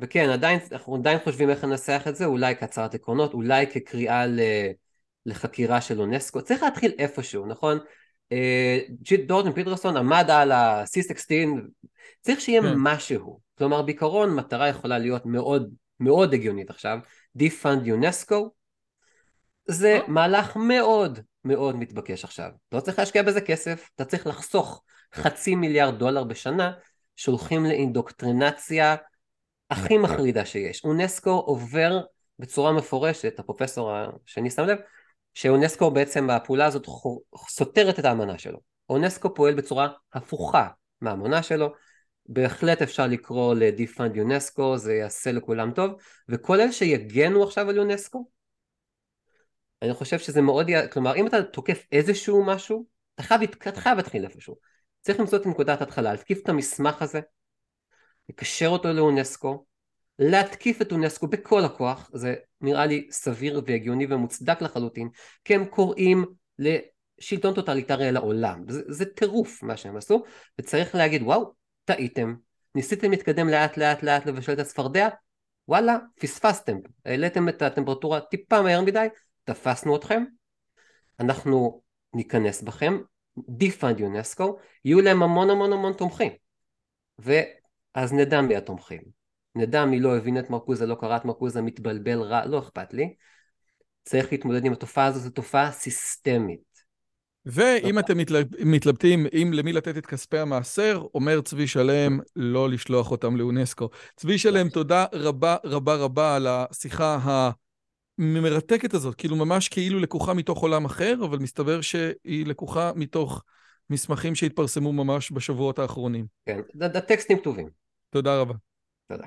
וכן, עדיין, אנחנו עדיין חושבים איך לנסח את זה, אולי כהצהרת עקרונות, אולי כקריאה ל... לחקירה של אונסקו, צריך להתחיל איפשהו, נכון? דורטון פיטרסון עמד על ה-C16, צריך שיהיה כן. משהו. כלומר בעיקרון מטרה יכולה להיות מאוד מאוד הגיונית עכשיו, Defund UNESCO זה oh. מהלך מאוד מאוד מתבקש עכשיו. לא צריך להשקיע בזה כסף, אתה צריך לחסוך חצי מיליארד דולר בשנה שהולכים לאינדוקטרינציה הכי מחרידה שיש. אונסקו עובר בצורה מפורשת, הפרופסור השני שם לב, שאונסקו בעצם הפעולה הזאת סותרת את האמנה שלו. אונסקו פועל בצורה הפוכה מהאמנה שלו, בהחלט אפשר לקרוא ל-Defund UNESCO, זה יעשה לכולם טוב, וכל אלה שיגנו עכשיו על יונסקו, אני חושב שזה מאוד, כלומר אם אתה תוקף איזשהו משהו, אתה חייב, אתה חייב להתחיל איפשהו. צריך למצוא את נקודת ההתחלה, להתקיף את המסמך הזה, לקשר אותו לאונסקו, להתקיף את אונסקו בכל הכוח, זה נראה לי סביר והגיוני ומוצדק לחלוטין, כי הם קוראים לשלטון טוטליטרי על העולם, זה, זה טירוף מה שהם עשו, וצריך להגיד וואו, טעיתם, ניסיתם להתקדם לאט לאט לאט לבשל את הצפרדע, וואלה, פספסתם, העליתם את הטמפרטורה טיפה מהר מדי, תפסנו אתכם, אנחנו ניכנס בכם, defund UNESCO, יהיו להם המון המון המון תומכים, ואז נדע מי התומכים, נדע מי לא הבין את מרקוזה, לא קרא את מרקוזה, מתבלבל רע, לא אכפת לי, צריך להתמודד עם התופעה הזו, זו תופעה סיסטמית. ואם אתם מתלבטים אם למי לתת את כספי המעשר, אומר צבי שלם לא לשלוח אותם לאונסקו. צבי שלם, תודה רבה רבה רבה על השיחה המרתקת הזאת, כאילו ממש כאילו לקוחה מתוך עולם אחר, אבל מסתבר שהיא לקוחה מתוך מסמכים שהתפרסמו ממש בשבועות האחרונים. כן, הטקסטים כתובים. תודה רבה. תודה.